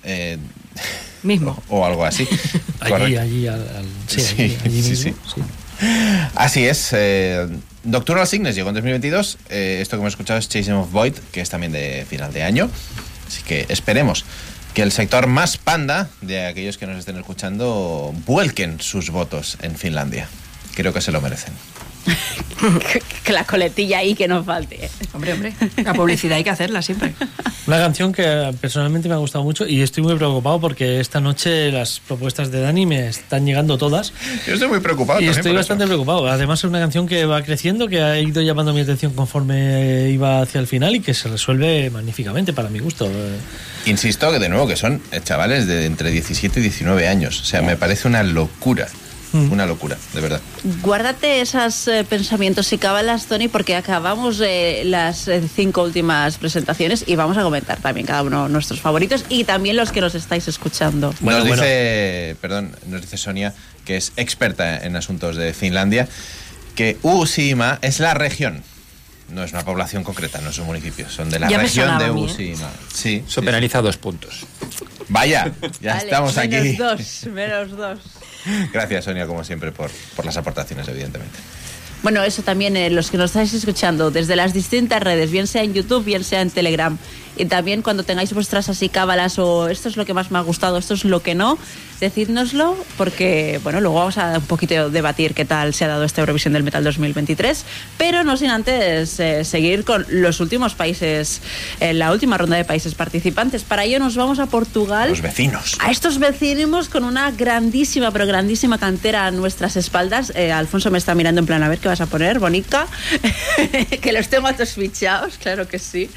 Eh, Mismo. o algo así. Allí, allí, al, al- sí, Sí, allí, allí sí, mismo, sí. Así es. Eh, Nocturnal Signes llegó en 2022. Eh, esto que hemos escuchado es Chasing of Void, que es también de final de año. Así que esperemos que el sector más panda de aquellos que nos estén escuchando vuelquen sus votos en Finlandia. Creo que se lo merecen. que la coletilla ahí que no falte. Hombre, hombre. La publicidad hay que hacerla siempre. Una canción que personalmente me ha gustado mucho y estoy muy preocupado porque esta noche las propuestas de Dani me están llegando todas. Yo estoy muy preocupado. Y también estoy por bastante eso. preocupado. Además es una canción que va creciendo, que ha ido llamando mi atención conforme iba hacia el final y que se resuelve magníficamente para mi gusto. Insisto que de nuevo que son chavales de entre 17 y 19 años. O sea, me parece una locura. Mm. Una locura, de verdad. Guárdate esos eh, pensamientos y cábalas, Tony, porque acabamos eh, las eh, cinco últimas presentaciones y vamos a comentar también cada uno nuestros favoritos y también los que nos estáis escuchando. Bueno, nos bueno. dice, perdón, nos dice Sonia, que es experta en asuntos de Finlandia, que Uusimaa es la región. No es una población concreta, no es un municipio, son de la Ya región de mí, ¿eh? Sí, Eso sí, penaliza dos puntos. Vaya, ya Vale, estamos menos aquí. dos, menos dos. Gracias, Sonia, como siempre, por, por las aportaciones, evidentemente. Bueno, eso también, eh, los que nos estáis escuchando desde las distintas redes, bien sea en YouTube, bien sea en Telegram. Y también cuando tengáis vuestras así cábalas o esto es lo que más me ha gustado, esto es lo que no, decídnoslo porque, bueno, luego vamos a un poquito debatir qué tal se ha dado esta Eurovisión del Metal 2023. Pero no sin antes eh, seguir con los últimos países, en la última ronda de países participantes. Para ello nos vamos a Portugal Los vecinos. a estos vecinos con una grandísima, pero grandísima cantera a nuestras espaldas. Eh, Alfonso me está mirando en plan, a ver qué vas a poner, Bonica. que los tengo a todos fichados, claro que sí.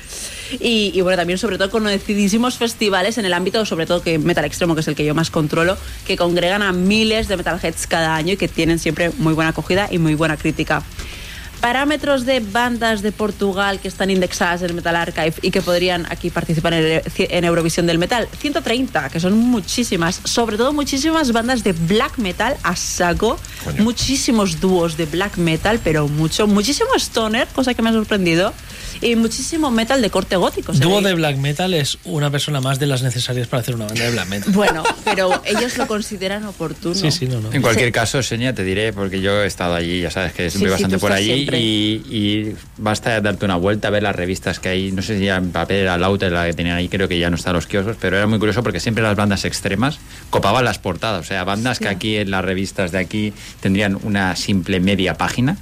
Y, y bueno, también sobre todo conocidísimos festivales en el ámbito, sobre todo que Metal Extremo, que es el que yo más controlo, que congregan a miles de metalheads cada año y que tienen siempre muy buena acogida y muy buena crítica. Parámetros de bandas de Portugal que están indexadas en el Metal Archive y que podrían aquí participar en, en Eurovisión del Metal. 130, que son muchísimas. Sobre todo muchísimas bandas de black metal a saco. Coño. Muchísimos dúos de black metal, pero mucho. Muchísimo stoner, cosa que me ha sorprendido. Y muchísimo metal de corte gótico. Dúo de black metal es una persona más de las necesarias para hacer una banda de black metal. Bueno, pero ellos lo consideran oportuno. Sí, sí, no, no. En cualquier caso, Seña, te diré, porque yo he estado allí, ya sabes que voy sí, bastante por allí siempre. y, y basta darte una vuelta a ver las revistas que hay. No sé si ya en papel era Lauter la que tenían ahí, creo que ya no está en los kioscos, pero era muy curioso porque siempre las bandas extremas copaban las portadas. O sea, bandas que aquí en las revistas de aquí tendrían una simple media página,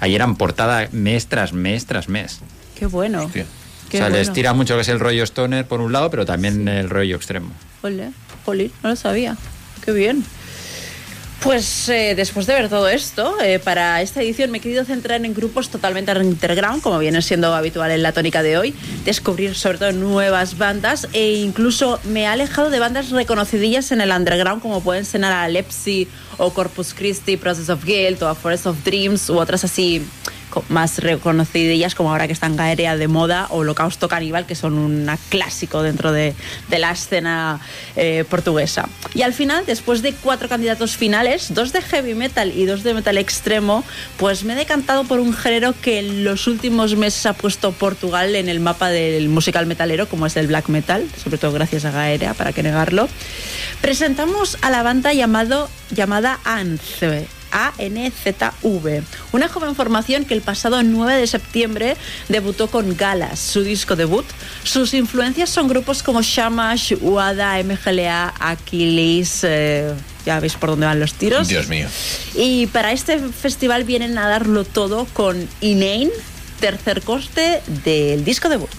ahí eran portada mes tras mes tras mes. Qué bueno. Hostia. Qué o sea, les tira mucho que es el rollo stoner por un lado, pero también el rollo extremo. Ole, jolín, no lo sabía. Qué bien. Pues eh, después de ver todo esto, eh, para esta edición me he querido centrar en grupos totalmente underground, como viene siendo habitual en la tónica de hoy, descubrir sobre todo nuevas bandas e incluso me he alejado de bandas reconocidillas en el underground, como pueden ser a Lepsi o Corpus Christi, Process of Guilt o A Forest of Dreams u otras así más reconocidillas como ahora que están Gaerea de moda o Holocausto Caníbal que son un clásico dentro de, la escena eh, portuguesa. Y al final después de cuatro candidatos finales dos de heavy metal y dos de metal extremo pues me he decantado por un género que en los últimos meses ha puesto Portugal en el mapa del musical metalero como es el black metal sobre todo gracias a Gaerea para que negarlo. Presentamos a la banda llamado, llamada ANZV ANZV, una joven formación que el pasado 9 de septiembre debutó con Galas, su disco debut. Sus influencias son grupos como Shamash, Uada, MGLA, Aquiles, eh, ya veis por dónde van los tiros. Dios mío. Y para este festival vienen a darlo todo con Inane, tercer coste del disco debut.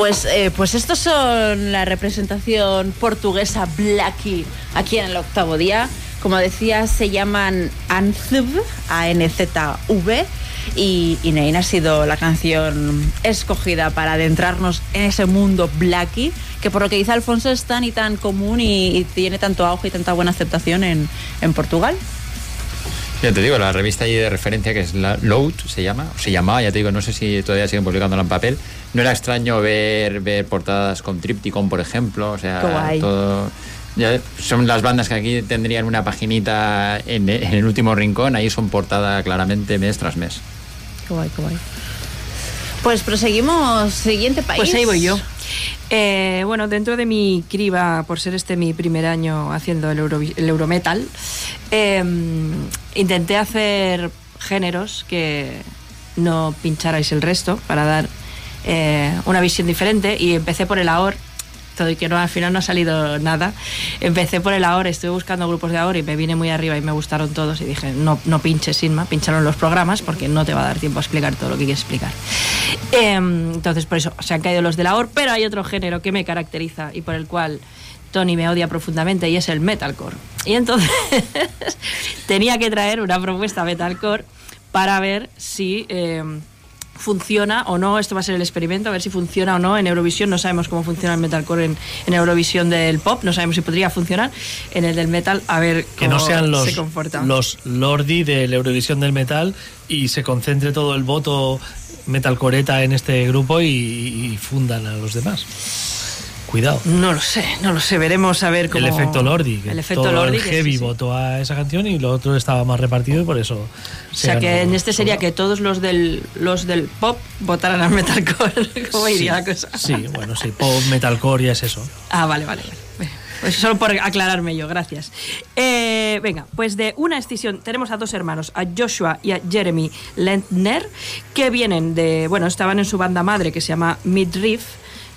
Pues, eh, pues estos son la representación portuguesa Blackie aquí en el octavo día. Como decía, se llaman ANZV, A-N-Z-V. Y, y Nein ha sido la canción escogida para adentrarnos en ese mundo Blackie, que por lo que dice Alfonso es tan y tan común y, tiene tanto auge y tanta buena aceptación en Portugal. Ya te digo, la revista allí de referencia que es la Load, se llama, o se llamaba, ya te digo, no sé si todavía siguen publicándola en papel. No era extraño ver, ver portadas con Tripticon, por ejemplo, o sea, guay. todo... ya son las bandas que aquí tendrían una paginita en, en el último rincón, ahí son portada claramente mes tras mes. Qué guay, qué guay. Pues proseguimos. Siguiente país. Pues ahí voy yo. Eh, bueno, dentro de mi criba, por ser este mi primer año haciendo el, el Eurometal, eh, intenté hacer géneros que no pincharais el resto para dar eh, una visión diferente y empecé por el AOR. Y que no, al final no ha salido nada. Empecé por el AOR, estuve buscando grupos de AOR y me vine muy arriba y me gustaron todos y dije, no, no pinches, Inma, pincharon los programas porque no te va a dar tiempo a explicar todo lo que quieres explicar. Em, entonces, por eso se han caído los de la pero hay otro género que me caracteriza y por el cual Tony me odia profundamente y es el metalcore. Y entonces tenía que traer una propuesta metalcore para ver si em, funciona o no. Esto va a ser el experimento, a ver si funciona o no en Eurovisión. No sabemos cómo funciona el metalcore en, en Eurovisión del pop, no sabemos si podría funcionar en el del metal, a ver Que cómo no sean los, se comporta. los Lordi de la Eurovisión del Metal y se concentre todo el voto metalcoreta en este grupo y, y fundan a los demás. Cuidado. No lo sé, no lo sé, veremos a ver cómo... El efecto Lordi. que El efecto todo Lordi. El que heavy sí, sí. votó a esa canción y lo otro estaba más repartido y por eso. O sea que en este sería que todos los del los del pop votaran al metalcore. ¿Cómo iría la cosa? Sí, bueno, sí, pop, metalcore ya es eso. Ah, vale, vale. vale. Pues solo por aclararme yo, gracias. Eh, venga, pues de una escisión tenemos a dos hermanos, a Joshua y a Jeremy Lentner, que vienen de, bueno, estaban en su banda madre que se llama Midriff.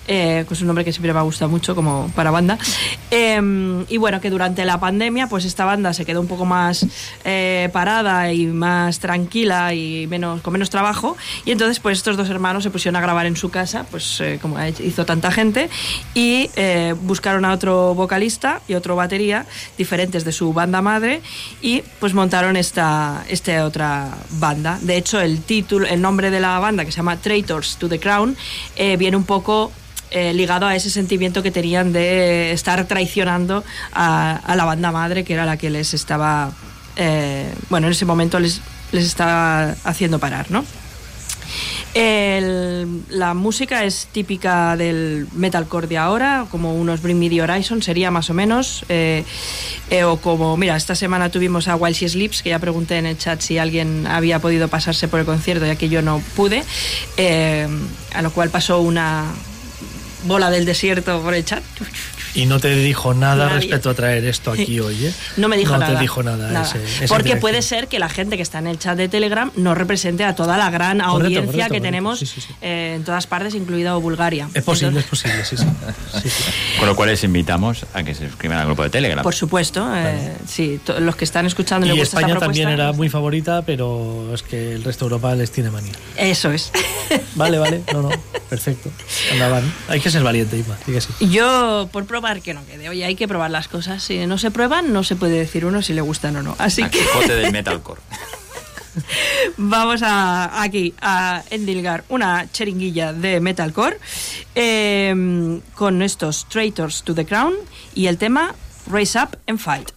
Eh, es un nombre que siempre me ha gustado mucho como para banda. Eh, y bueno que durante la pandemia pues esta banda se quedó un poco más eh, parada y más tranquila y menos con menos trabajo. Y entonces pues estos dos hermanos se pusieron a grabar en su casa pues eh, como hizo tanta gente. Y eh, buscaron a otro vocalista y otro batería diferentes de su banda madre y pues montaron esta, esta otra banda. De hecho el título el nombre de la banda que se llama Traitors to the Crown viene un poco eh, ligado a ese sentimiento que tenían de estar traicionando a, la banda madre, que era la que les estaba, eh, bueno, en ese momento les, les estaba haciendo parar, ¿no? La música es típica del metalcore de ahora, como unos Bring Me the Horizon, sería más o menos. eh, o como, mira, esta semana tuvimos a While She Sleeps, que ya pregunté en el chat si alguien había podido pasarse por el concierto, ya que yo no pude. a lo cual pasó una bola del desierto por el chat. Y no te dijo nada Nadie. respecto a traer esto aquí hoy, ¿eh? No me dijo no nada. te dijo nada. Nada. ese- ese Porque puede ser que la gente que está en el chat de Telegram no represente a toda la gran Correcto, audiencia correcto, que correcto. tenemos Sí, sí, sí. eh, en todas partes, incluida Bulgaria. Es posible, Entonces, es posible, sí, sí. Sí, sí. Con lo cual les invitamos a que se suscriban al grupo de Telegram. Por supuesto, eh, sí, los que están escuchando y les gusta esta España también era muy favorita, pero es que el resto de Europa les tiene manía. Eso es. Vale, vale, no, no, perfecto. Andaban. Hay que ser valiente, Ima, sí que sí. Yo, por probar que no quede, oye, hay que probar las cosas. Si no se prueban, no se puede decir uno si le gustan o no. Así A que Quijote del metalcore. vamos a, aquí a endilgar una cheringuilla de metalcore eh, con estos Traitors to the Crown y el tema Raise Up and Fight.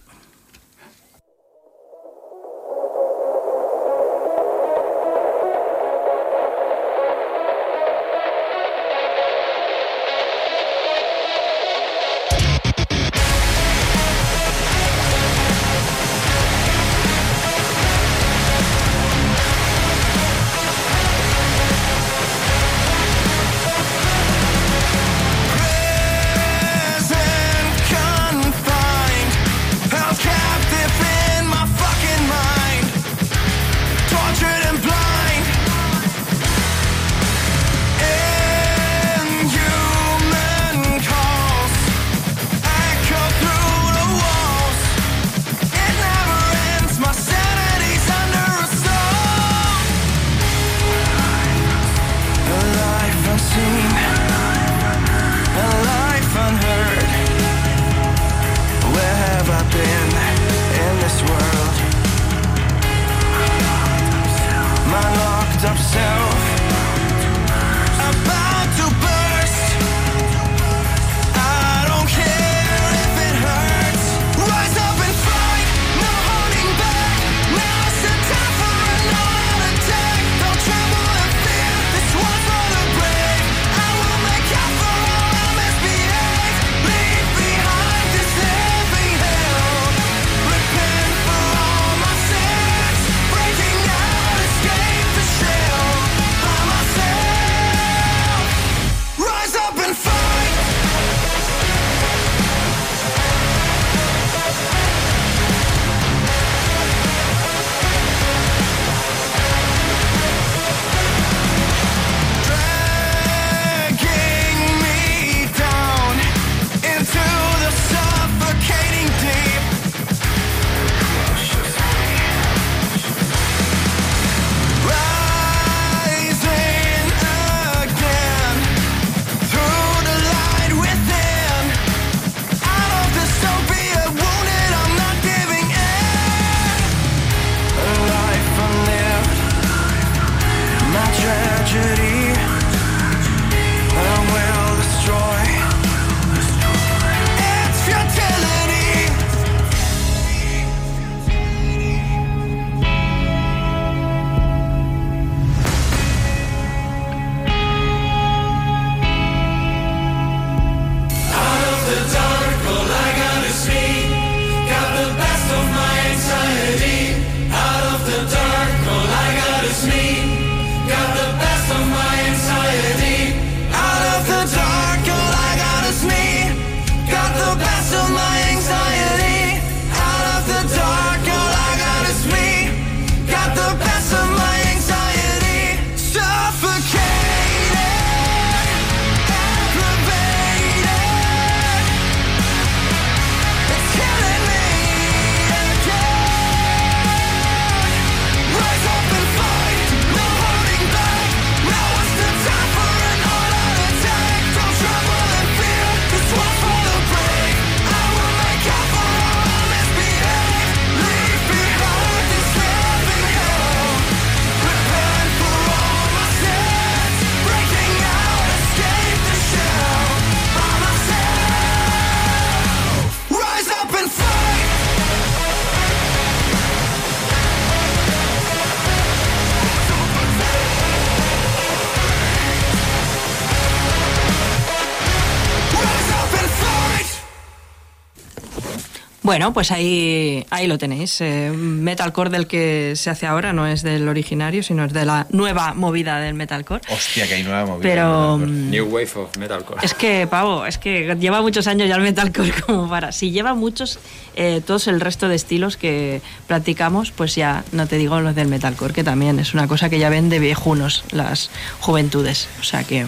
Bueno, pues ahí, ahí lo tenéis. Eh, metalcore del que se hace ahora no es del originario, sino es de la nueva movida del metalcore. Hostia, que hay nueva movida. Pero, ¿no? New Wave of Metalcore. Es que, pavo, es que lleva muchos años ya el metalcore como para... Si lleva muchos, eh, todos el resto de estilos que practicamos, pues ya no te digo los del metalcore, que también es una cosa que ya ven de viejunos las juventudes. O sea que...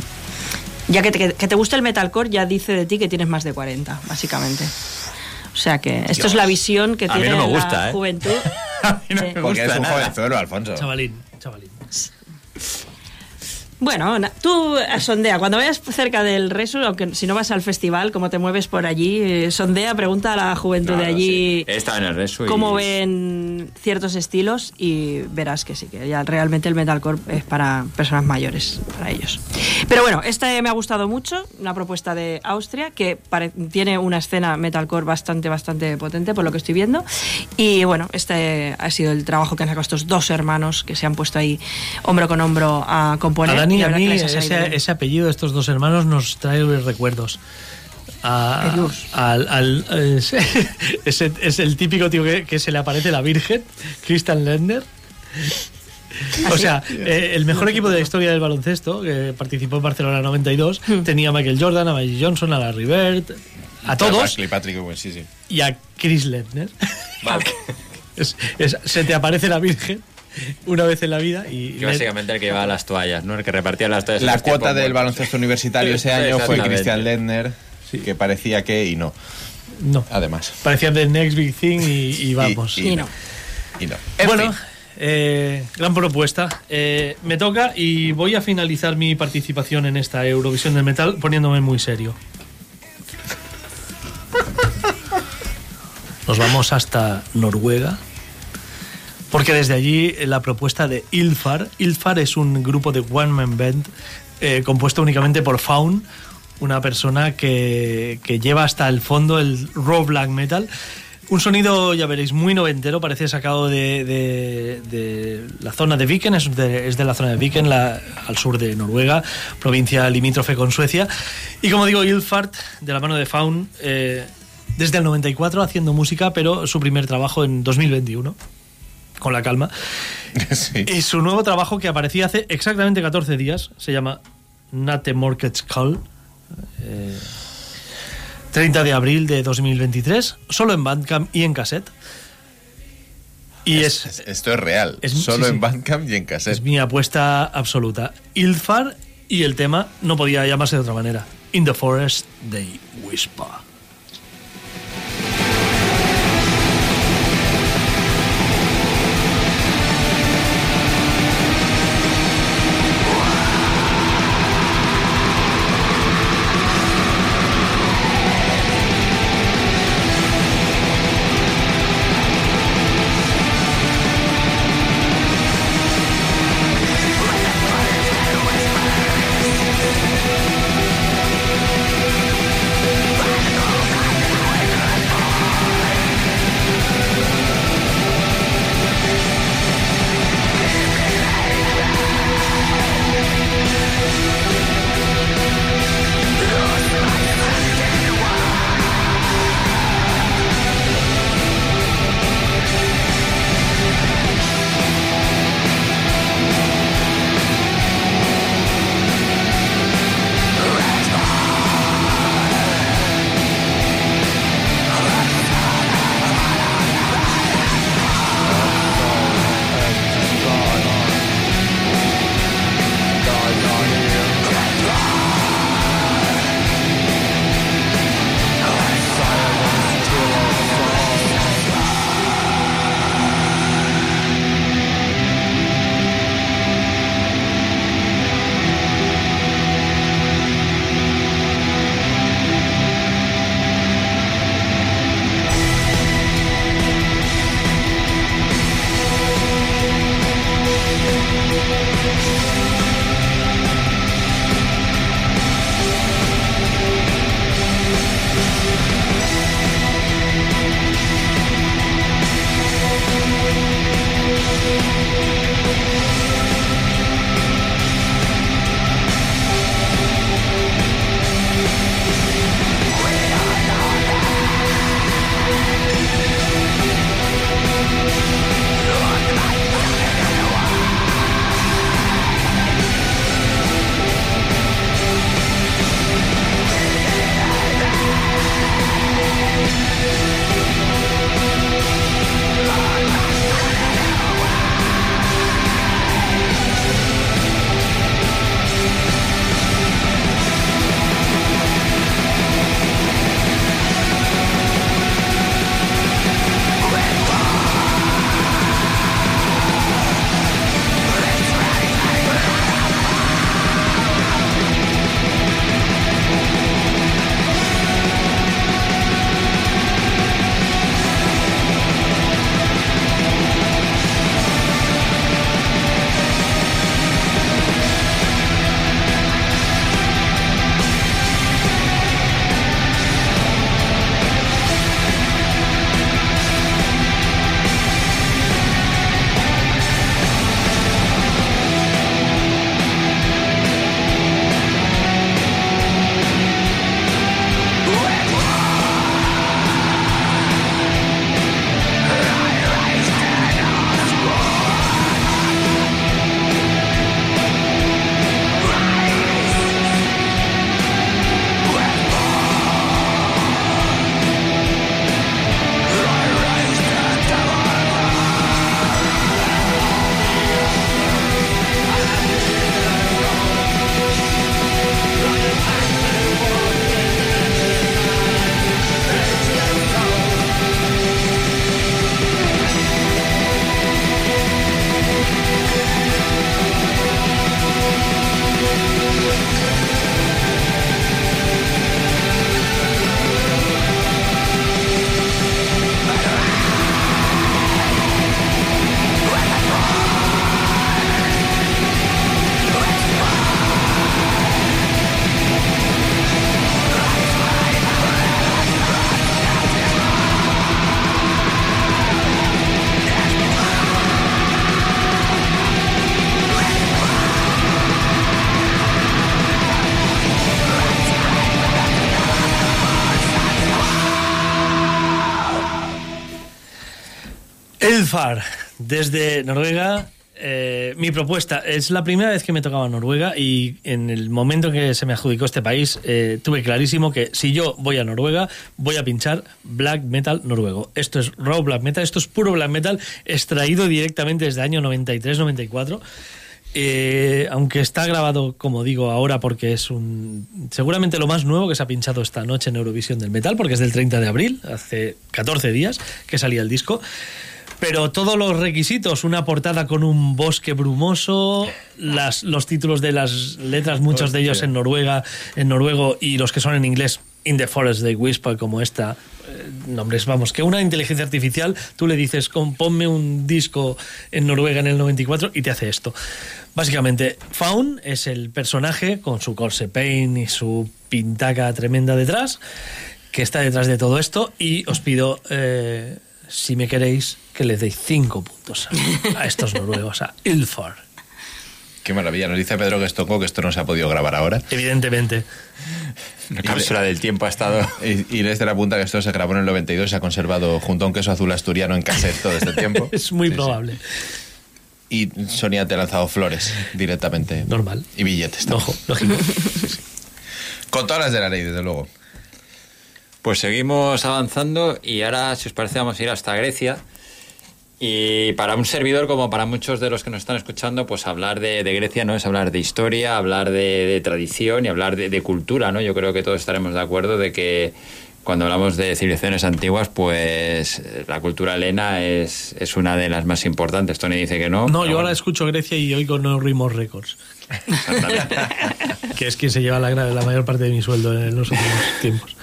Ya que te, que te gusta el metalcore, ya dice de ti que tienes más de 40, básicamente. O sea que esto es la visión que A mí tiene no me la gusta, ¿eh? juventud. Eh, Porque es un nada. jovenzuelo, Alfonso. Chavalín, chavalín. Bueno, tú eh, sondea, cuando vayas cerca del Resu, aunque si no vas al festival, como te mueves por allí, eh, sondea, pregunta a la juventud de Claro, allí sí. Estado en el Resu y- cómo ven ciertos estilos y verás que sí, que ya realmente el metalcore es para personas mayores, para ellos. Pero bueno, este me ha gustado mucho, una propuesta de Austria que pare- tiene una escena metalcore bastante, bastante potente por lo que estoy viendo. Y bueno, este ha sido el trabajo que han sacado estos dos hermanos que se han puesto ahí hombro con hombro a componer. A Dani la a mí ese, apellido de estos dos hermanos nos trae recuerdos. A- al, al- es, ese- es el típico tío que, que se le aparece la Virgen, Christian Lendner. O sea, eh, el mejor equipo de la historia del baloncesto, que participó en Barcelona 92, tenía a Michael Jordan, a Magic Johnson, a Larry Bird, a todos Barkley, Patrick, sí, sí. y a Chris Lendner. Es- es- se te aparece la Virgen una vez en la vida y Que básicamente el que llevaba las toallas, ¿no? El que repartía las toallas. La cuota del baloncesto universitario ese año fue. Christian Lendner, que parecía que y no. No. Además. parecía The Next Big Thing y, y vamos. Y, y no. Y no. En bueno, fin. eh, gran propuesta. Eh, me toca y voy a finalizar mi participación en esta Eurovisión del Metal poniéndome muy serio. Nos vamos hasta Noruega. Porque desde allí eh, la propuesta de Ilfar. Ilfar es un grupo de One Man Band eh, compuesto únicamente por Faun, una persona que, que lleva hasta el fondo el raw black metal. Un sonido, ya veréis, muy noventero, parece sacado de, de- la zona de Viken, es de, es de la zona de Viken, al sur de Noruega, provincia limítrofe con Suecia. Y como digo, Ilfart, de la mano de Faun, eh, desde el 94 haciendo música, pero su primer trabajo en 2021 con la calma. Y su nuevo trabajo que aparecía hace exactamente 14 días se llama Nate Morkets Call. eh, 30 de abril de 2023, solo en Bandcamp y en cassette. Y es, Es- esto es real. es- Solo sí, en. Bandcamp y en cassette. es mi apuesta absoluta. Ilfar y el tema no podía llamarse de otra manera. In the Forest They. Whisper Elfar, desde Noruega. eh, mi propuesta es la primera vez que me tocaba Noruega y en el momento en que se me adjudicó este país eh, tuve clarísimo que si yo voy a Noruega voy a pinchar black metal noruego. Esto es raw black metal, esto es puro black metal extraído directamente desde el año 93-94. Eh, aunque está grabado, como digo, ahora porque es un seguramente lo más nuevo que se ha pinchado esta noche en Eurovisión del Metal, porque es del 30 de abril, hace 14 días que salía el disco. Pero todos los requisitos, una portada con un bosque brumoso, las, los títulos de las letras, muchos de ellos en Noruega, en noruego y los que son en inglés, In the Forest de Whisper, como esta. eh, nombres, vamos, que una inteligencia artificial, tú le dices, "Com- ponme un disco en Noruega en el 94 y te hace esto. Básicamente, Faun es el personaje con su corse paint y su pintaca tremenda detrás, que está detrás de todo esto. Y os pido, eh, si me queréis, que le deis cinco puntos a, a estos noruegos, a Ilfar. Qué maravilla. Nos dice Pedro que esto, que esto no se ha podido grabar ahora. Evidentemente. La cápsula del tiempo ha estado. Y, y les de la punta que esto se grabó en el 92 y se ha conservado junto a un queso azul asturiano en cassette todo este tiempo. Es muy Sí, sí. probable. Y Sonia te ha lanzado flores directamente. Normal. Y billetes. también. Ojo, lógico. Con todas las de la ley, desde luego. Pues seguimos avanzando y ahora, si os parece, vamos a ir hasta Grecia. Y para un servidor, como para muchos de los que nos están escuchando, pues hablar de, de Grecia no es hablar de historia, hablar de, de tradición y hablar de, de cultura, ¿no? Yo creo que todos estaremos de acuerdo de que cuando hablamos de civilizaciones antiguas, pues eh, la cultura helena es, es una de las más importantes. Tony dice que no. No, yo ahora escucho Grecia y oigo No Rimos Records. que es quien se lleva la, la mayor parte de mi sueldo en los últimos tiempos.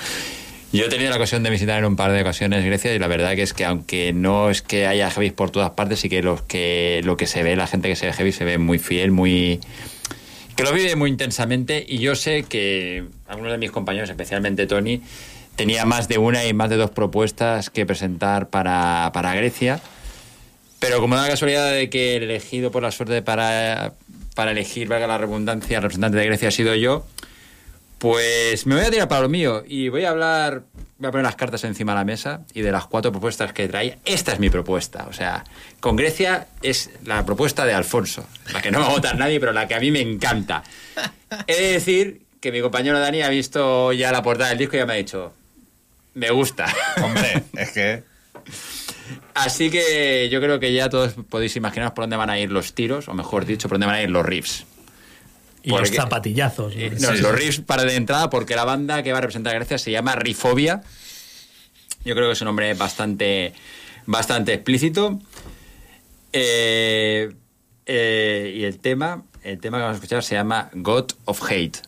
Yo he tenido la ocasión de visitar en un par de ocasiones Grecia y la verdad que es que aunque no es que haya heavy por todas partes, sí que los que lo que se ve, la gente que se ve heavy se ve muy fiel, muy que lo vive muy intensamente y yo sé que algunos de mis compañeros, especialmente Tony, tenía más de una y más de dos propuestas que presentar para, para Grecia. Pero como da la casualidad de que el elegido por la suerte para, para elegir, valga la redundancia, representante de Grecia ha sido yo, pues me voy a tirar para lo mío y voy a hablar, voy a poner las cartas encima de la mesa y de las cuatro propuestas que trae, esta es mi propuesta. O sea, con Grecia es la propuesta de Alfonso, la que no va a votar nadie, pero la que a mí me encanta. He de decir que mi compañero Dani ha visto ya la portada del disco y ya me ha dicho, me gusta. Hombre, es que. Así que yo creo que ya todos podéis imaginaros por dónde van a ir los tiros, o mejor dicho, por dónde van a ir los riffs. Y los zapatillazos. ¿no? Eh, los riffs para de entrada, porque la banda que va a representar a Grecia se llama Rifobia. Yo creo que es un nombre bastante, bastante explícito. Eh, eh, y el tema, el tema que vamos a escuchar se llama God of Hate.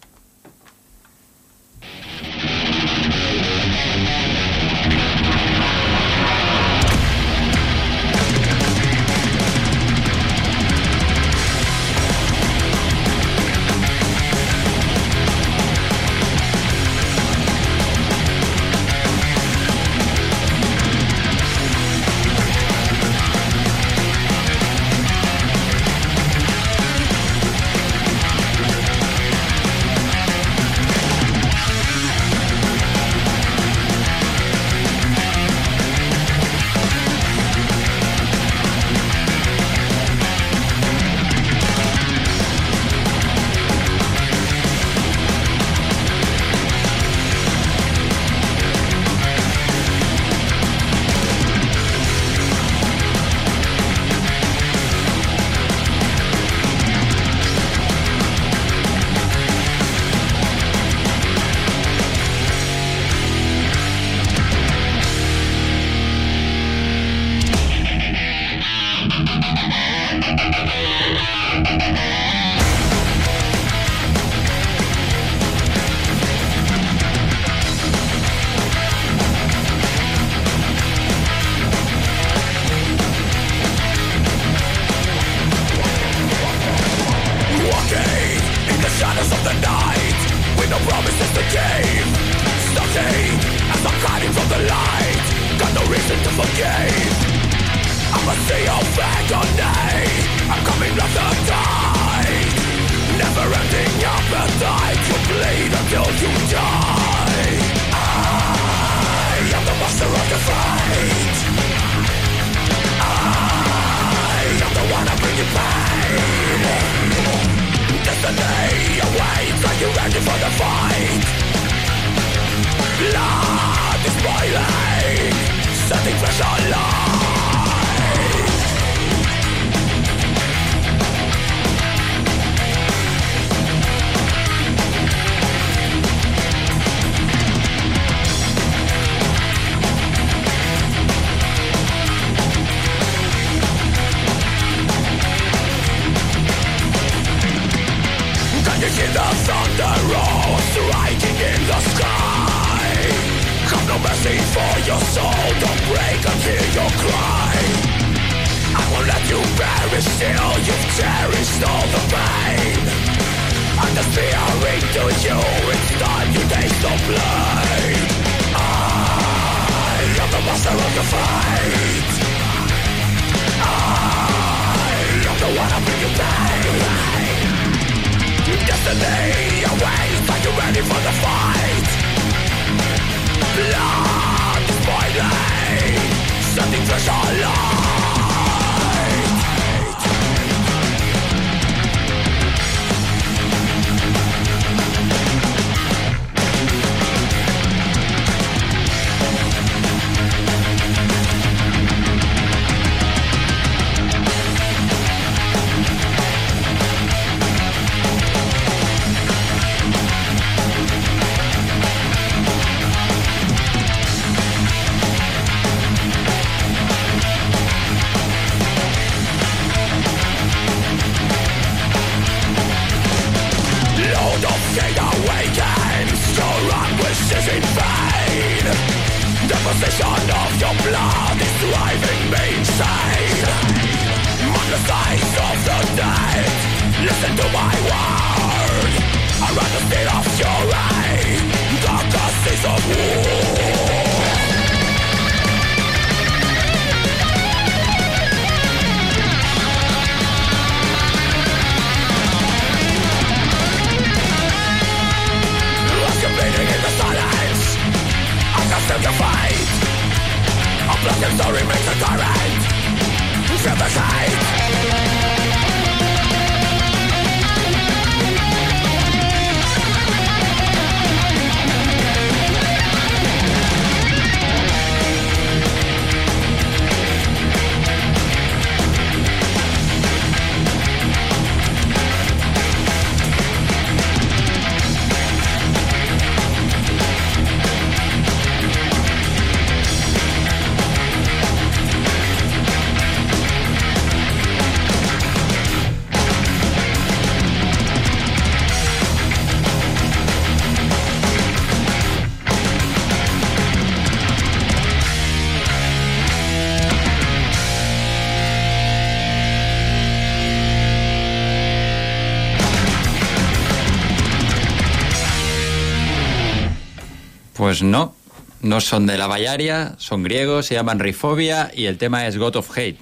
Pues no, no son de la Bayaria, son griegos, se llaman Rifobia y el tema es God of Hate.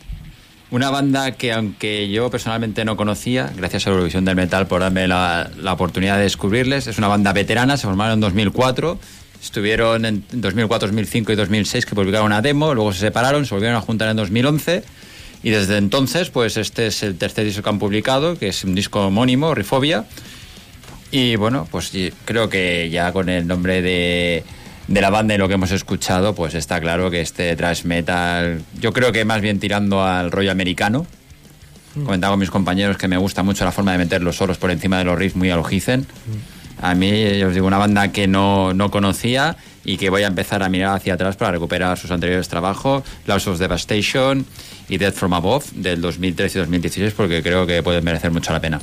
Una banda que aunque yo personalmente no conocía, gracias a Eurovisión del Metal por darme la, la oportunidad de descubrirles, es una banda veterana, se formaron en 2004, estuvieron en 2004, 2005 y 2006 que publicaron una demo, luego se separaron, se volvieron a juntar en 2011 y desde entonces pues este es el tercer disco que han publicado, que es un disco homónimo, Rifobia, y bueno, pues creo que ya con el nombre de, de la banda y lo que hemos escuchado, pues está claro que este thrash metal, yo creo que más bien tirando al rollo americano. Comentaba con mis compañeros que me gusta mucho la forma de meter los solos por encima de los riffs muy a lo Heathen. A mí, yo os digo, una banda que no, no conocía y que voy a empezar a mirar hacia atrás para recuperar sus anteriores trabajos, Laws of Devastation y Death from Above del 2013 y 2016, porque creo que pueden merecer mucho la pena.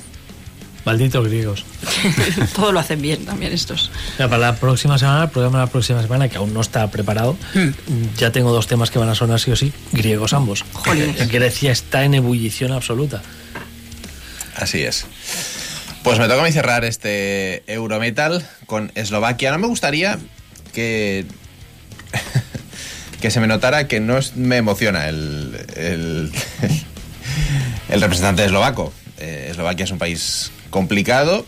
Malditos griegos. Todo lo hacen bien también estos. Ya, para la próxima semana, el programa de la próxima semana, que aún no está preparado, ya tengo dos temas que van a sonar sí o sí, griegos ambos. Jolines. Grecia está en ebullición absoluta. Así es. Pues me toca a mí cerrar este Eurometal con Eslovaquia. No me gustaría que. que se me notara que no es- me emociona el. el, el representante eslovaco. Eh, Eslovaquia es un país complicado.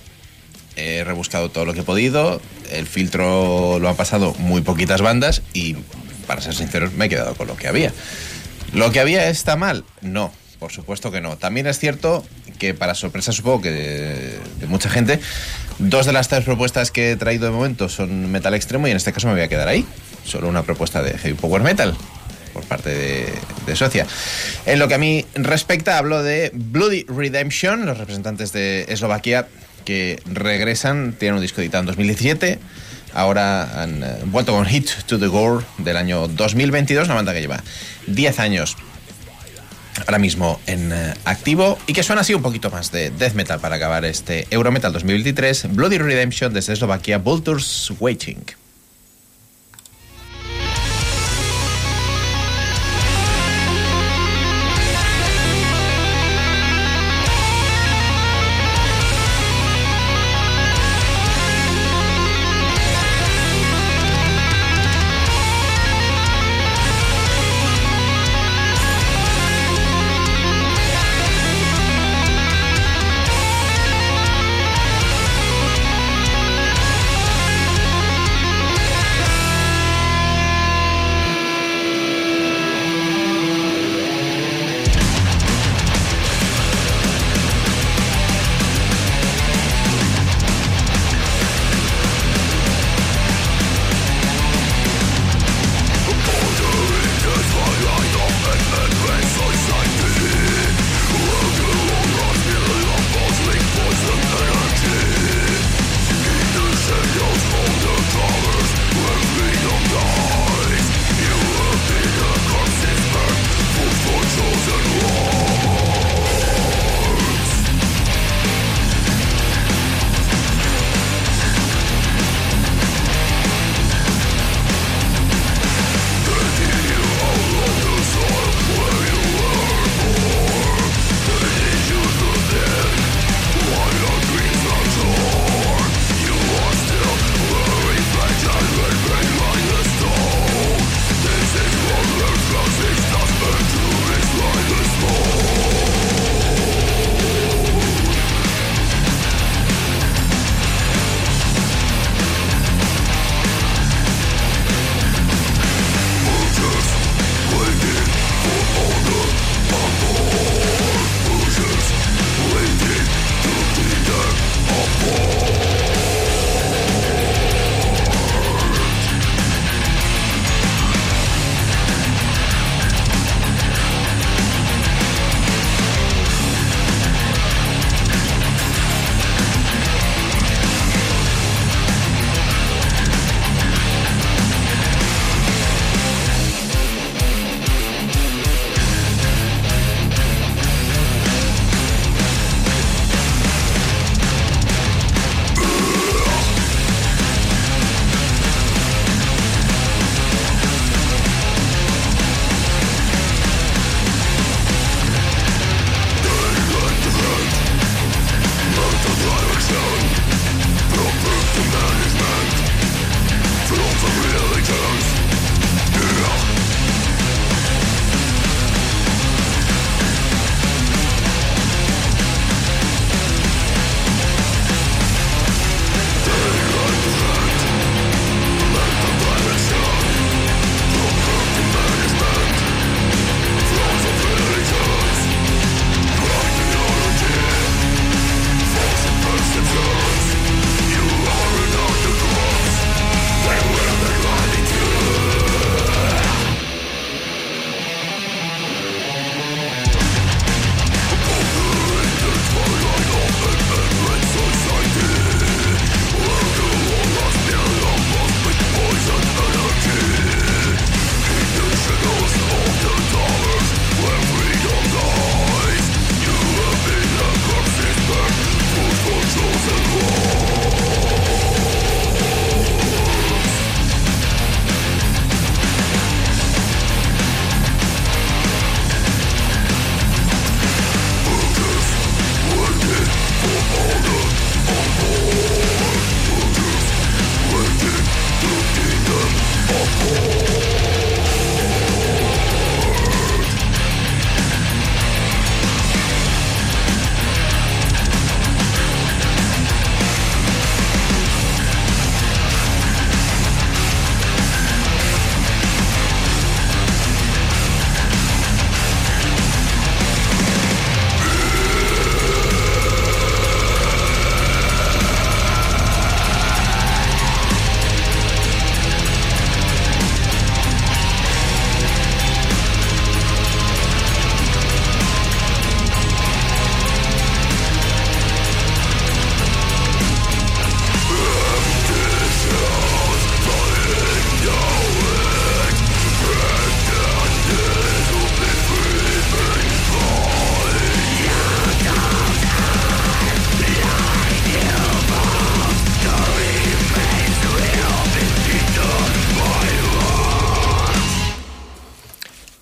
He rebuscado todo lo que he podido. El filtro lo han pasado muy poquitas bandas y, para ser sinceros, me he quedado con lo que había. ¿Lo que había está mal? No, por supuesto que no. También es cierto que, para sorpresa supongo que de, de mucha gente, dos de las tres propuestas que he traído de momento son metal extremo y en este caso me voy a quedar ahí. Solo una propuesta de heavy power metal por parte de, de. En lo que a mí respecta, hablo de Bloody Redemption, los representantes de Eslovaquia que regresan, tienen un disco editado en 2017. Ahora han eh, vuelto con Hit to the Gore del año 2022, una banda que lleva 10 años ahora mismo en eh, activo y que suena así un poquito más de death metal para acabar este Eurometal 2023, Bloody Redemption desde Eslovaquia, Vultures Waiting.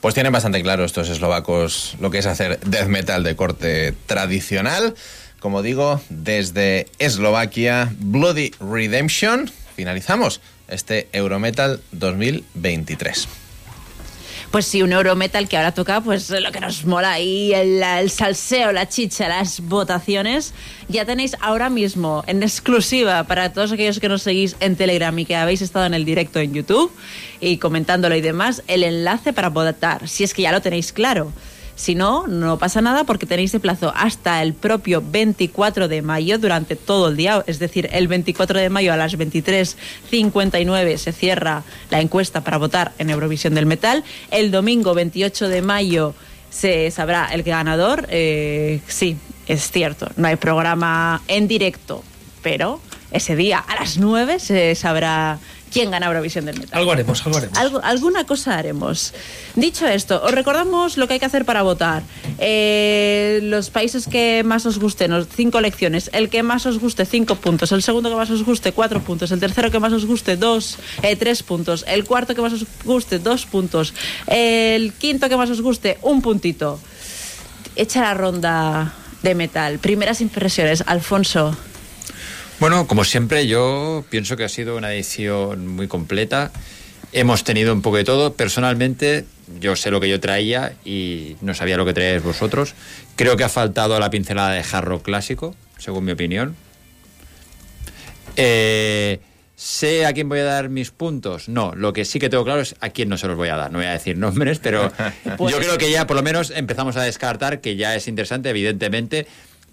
Pues tienen bastante claro estos eslovacos lo que es hacer death metal de corte tradicional. Como digo, desde Eslovaquia, Bloody Redemption, finalizamos este Eurometal 2023. Pues sí, un Eurometal que ahora toca pues lo que nos mola ahí, el, el salseo, la chicha, las votaciones. Ya tenéis ahora mismo en exclusiva para todos aquellos que nos seguís en Telegram y que habéis estado en el directo en YouTube y comentándolo y demás, el enlace para votar, si es que ya lo tenéis claro. Si no, no pasa nada porque tenéis de plazo hasta el propio 24 de mayo durante todo el día. Es decir, el 24 de mayo a las 23.59 se cierra la encuesta para votar en Eurovisión del Metal. El domingo 28 de mayo se sabrá el ganador. Eh, sí, es cierto, no hay programa en directo, pero ese día a las 9 se sabrá quién gana Eurovisión del Metal. Algo haremos, algo haremos. Algo- alguna cosa haremos. Dicho esto, os recordamos lo que hay que hacer para votar. Eh, los países que más os gusten, cinco elecciones. El que más os guste, cinco puntos. El segundo que más os guste, cuatro puntos. El tercero que más os guste, dos, eh, tres puntos. El cuarto que más os guste, dos puntos. El quinto que más os guste, un puntito. Echa la ronda de metal. Primeras impresiones, Alfonso. Bueno, como siempre, yo pienso que ha sido una edición muy completa. Hemos tenido un poco de todo. Personalmente, yo sé lo que yo traía y no sabía lo que traíais vosotros. Creo que ha faltado la pincelada de jarro clásico, según mi opinión. Eh, ¿Sé a quién voy a dar mis puntos? No, lo que sí que tengo claro es a quién no se los voy a dar. No voy a decir nombres, pero Pues- yo creo que ya por lo menos empezamos a descartar que ya es interesante, evidentemente.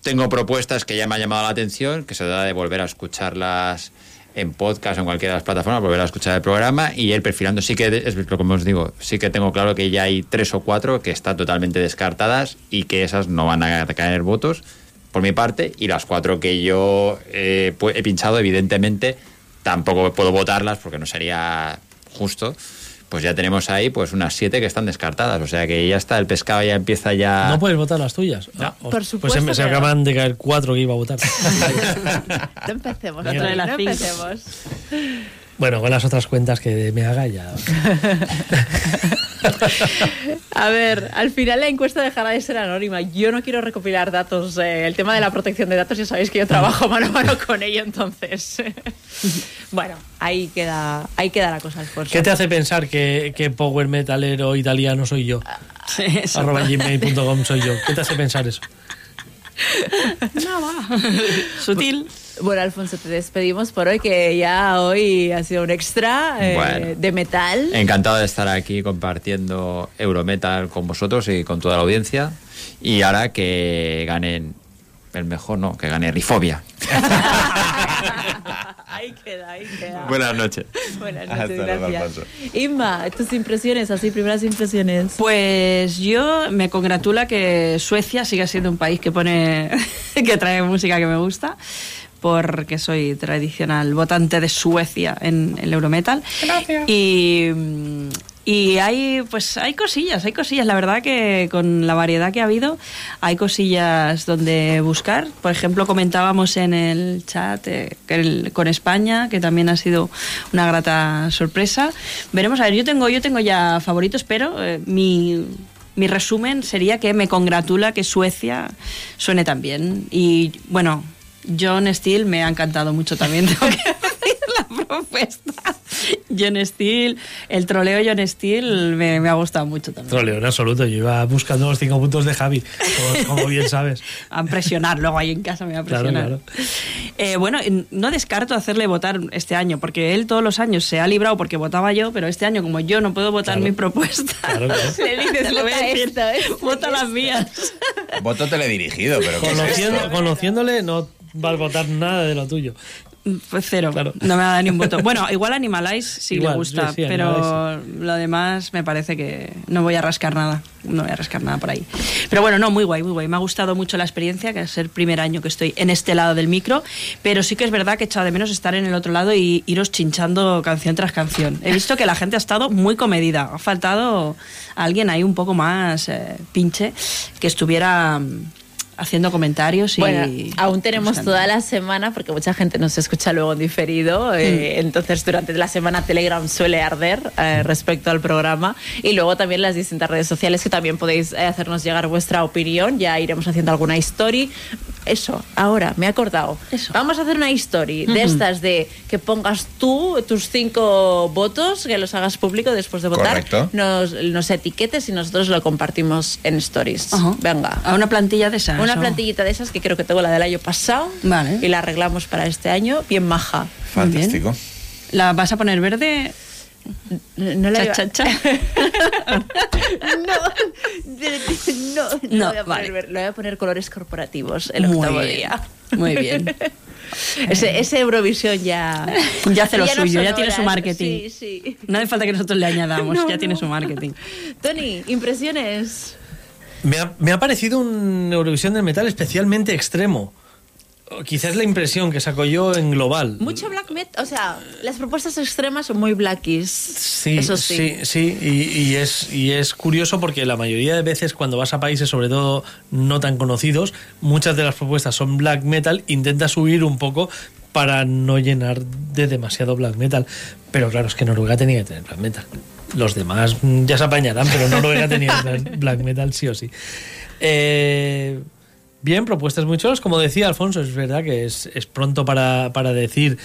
Tengo propuestas que ya me han llamado la atención, que se da de volver a escucharlas en podcast o en cualquiera de las plataformas, volver a escuchar el programa y ir perfilando. Sí que, es lo que os digo, sí que tengo claro que ya hay tres o cuatro que están totalmente descartadas y que esas no van a caer votos por mi parte y las cuatro que yo eh, pu- he pinchado, evidentemente, tampoco puedo votarlas porque no sería justo. Pues ya tenemos ahí pues unas siete que están descartadas. O sea que ya está, el pescado ya empieza ya... No puedes votar las tuyas. Ah, Por supuesto Pues se, se no. acaban de caer cuatro que iba a votar. No empecemos, Otra de no empecemos. Bueno, con las otras cuentas que me haga ya. A ver, al final la encuesta dejará de ser anónima. Yo no quiero recopilar datos. eh, el tema de la protección de datos, ya sabéis que yo trabajo mano a mano con ello, entonces. bueno, ahí queda, ahí queda la cosa, Alfonso. ¿Qué te hace pensar que, que power metalero italiano soy yo? Eso. Arroba gmail.com soy yo. ¿Qué te hace pensar eso? Sutil. Bueno, Alfonso, te despedimos por hoy, que ya hoy ha sido un extra eh, Bueno. de metal. Encantado de estar aquí compartiendo Eurometal con vosotros y con toda la audiencia. Y ahora que ganen el mejor, no, que gane Rifobia. ahí queda, ahí queda. Buenas noches. Buenas Hasta noches, luego, gracias. Alfonso. Inma, tus impresiones, así, primeras impresiones. Pues yo me congratula que Suecia siga siendo un país que pone que trae música que me gusta porque soy tradicional votante de Suecia en el Eurometal. Y mm, y hay pues hay cosillas, hay cosillas, la verdad que con la variedad que ha habido hay cosillas donde buscar. Por ejemplo, comentábamos en el chat eh, el- con España, que también ha sido una grata sorpresa. Veremos, a ver, yo tengo yo tengo ya favoritos, pero eh, mi mi resumen sería que me congratula que Suecia suene tan bien. Y bueno, John Steele me ha encantado mucho también, tengo que decir la propuesta. John Steele, el troleo John Steele me, me ha gustado mucho también. Troleo en absoluto. Yo iba buscando los cinco puntos de Javi, como, como bien sabes. A presionar, luego ahí en casa me va a Claro, presionar. claro. Eh, bueno, no descarto hacerle votar este año, porque él todos los años se ha librado porque votaba yo, pero este año, como yo no puedo votar Claro. mi propuesta, Claro, claro. Le dices, lo voy a "Vota decir, vota las esto". mías. Voto teledirigido, pero ¿qué es Conociendo- esto? conociéndole, no va a votar nada de lo tuyo. Pues cero, Claro. no me va a dar ni un voto. Bueno, igual Animalize sí Igual, le gusta, sí, sí, pero lo demás me parece que no voy a rascar nada. No voy a rascar nada por ahí. Pero bueno, no, muy guay, muy guay. Me ha gustado mucho la experiencia, que es el primer año que estoy en este lado del micro, pero sí que es verdad que he echado de menos estar en el otro lado y iros chinchando canción tras canción. He visto que la gente ha estado muy comedida. Ha faltado alguien ahí un poco más eh, pinche que estuviera mm, haciendo comentarios y... Bueno, aún tenemos toda la semana porque mucha gente nos escucha luego en diferido. eh, entonces, durante la semana Telegram suele arder eh, respecto al programa. Y luego también las distintas redes sociales que también podéis eh, hacernos llegar vuestra opinión. Ya iremos haciendo alguna story. Eso, ahora me he acordado. Vamos a hacer una story de estas de que pongas tú tus cinco votos, que los hagas público después de votar. Correcto. Nos, nos etiquetes y nosotros lo compartimos en stories. Venga. A una plantilla de esas. Una ¿o? plantillita de esas que creo que tengo la del año pasado Vale. y la arreglamos para este año. Bien maja. Fantástico. ¿La vas a poner verde? No la Cha, iba- cha, cha. no, no, No, voy a poner, vale. le voy a poner colores corporativos el Muy octavo bien, día. muy bien. ese, ese Eurovisión ya... Ya hace lo suyo, ya tiene su marketing. Sí, sí. No hace falta que nosotros le añadamos, No, ya tiene su marketing. Tony, impresiones. Me ha, me ha parecido un Eurovisión del metal especialmente extremo. Quizás la impresión que saco yo en global. Mucho black metal, o sea, las propuestas extremas son muy blackies. Sí, Eso sí. sí, sí, y, y es, y es curioso porque la mayoría de veces cuando vas a países, sobre todo no tan conocidos, muchas de las propuestas son black metal, intentas huir un poco para no llenar de demasiado black metal. Pero claro, es que Noruega tenía que tener black metal. Los demás mm, ya se apañarán, pero Noruega tenía black- black metal sí o sí. Eh, bien, propuestas muy chulas. Como decía Alfonso, es verdad que es, es pronto para, para decir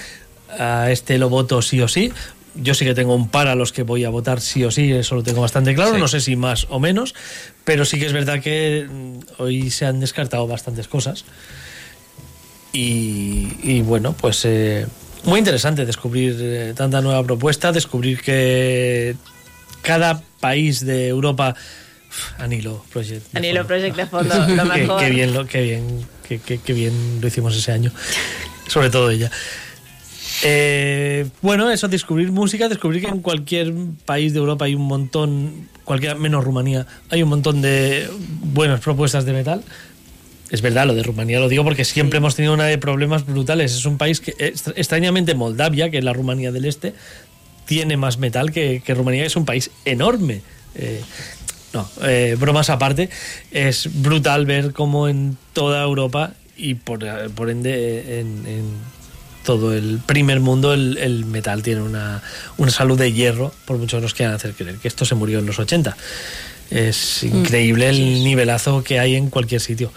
a este lo voto sí o sí. Yo sí que tengo un par a los que voy a votar sí o sí, eso lo tengo bastante claro, Sí. no sé si más o menos, pero sí que es verdad que mm, hoy se han descartado bastantes cosas. Y, y bueno, pues eh, muy interesante descubrir eh, tanta nueva propuesta, descubrir que cada país de Europa... Anilo Project. Anilo fondo. Project de fondo, lo mejor. Qué, bien, lo, qué, bien, qué, bien lo hicimos ese año. Sobre todo ella. Eh, bueno, eso, descubrir música, descubrir que en cualquier país de Europa hay un montón, cualquiera menos Rumanía, hay un montón de buenas propuestas de metal. Es verdad, lo de Rumanía lo digo porque siempre hemos tenido una de problemas brutales. Es un país que, extra- extrañamente, Moldavia, que es la Rumanía del Este, tiene más metal que, que Rumanía, que es un país enorme. Eh, no, eh, bromas aparte, es brutal ver cómo en toda Europa y por, por ende en, en todo el primer mundo el, el metal tiene una, una salud de hierro, por mucho que nos quieran hacer creer que esto se murió en los 80. Es increíble el nivelazo que hay en cualquier sitio.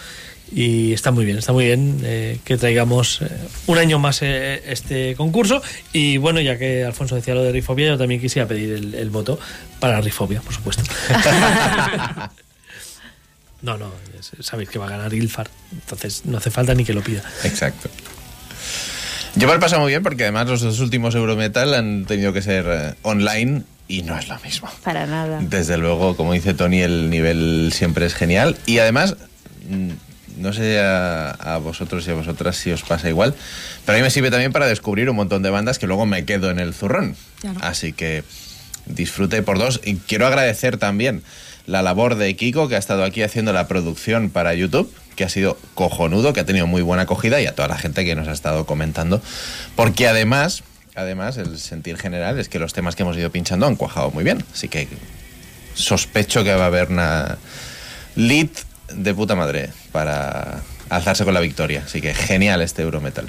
Y está muy bien, está muy bien eh, que traigamos eh, un año más eh, este concurso. Y bueno, ya que Alfonso decía lo de Rifobia, yo también quisiera pedir el, el voto para Rifobia, por supuesto. no, no, sabéis que va a ganar Ilfar, entonces no hace falta ni que lo pida. Exacto. Yo me lo he pasado muy bien porque además los dos últimos Eurometal han tenido que ser online y no es lo mismo. Para nada. Desde luego, como dice Tony, el nivel siempre es genial. Y además, mm, no sé a, a vosotros y a vosotras si os pasa igual, pero a mí me sirve también para descubrir un montón de bandas que luego me quedo en el zurrón. Claro. Así que disfrute por dos. Y quiero agradecer también la labor de Kiko, que ha estado aquí haciendo la producción para YouTube, que ha sido cojonudo, que ha tenido muy buena acogida, y a toda la gente que nos ha estado comentando. Porque además, además, el sentir general es que los temas que hemos ido pinchando han cuajado muy bien. Así que sospecho que va a haber una lead de puta madre para alzarse con la victoria. Así que genial este Eurometal.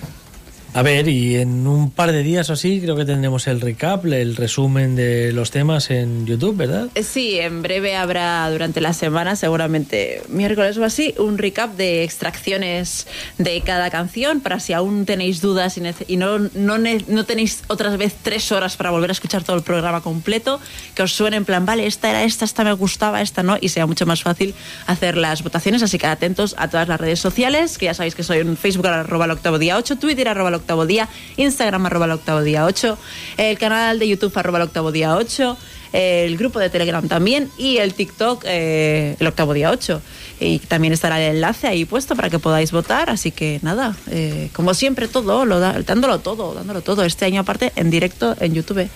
A ver, y en un par de días o así creo que tendremos el recap, el resumen de los temas en YouTube, ¿verdad? Eh, Sí, en breve habrá durante la semana, seguramente miércoles o así, un recap de extracciones de cada canción para si aún tenéis dudas y, no, no, no tenéis otras vez tres horas para volver a escuchar todo el programa completo, que os suene en plan, vale, esta era esta, esta me gustaba, esta no, y sea mucho más fácil hacer las votaciones. Así que atentos a todas las redes sociales, que ya sabéis que soy en Facebook arroba el octavo día 8, Twitter arroba el octavo día, Instagram arroba el octavo día 8, el canal de YouTube arroba el octavo día 8 el grupo de Telegram también y el TikTok eh, el octavo día 8. Y también estará el enlace ahí puesto para que podáis votar. Así que nada, eh, como siempre, todo, lo dándolo todo, dándolo todo. Este año aparte en directo en YouTube.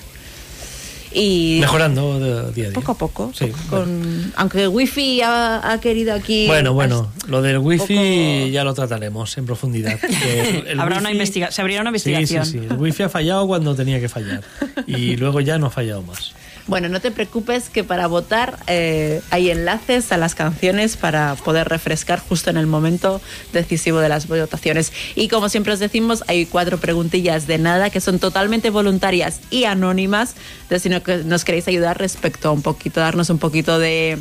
Y Mejorando de- día a día. poco a poco. Sí, con, aunque Wi-Fi ha, ha querido aquí. Bueno, bueno, lo del wifi ya lo trataremos en profundidad. el Habrá una investiga se abrirá una Sí, investigación. sí, sí. El wifi ha fallado cuando tenía que fallar. Y luego ya no ha fallado más. Bueno, no te preocupes que para votar eh, hay enlaces a las canciones para poder refrescar justo en el momento decisivo de las votaciones. Y como siempre os decimos, hay cuatro preguntillas de nada que son totalmente voluntarias y anónimas. Entonces, si nos queréis ayudar respecto a un poquito, darnos un poquito de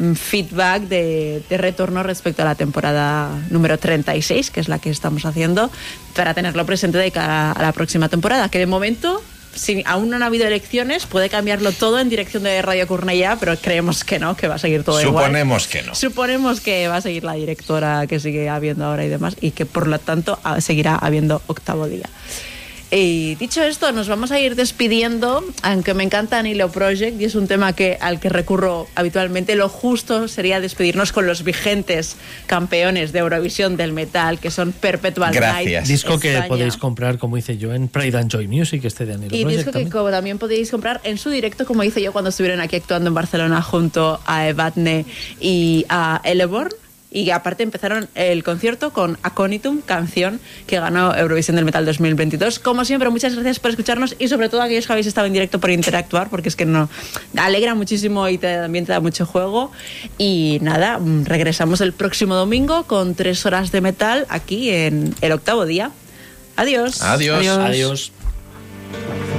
mm, feedback, de, de retorno respecto a la temporada número 36, que es la que estamos haciendo, para tenerlo presente de cara a la próxima temporada, que de momento si aún no han habido elecciones, puede cambiarlo todo en dirección de Radio Cornellá, pero creemos que no, que va a seguir todo igual. Suponemos que no. Suponemos que va a seguir la directora que sigue habiendo ahora y demás, y que por lo tanto ah, seguirá habiendo octavo día. Y dicho esto, nos vamos a ir despidiendo, aunque me encanta Nilo Project y es un tema que, al que recurro habitualmente. Lo justo sería despedirnos con los vigentes campeones de Eurovisión del metal, que son Perpetual Night. Disco que podéis comprar, como hice yo, en Pride and Joy Music, este de Anilo Y Project disco que también. como también podéis comprar en su directo, como hice yo cuando estuvieron aquí actuando en Barcelona junto a Evadne y a Eleborn. Y aparte empezaron el concierto con Aconitum, canción que ganó Eurovisión del Metal 2022. Como siempre, muchas gracias por escucharnos y sobre todo a aquellos que habéis estado en directo por interactuar, porque es que no alegra muchísimo y te- también te da mucho juego. Y nada, regresamos el próximo domingo con tres horas de metal aquí en el octavo día. Adiós. Adiós. Adiós. Hasta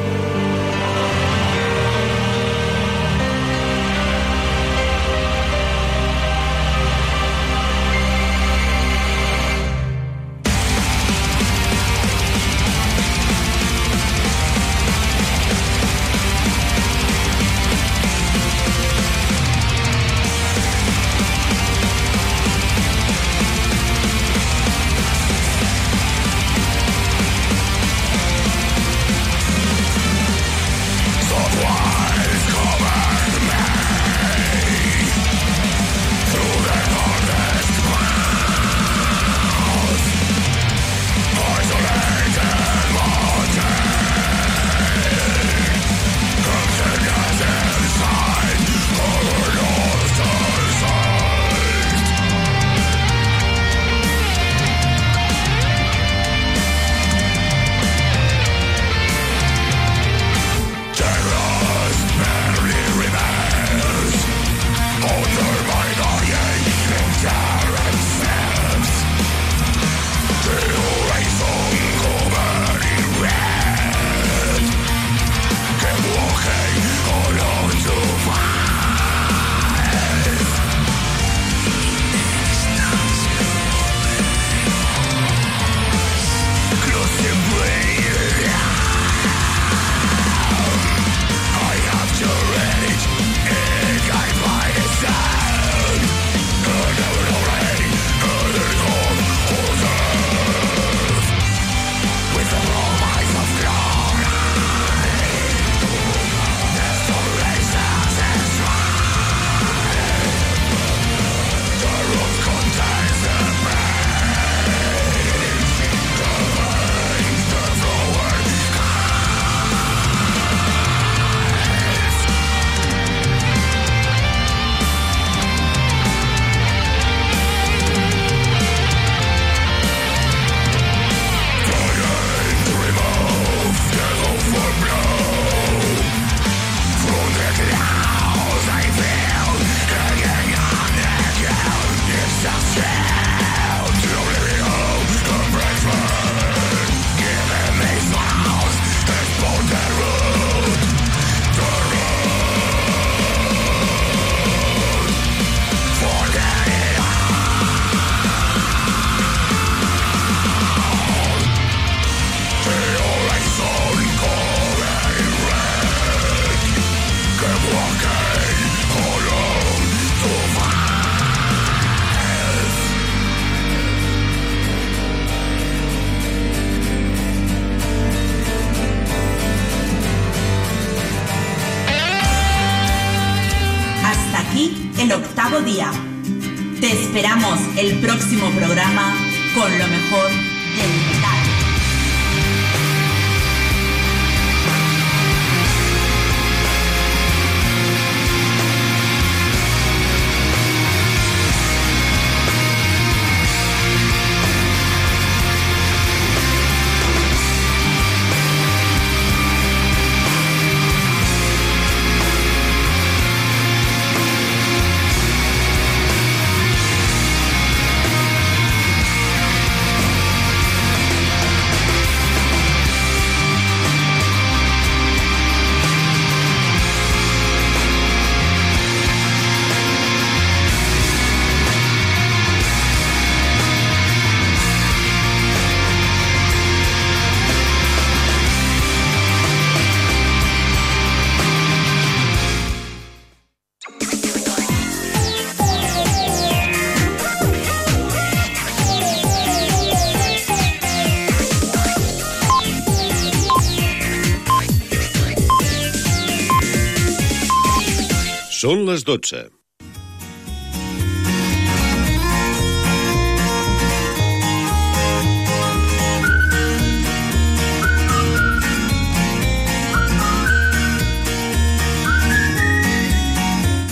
Són les 12.